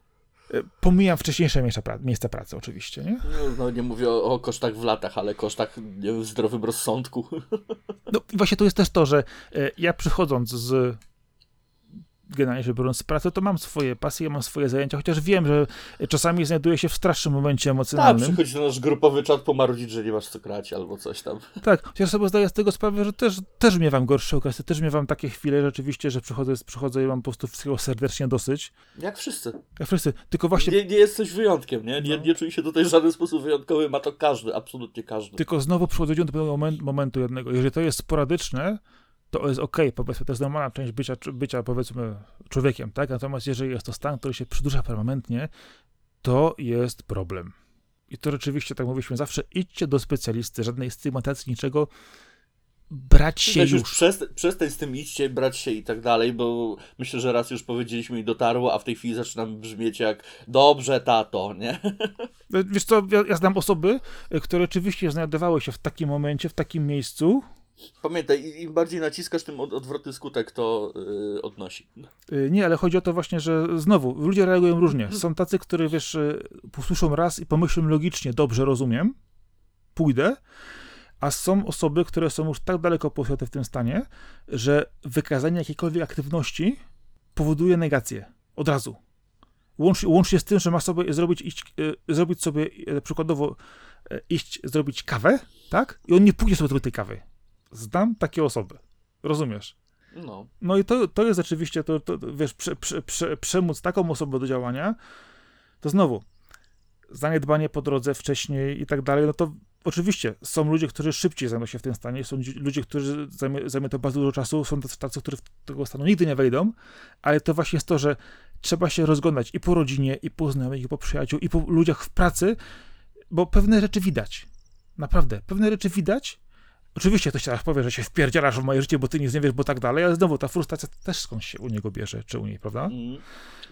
E, Pomijam wcześniejsze miejsca, pra- miejsca pracy, oczywiście, nie? No, no nie mówię o, o kosztach w latach, ale kosztach w zdrowym rozsądku. No właśnie to jest też to, że e, ja przychodząc z generalnie rzecz biorąc z pracy, to mam swoje pasje, mam swoje zajęcia, chociaż wiem, że czasami znajduję się w strasznym momencie Tak, emocjonalnym. przychodzi na nasz grupowy czat pomarudzić, że nie masz co grać albo coś tam. Tak, chociaż sobie zdaję z tego sprawę, że też, też miewam gorsze okresy, też miewam takie chwile rzeczywiście, że przychodzę, przychodzę i mam po prostu wszystkiego serdecznie dosyć. Jak wszyscy. Jak wszyscy, tylko właśnie, Nie, nie jesteś wyjątkiem, nie? Nie, No. nie czuj się tutaj w żaden sposób wyjątkowy, ma to każdy, absolutnie każdy. tylko znowu przychodzę do pewnego moment, momentu jednego. Jeżeli to jest sporadyczne, to jest okej, powiedzmy, to jest normalna część bycia, bycia, powiedzmy, człowiekiem, tak? Natomiast jeżeli jest to stan, który się przedłuża permanentnie, to jest problem. I to rzeczywiście, tak mówiliśmy zawsze, idźcie do specjalisty, żadnej stygmatyzacji, niczego, brać się Weź już już. przestań, przestań z tym idźcie, brać się i tak dalej, bo myślę, że raz już powiedzieliśmy i dotarło, a w tej chwili zaczynam brzmieć jak dobrze, tato, nie? Wiesz co, ja, ja znam osoby, które rzeczywiście znajdowały się w takim momencie, w takim miejscu, Pamiętaj, im- bardziej naciskasz, tym od, odwrotny skutek to yy, odnosi. Y, Nie, ale chodzi o to właśnie, że znowu, ludzie reagują różnie. Są tacy, którzy, wiesz, y, posłyszą raz i pomyślą logicznie, dobrze, rozumiem, pójdę, a są osoby, które są już tak daleko posunięte w tym stanie, że wykazanie jakiejkolwiek aktywności powoduje negację. Od razu. Łącz, łącz się z tym, że ma sobie zrobić, iść, y, zrobić sobie, przykładowo, iść zrobić kawę, tak? I on nie pójdzie sobie zrobić tej kawy. Znam takie osoby. Rozumiesz? No. No i to, to jest rzeczywiście, to, to wiesz, prze, prze, prze, przemóc taką osobę do działania, to znowu zaniedbanie po drodze wcześniej i tak dalej, no to oczywiście są ludzie, którzy szybciej znajdą się w tym stanie, są dzi- ludzie, którzy zajmie, zajmie to bardzo dużo czasu, są tacy, tacy, którzy w tego stanu nigdy nie wejdą, ale to właśnie jest to, że trzeba się rozglądać i po rodzinie, i po znajomych, i po przyjaciół, i po ludziach w pracy, bo pewne rzeczy widać. Naprawdę, pewne rzeczy widać. Oczywiście ktoś teraz powie, że się wpierdzielasz w moje życie, bo ty nic nie wiesz, bo tak dalej, ale znowu ta frustracja też skądś się u niego bierze, czy u niej, prawda? Mm.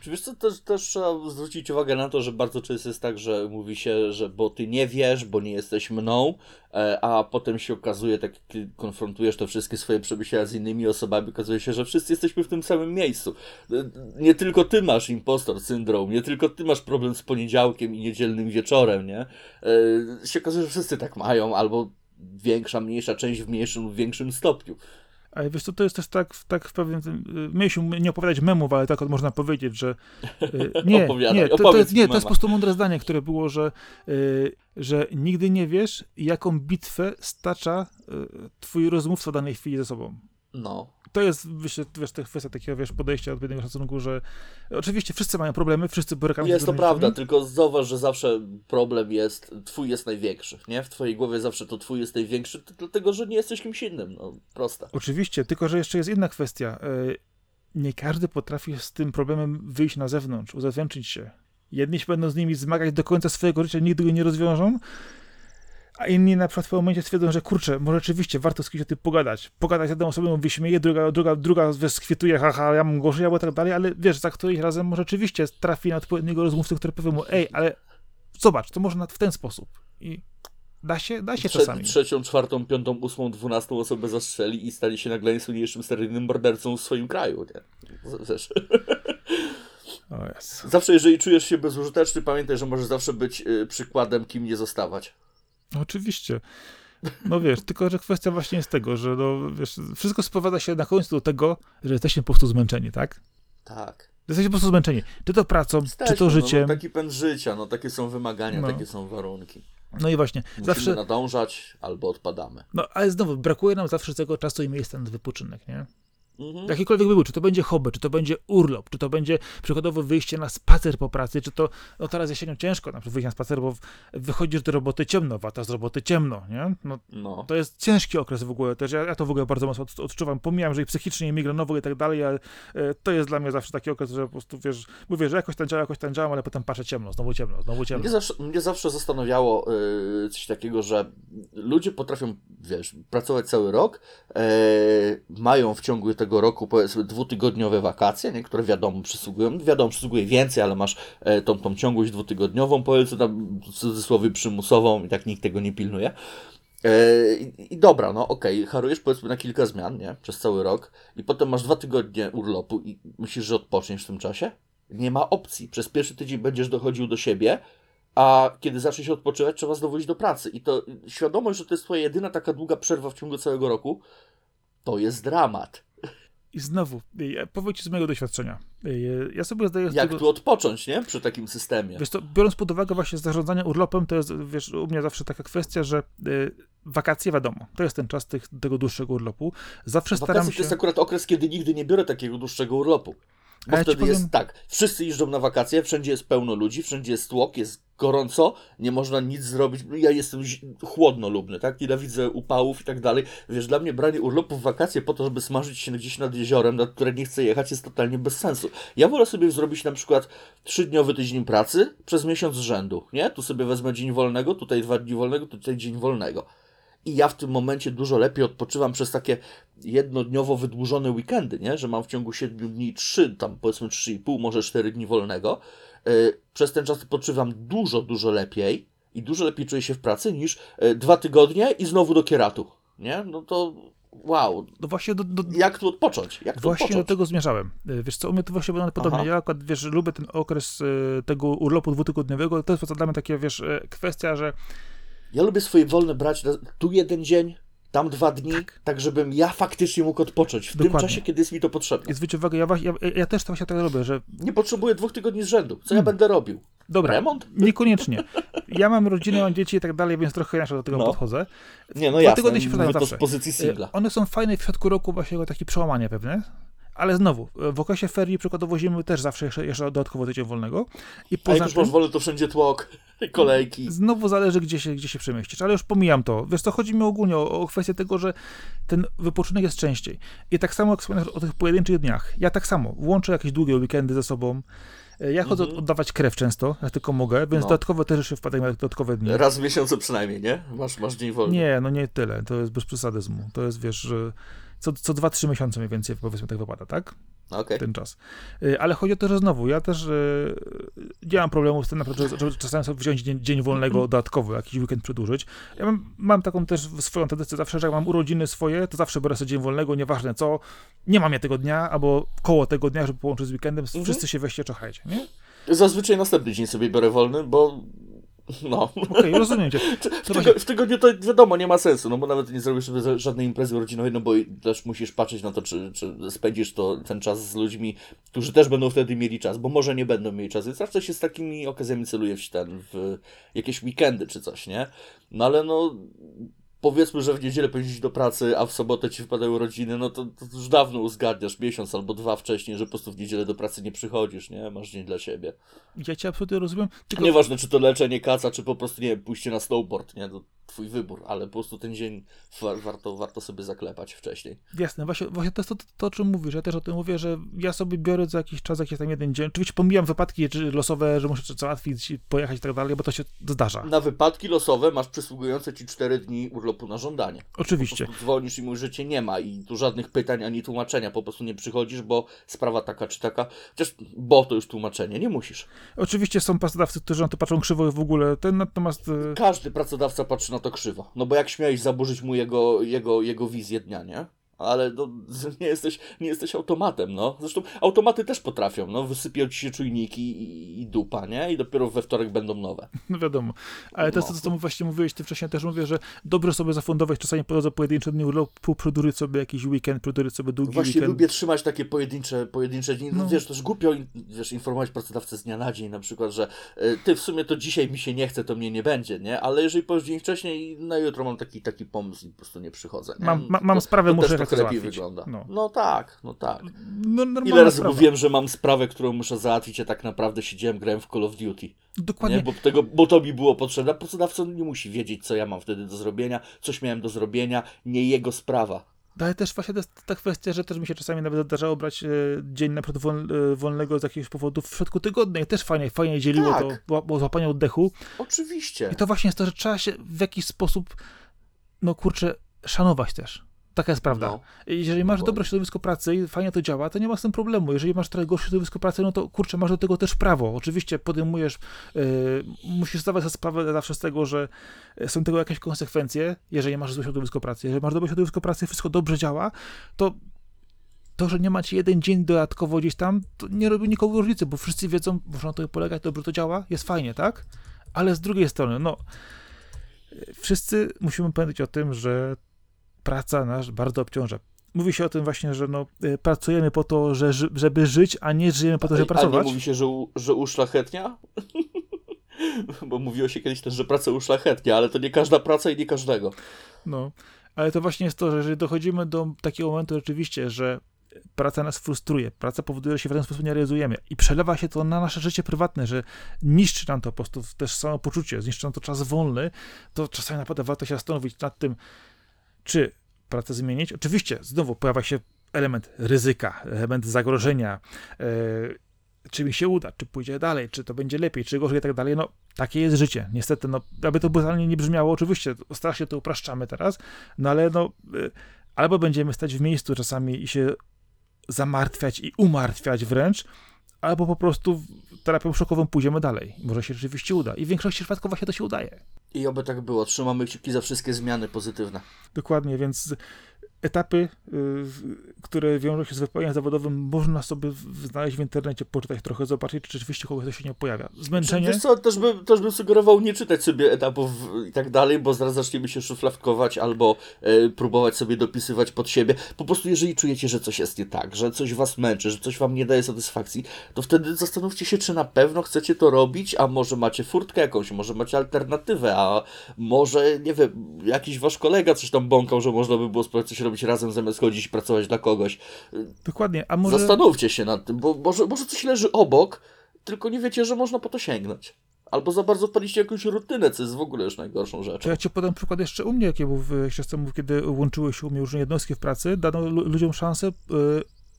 Wiesz co, też, też trzeba zwrócić uwagę na to, że bardzo często jest tak, że mówi się, że bo ty nie wiesz, bo nie jesteś mną, e, a potem się okazuje, tak jak konfrontujesz te wszystkie swoje przemyślenia z innymi osobami, okazuje się, że wszyscy jesteśmy w tym samym miejscu. E, Nie tylko ty masz impostor syndrom, nie tylko ty masz problem z poniedziałkiem i niedzielnym wieczorem, nie? E, się okazuje, że wszyscy tak mają, albo większa, mniejsza część w mniejszym lub większym stopniu. Ale wiesz co, to jest też tak, tak w pewnym, y, mieliśmy nie opowiadać memów, ale tak można powiedzieć, że y, nie, nie, to, to, jest, nie, to jest po prostu mądre zdanie, które było, że, y, że nigdy nie wiesz, jaką bitwę stacza twój rozmówca w danej chwili ze sobą. No. To jest, wiesz, to kwestia takiego, wiesz, podejścia odpowiedniego szacunku, że oczywiście wszyscy mają problemy, wszyscy borykają się Jest to prawda, tylko zauważ, że zawsze problem jest, twój jest największy, nie? W twojej głowie zawsze to twój jest największy, dlatego, że nie jesteś kimś innym, no, proste. Oczywiście, tylko że jeszcze jest inna kwestia. E, Nie każdy potrafi z tym problemem wyjść na zewnątrz, uzewnętrzyć się. Jedni się będą z nimi zmagać do końca swojego życia, nigdy go nie rozwiążą, a inni na przykład w pewnym momencie stwierdzą, że kurczę, może rzeczywiście warto z kimś o tym pogadać. Pogadać z jedną osobą wyśmieje, druga, druga, druga skwituje, haha, ja mam gorzej, albo tak dalej, ale wiesz, za któryś razem może rzeczywiście trafi na odpowiedniego rozmówcę, który powie mu, ej, ale zobacz, to można w ten sposób. I da się, da się Trze- czasami. trzecią, czwartą, piątą, ósmą, dwunastą osobę zastrzeli i stali się nagle najsłynniejszym seryjnym mordercą w swoim kraju, nie? Wiesz. Zawsze, jeżeli czujesz się bezużyteczny, pamiętaj, że możesz zawsze być y, przykładem, kim nie zostawać. No Oczywiście. No wiesz, tylko że kwestia właśnie jest tego, że no, wiesz, wszystko sprowadza się na końcu do tego, że jesteśmy po prostu zmęczeni, tak? Tak. Jesteśmy po prostu zmęczeni. Czy to pracą, Jesteśmy, czy to no, życiem. No, taki pęd życia, no takie są wymagania, No. takie są warunki. No i właśnie, Musimy zawsze, nadążać albo odpadamy. no ale znowu, brakuje nam zawsze tego czasu i miejsca na wypoczynek, nie? Mhm. Jakikolwiek by był, czy to będzie hobby, czy to będzie urlop, czy to będzie przykładowo wyjście na spacer po pracy, czy to, no teraz jesienią ciężko na przykład wyjść na spacer, bo wychodzisz do roboty ciemno, wata z roboty ciemno, nie? No No. To jest ciężki okres w ogóle też. Ja, ja to w ogóle bardzo mocno od, odczuwam. Pomijam, że i psychicznie, i migrenowo i tak dalej, ale e, to jest dla mnie zawsze taki okres, że po prostu wiesz, mówię, że jakoś tam działam, jakoś tam działam, ale potem patrzę ciemno, znowu ciemno, znowu ciemno. Mnie zawsze, mnie zawsze zastanawiało y, coś takiego, że ludzie potrafią, wiesz, pracować cały rok, e, mają w ciągu tego roku powiedzmy dwutygodniowe wakacje, nie, które wiadomo przysługują, wiadomo przysługuje więcej, ale masz e, tą, tą ciągłość dwutygodniową, powiedzmy tam w cudzysłowie przymusową i tak nikt tego nie pilnuje. E, I, dobra, no okej, harujesz powiedzmy na kilka zmian, nie? Przez cały rok i potem masz dwa tygodnie urlopu i myślisz, że odpoczniesz w tym czasie? Nie ma opcji. Przez pierwszy tydzień będziesz dochodził do siebie, a kiedy zaczniesz odpoczywać, trzeba znowu iść do pracy. I to świadomość, że to jest twoja jedyna taka długa przerwa w ciągu całego roku, to jest dramat. I znowu, e, powiem ci z mojego doświadczenia. E, Ja sobie zdaję Jak tego... tu odpocząć, nie? Przy takim systemie. Wiesz to, biorąc pod uwagę właśnie zarządzanie urlopem, to jest, wiesz, u mnie zawsze taka kwestia, że y, wakacje, wiadomo, to jest ten czas tych, tego dłuższego urlopu. Zawsze staram Wakacje się... to jest akurat okres, kiedy nigdy nie biorę takiego dłuższego urlopu. Bo ja wtedy jest powiem- tak, wszyscy jeżdżą na wakacje, wszędzie jest pełno ludzi, wszędzie jest tłok, jest gorąco, nie można nic zrobić. Ja jestem chłodnolubny, tak? Nienawidzę upałów i tak dalej. Wiesz, dla mnie branie urlopu w wakacje po to, żeby smażyć się gdzieś nad jeziorem, nad które nie chcę jechać, jest totalnie bez sensu. Ja wolę sobie zrobić na przykład trzydniowy tydzień pracy przez miesiąc z rzędu, nie? Tu sobie wezmę dzień wolnego, tutaj dwa dni wolnego, tutaj dzień wolnego. I ja w tym momencie dużo lepiej odpoczywam przez takie jednodniowo wydłużone weekendy, nie? Że mam w ciągu 7 dni 3, tam powiedzmy 3,5, może 4 dni wolnego. Yy, Przez ten czas odpoczywam dużo, dużo lepiej i dużo lepiej czuję się w pracy niż yy, dwa tygodnie i znowu do kieratu, nie? No to wow, No właśnie do, do, jak tu odpocząć? Jak tu Właśnie do odpocząć? tego zmierzałem. Y, Wiesz co, u mnie to właśnie wygląda podobnie. Aha. Ja akurat, wiesz, lubię ten okres y, tego urlopu dwutygodniowego. To jest dla mnie takie, wiesz, y, kwestia, że Ja lubię swoje wolne brać tu jeden dzień, tam dwa dni, tak. żebym ja faktycznie mógł odpocząć w tym Dokładnie. czasie, kiedy jest mi to potrzebne. zwróć uwagę, ja, ja, ja też to właśnie tak robię, że Nie potrzebuję dwóch tygodni z rzędu. Co ja Hmm. będę robił? dobra, Remont? niekoniecznie. Ja mam rodzinę, mam dzieci i tak dalej, więc trochę inaczej do tego No. podchodzę. Nie, no Dwa jasne. tygodnie się przydają to zawsze. z pozycji singla. One są fajne w środku roku, właśnie takie przełamanie pewne. Ale znowu, y, w okresie ferii przykładowo zimy też zawsze jeszcze, jeszcze dodatkowo tydzień wolnego. I A jak poza już masz wolę, to wszędzie tłok, kolejki. Znowu zależy, gdzie się, gdzie się przemieścisz, ale już pomijam to. Wiesz, to chodzi mi ogólnie o, o kwestię tego, że ten wypoczynek jest częściej. I tak samo jak wspomniałeś o tych pojedynczych dniach. Ja tak samo łączę jakieś długie weekendy ze sobą. E, Ja chodzę Mhm. oddawać krew często, jak tylko mogę, więc No. dodatkowe też jeszcze wpadają dodatkowe dni. Raz w miesiącu przynajmniej, nie? Masz, masz dzień wolny. Nie, no nie tyle. To jest bez przesadyzmu. To jest, wiesz, że co, co 2-3 miesiące mniej więcej powiedzmy tak wypada, tak? Okej. ten czas. Y, Ale chodzi o to, że znowu, ja też y, nie mam problemu z tym, na przykład, że, że czasami sobie wziąć dzień, dzień wolnego dodatkowo, jakiś weekend przedłużyć. Ja mam, mam taką też swoją tendencję zawsze, że jak mam urodziny swoje, to zawsze biorę sobie dzień wolnego, nieważne co, nie mam ja tego dnia, albo koło tego dnia, żeby połączyć z weekendem, Mhm. wszyscy się weźcie, czachajcie, nie? Zazwyczaj następny dzień sobie biorę wolny, bo no. Okej, rozumiem cię. W, tygo, w tygodniu to wiadomo, nie ma sensu, no bo nawet nie zrobisz sobie żadnej imprezy urodzinowej, no bo też musisz patrzeć na to, czy, czy spędzisz to, ten czas z ludźmi, którzy też będą wtedy mieli czas, bo może nie będą mieli czas, więc zawsze się z takimi okazjami celuje w ten, w jakieś weekendy czy coś, nie? No ale no, powiedzmy, że w niedzielę pojedziesz do pracy, a w sobotę ci wypadają rodziny, no to, to już dawno uzgadniasz miesiąc albo dwa wcześniej, że po prostu w niedzielę do pracy nie przychodzisz, nie? Masz dzień dla siebie. Ja cię absolutnie rozumiem. Tylko Nieważne, czy to leczenie kaca, czy po prostu, nie wiem, pójście na snowboard, nie? To twój wybór, ale po prostu ten dzień wa- warto, warto sobie zaklepać wcześniej. Jasne, właśnie, właśnie to jest to, to, o czym mówisz. Ja też o tym mówię, że ja sobie biorę za jakiś czas, jakiś tam jeden dzień. Oczywiście pomijam wypadki losowe, że muszę coś załatwić, pojechać i tak dalej, bo to się zdarza. Na wypadki losowe masz przysługujące ci 4 dni urlopu na żądanie. Oczywiście. Po dzwonisz i mówisz, że cię nie ma i tu żadnych pytań ani tłumaczenia, po prostu nie przychodzisz, bo sprawa taka czy taka. Chociaż, bo to już tłumaczenie, nie musisz. Oczywiście są pracodawcy, którzy na to patrzą krzywo w ogóle. Ten natomiast. e, Każdy pracodawca patrzy na to krzywo. No bo jak śmiałeś zaburzyć mu jego, jego, jego wizję dnia, nie? Ale no, nie, jesteś, nie jesteś automatem, no. Zresztą automaty też potrafią, no. Wysypią ci się czujniki i, i dupa, nie? I dopiero we wtorek będą nowe. No wiadomo. Ale to jest to, No. co właśnie mówiłeś ty wcześniej, też mówię, że dobrze sobie zafundować czasami po pojedyncze dni urlopu, przedłużyć sobie jakiś weekend, przedłużyć sobie długi Właśnie weekend. lubię trzymać takie pojedyncze, pojedyncze dni. No, No. wiesz, też głupio wiesz, informować pracodawcę z dnia na dzień, na przykład, że e, ty w sumie to dzisiaj mi się nie chce, to mnie nie będzie, nie? Ale jeżeli powiesz dzień wcześniej, na jutro mam taki, taki pomysł i po prostu nie przychodzę. Nie? Mam- ma- mam sprawę, to muszę trochę lepiej załatwić. wygląda. No. No. tak, no tak. No, normalna Ile razy sprawa. mówiłem, że mam sprawę, którą muszę załatwić, a tak naprawdę siedziałem, grałem w Call of Duty. Dokładnie. Nie? Bo, tego, bo to mi było potrzebne. Pracodawca nie musi wiedzieć, co ja mam wtedy do zrobienia, coś miałem do zrobienia, nie jego sprawa. Ale też właśnie to jest ta kwestia, że też mi się czasami nawet zdarzało brać e, dzień na przykład wol, e, wolnego z jakiegoś powodu w środku tygodnia i też fajnie, fajnie dzieliło Tak. to, było złapanie oddechu. Oczywiście. I to właśnie jest to, że trzeba się w jakiś sposób, no kurczę, szanować też. Taka jest prawda. No. Jeżeli masz dobre środowisko pracy i fajnie to działa, to nie ma z tym problemu. Jeżeli masz trochę gorsze środowisko pracy, no to kurczę, masz do tego też prawo. Oczywiście podejmujesz, yy, musisz zdawać sobie sprawę zawsze z tego, że e, są tego jakieś konsekwencje, jeżeli masz złe środowisko pracy. Jeżeli masz dobre środowisko pracy, wszystko dobrze działa, to to, że nie macie jeden dzień dodatkowo gdzieś tam, to nie robi nikogo różnicy, bo wszyscy wiedzą, można na to polegać, dobrze to działa, jest fajnie, tak? Ale z drugiej strony, no, wszyscy musimy pamiętać o tym, że praca nas bardzo obciąża. Mówi się o tym właśnie, że no, y, pracujemy po to, że, żeby żyć, a nie żyjemy po to, żeby A- A nie pracować. mówi się, że, u, że uszlachetnia? Bo mówiło się kiedyś też, że praca uszlachetnia, ale to nie każda praca i nie każdego. No, ale to właśnie jest to, że jeżeli dochodzimy do takiego momentu rzeczywiście, że praca nas frustruje, praca powoduje, że się w żaden sposób nie realizujemy i przelewa się to na nasze życie prywatne, że niszczy nam to po prostu też samopoczucie, zniszczy nam to czas wolny, to czasami naprawdę warto się zastanowić nad tym, czy pracę zmienić. Oczywiście, znowu pojawia się element ryzyka, element zagrożenia, e, czy mi się uda, czy pójdzie dalej, czy to będzie lepiej, czy gorzej i tak dalej. No, takie jest życie. Niestety, no, aby to brutalnie nie brzmiało, oczywiście, strasznie to upraszczamy teraz, no ale no, y, albo będziemy stać w miejscu czasami i się zamartwiać i umartwiać wręcz, albo po prostu terapią szokową pójdziemy dalej. Może się rzeczywiście uda. I w większości przypadków właśnie to się udaje. I oby tak było. Trzymamy kciuki za wszystkie zmiany pozytywne. Dokładnie, więc etapy, y, które wiążą się z wypełnieniem zawodowym, można sobie znaleźć w internecie, poczytać trochę, zobaczyć, czy rzeczywiście kogoś to się nie pojawia. Zmęczenie? Wiesz co, też bym, też bym sugerował nie czytać sobie etapów i tak dalej, bo zaraz zaczniemy się szufladkować albo e, próbować sobie dopisywać pod siebie. Po prostu jeżeli czujecie, że coś jest nie tak, że coś was męczy, że coś wam nie daje satysfakcji, to wtedy zastanówcie się, czy na pewno chcecie to robić, a może macie furtkę jakąś, może macie alternatywę, a może, nie wiem, jakiś wasz kolega coś tam bąkał, że można by było spróbować coś robić razem, zamiast chodzić i pracować dla kogoś. Dokładnie, a może... Zastanówcie się nad tym, bo może, może coś leży obok, tylko nie wiecie, że można po to sięgnąć. Albo za bardzo wpadliście w jakąś rutynę, co jest w ogóle już najgorszą To rzeczą. ja ci podam przykład jeszcze u mnie, jaki był w kiedy łączyły się u mnie różne jednostki w pracy, dano lu- ludziom szansę, y,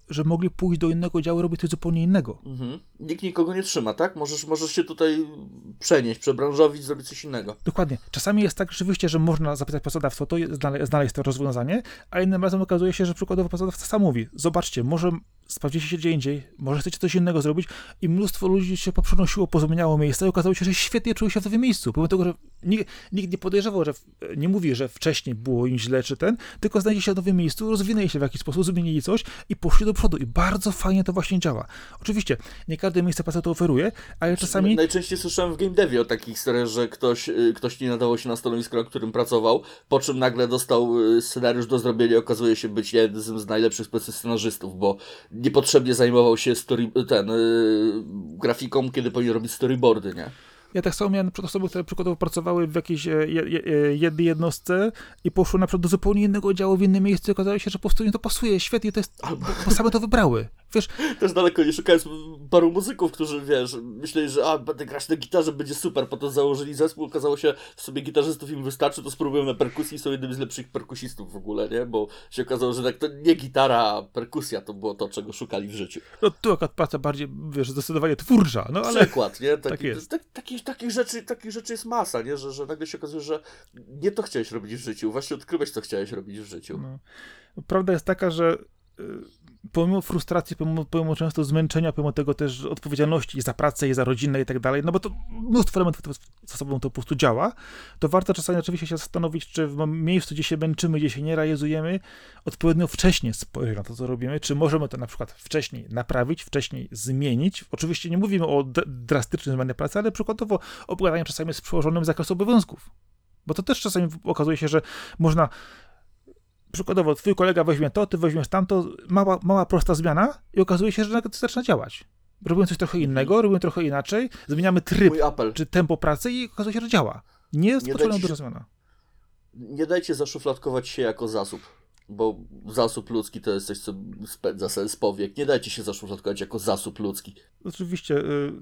że mogli pójść do innego działu i robić coś zupełnie innego. Mhm. Nikt nikogo nie trzyma, tak? Możesz, możesz się tutaj przenieść, przebranżowić, zrobić coś innego. Dokładnie. Czasami jest tak rzeczywiście, że można zapytać pracodawcę, to znaleźć to rozwiązanie, a innym razem okazuje się, że przykładowo pracodawca sam mówi, zobaczcie, może sprawdzicie się gdzie indziej, może chcecie coś innego zrobić i mnóstwo ludzi się poprzenosiło, pozmieniało miejsca i okazało się, że świetnie czuły się w tym miejscu, pomimo tego, że nikt, nikt nie podejrzewał, że w, nie mówi, że wcześniej było im źle czy ten, tylko znajdzie się w nowym miejscu, rozwinęli się w jakiś sposób, zmienili coś i poszli do przodu i bardzo fajnie to właśnie działa. Oczywiście, nie każde miejsce pracy to oferuje, ale czasami... Najczęściej słyszałem w game devie o takich historiach, że ktoś, y, ktoś nie nadawał się na stanowisko, na którym pracował, po czym nagle dostał y, scenariusz do zrobienia i okazuje się być jednym z najlepszych scenarzystów, bo niepotrzebnie zajmował się story, ten, y, grafiką, kiedy powinien robić storyboardy, nie? Ja tak samo miałem przed osoby, które przykładowo pracowały w jakiejś e, e, jednej jednostce i poszły na przykład do zupełnie innego działu w innym miejscu i okazało się, że po prostu im to pasuje, świetnie, to jest, Albo- bo, same to wybrały. Wiesz, Też daleko nie szukając paru muzyków, którzy, wiesz, myśleli, że a, będę grać na gitarze, będzie super, potem założyli zespół, okazało się, w sobie gitarzystów im wystarczy, to spróbują na perkusji i są jednym z lepszych perkusistów w ogóle, nie? Bo się okazało, że tak to nie gitara, a perkusja to było to, czego szukali w życiu. no tu akurat praca bardziej, wiesz, zdecydowanie twórcza, no ale... Przykład, nie? Taki, tak jest. tak, takich, takich, rzeczy, takich rzeczy jest masa, nie? Że, że nagle się okazuje, że nie to chciałeś robić w życiu, właśnie odkryłeś, co chciałeś robić w życiu. No. Prawda jest taka, że y, pomimo frustracji, pomimo, pomimo często zmęczenia, pomimo tego też odpowiedzialności za pracę, i za rodzinę i tak dalej, no bo to mnóstwo elementów ze sobą to po prostu działa, to warto czasami oczywiście się zastanowić, czy w miejscu, gdzie się męczymy, gdzie się nie realizujemy, odpowiednio wcześnie spojrzeć na to, co robimy, czy możemy to na przykład wcześniej naprawić, wcześniej zmienić. Oczywiście nie mówimy o drastycznej zmianie pracy, ale przykładowo opowiadanie czasami z przełożonym zakresu obowiązków. Bo to też czasami okazuje się, że można przykładowo twój kolega weźmie to, ty weźmiesz tamto, mała, mała prosta zmiana i okazuje się, że nagle to zaczyna działać. Robimy coś trochę innego, robimy trochę inaczej, zmieniamy tryb czy tempo pracy i okazuje się, że działa. Nie jest potrzebna duża zmiana. Nie dajcie zaszufladkować się jako zasób, bo zasób ludzki to jest coś, co spędza sens powiek. Nie dajcie się zaszufladkować jako zasób ludzki. Oczywiście, y,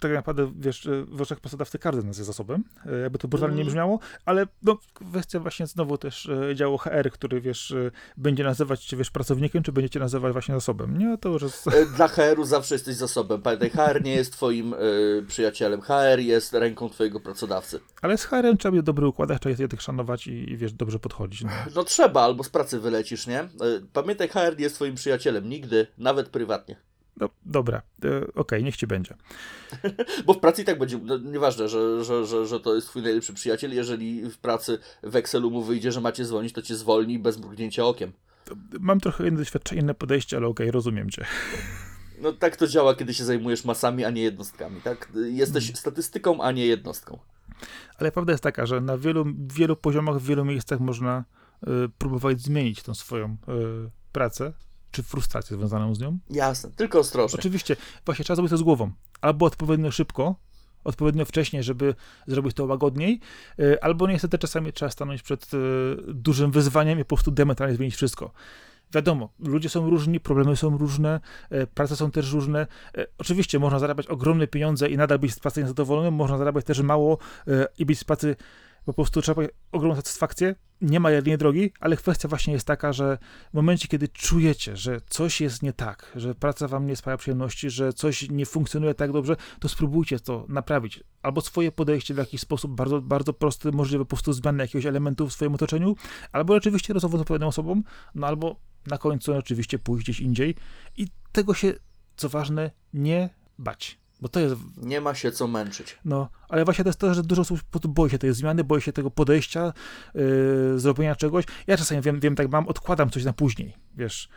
tak naprawdę, wiesz, y, w oczach pracodawcy każdy nas jest zasobem, y, jakby to brutalnie nie Mhm. brzmiało, ale no, kwestia właśnie znowu też y, działu HR, który, wiesz, y, będzie nazywać cię, wiesz, pracownikiem, czy będziecie nazywać właśnie zasobem. Nie, to już jest... E, Dla HR-u zawsze jesteś zasobem. Pamiętaj, HR nie jest twoim e, przyjacielem. HR jest ręką twojego pracodawcy. Ale z HR-em trzeba mieć dobry układ, trzeba je jednak szanować i, i, wiesz, dobrze podchodzić. No. No trzeba, albo z pracy wylecisz, nie? E, Pamiętaj, HR nie jest twoim przyjacielem. Nigdy, nawet prywatnie. No, dobra, y, okej, niech ci będzie. Bo w pracy i tak będzie, no, nieważne, że, że, że, że to jest twój najlepszy przyjaciel. Jeżeli w pracy w Excelu mu wyjdzie, że macie zwolnić, to cię zwolni bez mrugnięcia okiem. Mam trochę inne doświadczenie, inne podejście, ale okej, rozumiem cię. No tak to działa, kiedy się zajmujesz masami, a nie jednostkami, tak? Jesteś statystyką, a nie jednostką. Ale prawda jest taka, że na wielu, wielu poziomach, w wielu miejscach można y, próbować zmienić tą swoją y, pracę, czy frustrację związaną z nią. Jasne, tylko ostrożnie. Oczywiście, właśnie trzeba zrobić to z głową. Albo odpowiednio szybko, odpowiednio wcześnie, żeby zrobić to łagodniej, y, albo niestety czasami trzeba stanąć przed y, dużym wyzwaniem i po prostu diametralnie zmienić wszystko. Wiadomo, ludzie są różni, problemy są różne, e, prace są też różne. E, Oczywiście można zarabiać ogromne pieniądze i nadal być z pracy niezadowolonym, można zarabiać też mało e, i być z pracy po prostu trzeba ogromną satysfakcję. Nie ma jednej drogi, ale kwestia właśnie jest taka, że w momencie, kiedy czujecie, że coś jest nie tak, że praca wam nie sprawia przyjemności, że coś nie funkcjonuje tak dobrze, to spróbujcie to naprawić. Albo swoje podejście w jakiś sposób bardzo, bardzo prosty, możliwe po prostu zmiany jakiegoś elementu w swoim otoczeniu, albo oczywiście rozmowę z odpowiednią osobą, no albo na końcu oczywiście pójść gdzieś indziej i tego się, co ważne, nie bać. Bo to jest, Nie ma się co męczyć. no, ale właśnie to jest to, że dużo osób boi się tej zmiany, boi się tego podejścia, yy, zrobienia czegoś. Ja czasami wiem, wiem, tak mam, odkładam coś na później, wiesz.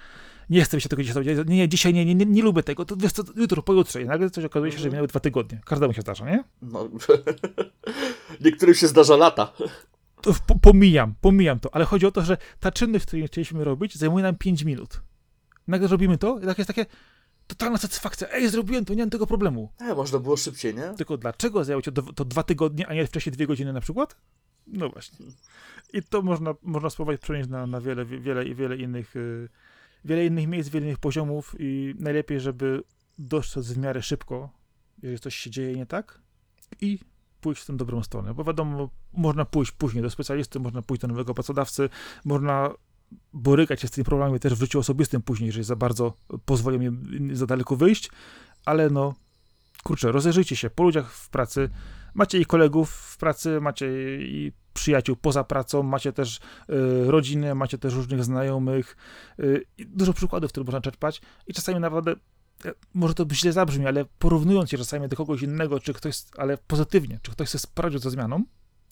Nie chcę się tego dzisiaj zrobić. Nie, nie, dzisiaj nie, nie, nie, nie lubię tego. To wiesz co, jutro, pojutrze. I nagle coś okazuje się, że minęły dwa tygodnie. Każdemu się zdarza, nie? No, niektórym się zdarza lata. To po, pomijam, pomijam to, ale chodzi o to, że ta czynność, którą chcieliśmy robić, zajmuje nam 5 minut. Nagle robimy to i tak jest takie totalna satysfakcja. Ej, zrobiłem to, nie mam tego problemu. E, można było szybciej, nie? Tylko dlaczego zajęło cię to, to dwa tygodnie, a nie wcześniej dwie godziny na przykład? No właśnie. I to można, można spróbować przenieść na, na wiele, wie- wiele wiele innych, y, wiele innych miejsc, wiele innych poziomów i najlepiej, żeby dostrzec w miarę szybko, jeżeli coś się dzieje nie tak i pójść w tę dobrą stronę, bo wiadomo, można pójść później do specjalisty, można pójść do nowego pracodawcy, można borykać się z tymi problemami też w życiu osobistym później, jeżeli za bardzo pozwolą im za daleko wyjść, ale no, kurczę, rozejrzyjcie się po ludziach w pracy. Macie i kolegów w pracy, macie i przyjaciół poza pracą, macie też y, rodziny, macie też różnych znajomych. Y, dużo przykładów, które można czerpać i czasami naprawdę e, może to źle zabrzmi, ale porównując się czasami do kogoś innego, czy ktoś, ale pozytywnie, czy ktoś się sprawdził ze zmianą,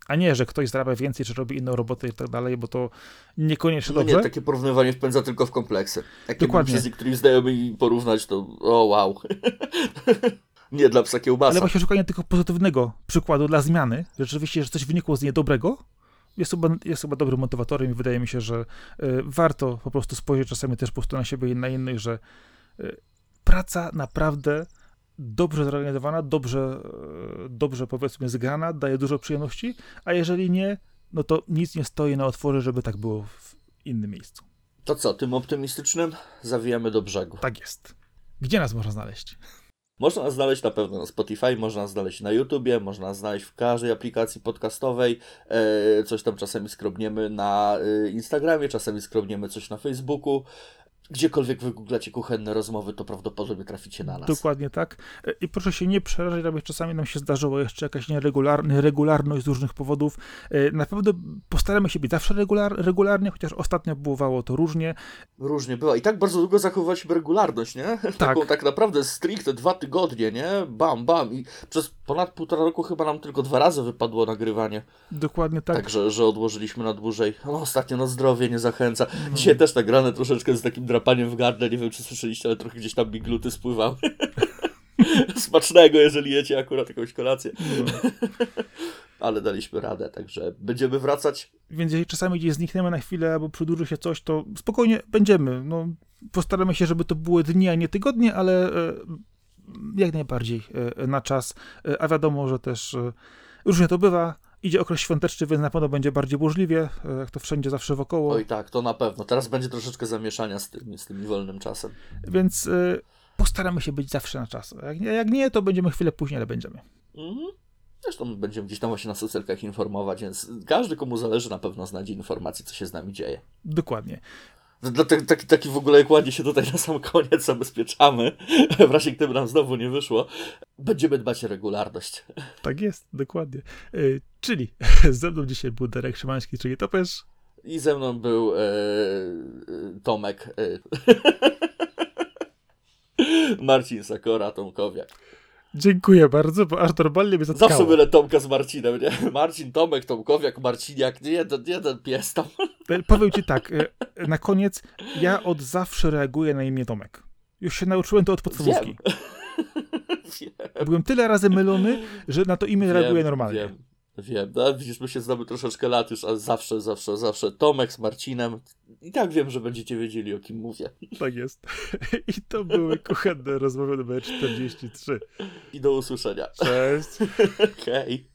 a nie, że ktoś zarabia więcej, czy robi inną robotę i tak dalej, bo to niekoniecznie No dobrze. nie, takie porównywanie wpędza tylko w kompleksy. Jak Dokładnie. Się z niektórymi znajomymi porównać, to o wow. nie dla psa kiełbasa. Ale właśnie szukanie tego pozytywnego przykładu dla zmiany, rzeczywiście, że coś wynikło z niedobrego, jest chyba, jest chyba dobrym motywatorem i wydaje mi się, że y, warto po prostu spojrzeć czasami też po prostu na siebie i na innych, że y, praca naprawdę dobrze zorganizowana, dobrze, e, dobrze powiedzmy zgrana, daje dużo przyjemności, a jeżeli nie, no to nic nie stoi na otworze, żeby tak było w innym miejscu. To co, tym optymistycznym zawijamy do brzegu. Tak jest. Gdzie nas można znaleźć? Można nas znaleźć na pewno na Spotify, można nas znaleźć na YouTubie, można nas znaleźć w każdej aplikacji podcastowej. E, coś tam czasami skrobniemy na e, Instagramie, czasami skrobniemy coś na Facebooku. Gdziekolwiek wygooglacie kuchenne rozmowy, to prawdopodobnie traficie na nas. Dokładnie tak. E, I proszę się nie przerażać, aby czasami nam się zdarzyło jeszcze jakaś nieregularny, regularność z różnych powodów. E, Na pewno postaramy się być zawsze regular, regularnie, chociaż ostatnio bywało to różnie. Różnie bywa. I tak bardzo długo zachowywaliśmy regularność, nie? Taką tak naprawdę stricte dwa tygodnie, nie? Bam, bam. I przez ponad półtora roku chyba nam tylko dwa razy wypadło nagrywanie. Dokładnie tak. Także, że odłożyliśmy na dłużej. No, ostatnio no zdrowie nie zachęca. No. Dzisiaj też tak grane troszeczkę z takim drapaniem w gardle. Nie wiem, czy słyszeliście, ale trochę gdzieś tam mi gluty spływały. Smacznego, jeżeli jecie akurat jakąś kolację. No. Ale daliśmy radę, także będziemy wracać. Więc jeżeli czasami gdzieś znikniemy na chwilę albo przedłuży się coś, to spokojnie będziemy. No, postaramy się, żeby to były dni, a nie tygodnie, ale e, jak najbardziej e, na czas. E, A wiadomo, że też różnie to bywa. Idzie okres świąteczny, więc na pewno będzie bardziej burzliwie, e, jak to wszędzie zawsze wokoło. Oj tak, to na pewno. Teraz będzie troszeczkę zamieszania z tym, z tym wolnym czasem. Więc e, postaramy się być zawsze na czas. Jak nie, jak nie, to będziemy chwilę później, ale będziemy. Mhm. Zresztą będziemy gdzieś tam właśnie na socjalkach informować, więc każdy, komu zależy, na pewno znajdzie informacje, co się z nami dzieje. Dokładnie. Dlatego taki, taki w ogóle, jak ładnie się tutaj na sam koniec zabezpieczamy, w razie gdyby nam znowu nie wyszło, będziemy dbać o regularność. Tak jest, dokładnie. E, Czyli ze mną dzisiaj był Darek Szymański, czyli Topesz. I ze mną był e, e, Tomek. Marcin Sakora, Tomkowiak. Dziękuję bardzo, bo aż normalnie mnie zatkało. Zawsze mylę Tomka z Marcinem, nie? Marcin, Tomek, Tomkowiak, Marciniak, nie jeden, jeden pies tam. Powiem ci tak, e, na koniec, ja od zawsze reaguję na imię Tomek. Już się nauczyłem to od podstawówki. Wiem. Byłem tyle razy mylony, że na to imię reaguję normalnie. Wiem, wiem. No, widzisz, my się znamy troszeczkę lat już, ale zawsze, zawsze, zawsze Tomek z Marcinem. I tak wiem, że będziecie wiedzieli, o kim mówię. Tak jest. I to były kuchenne rozmowy numer 43. I do usłyszenia. Cześć. Hej.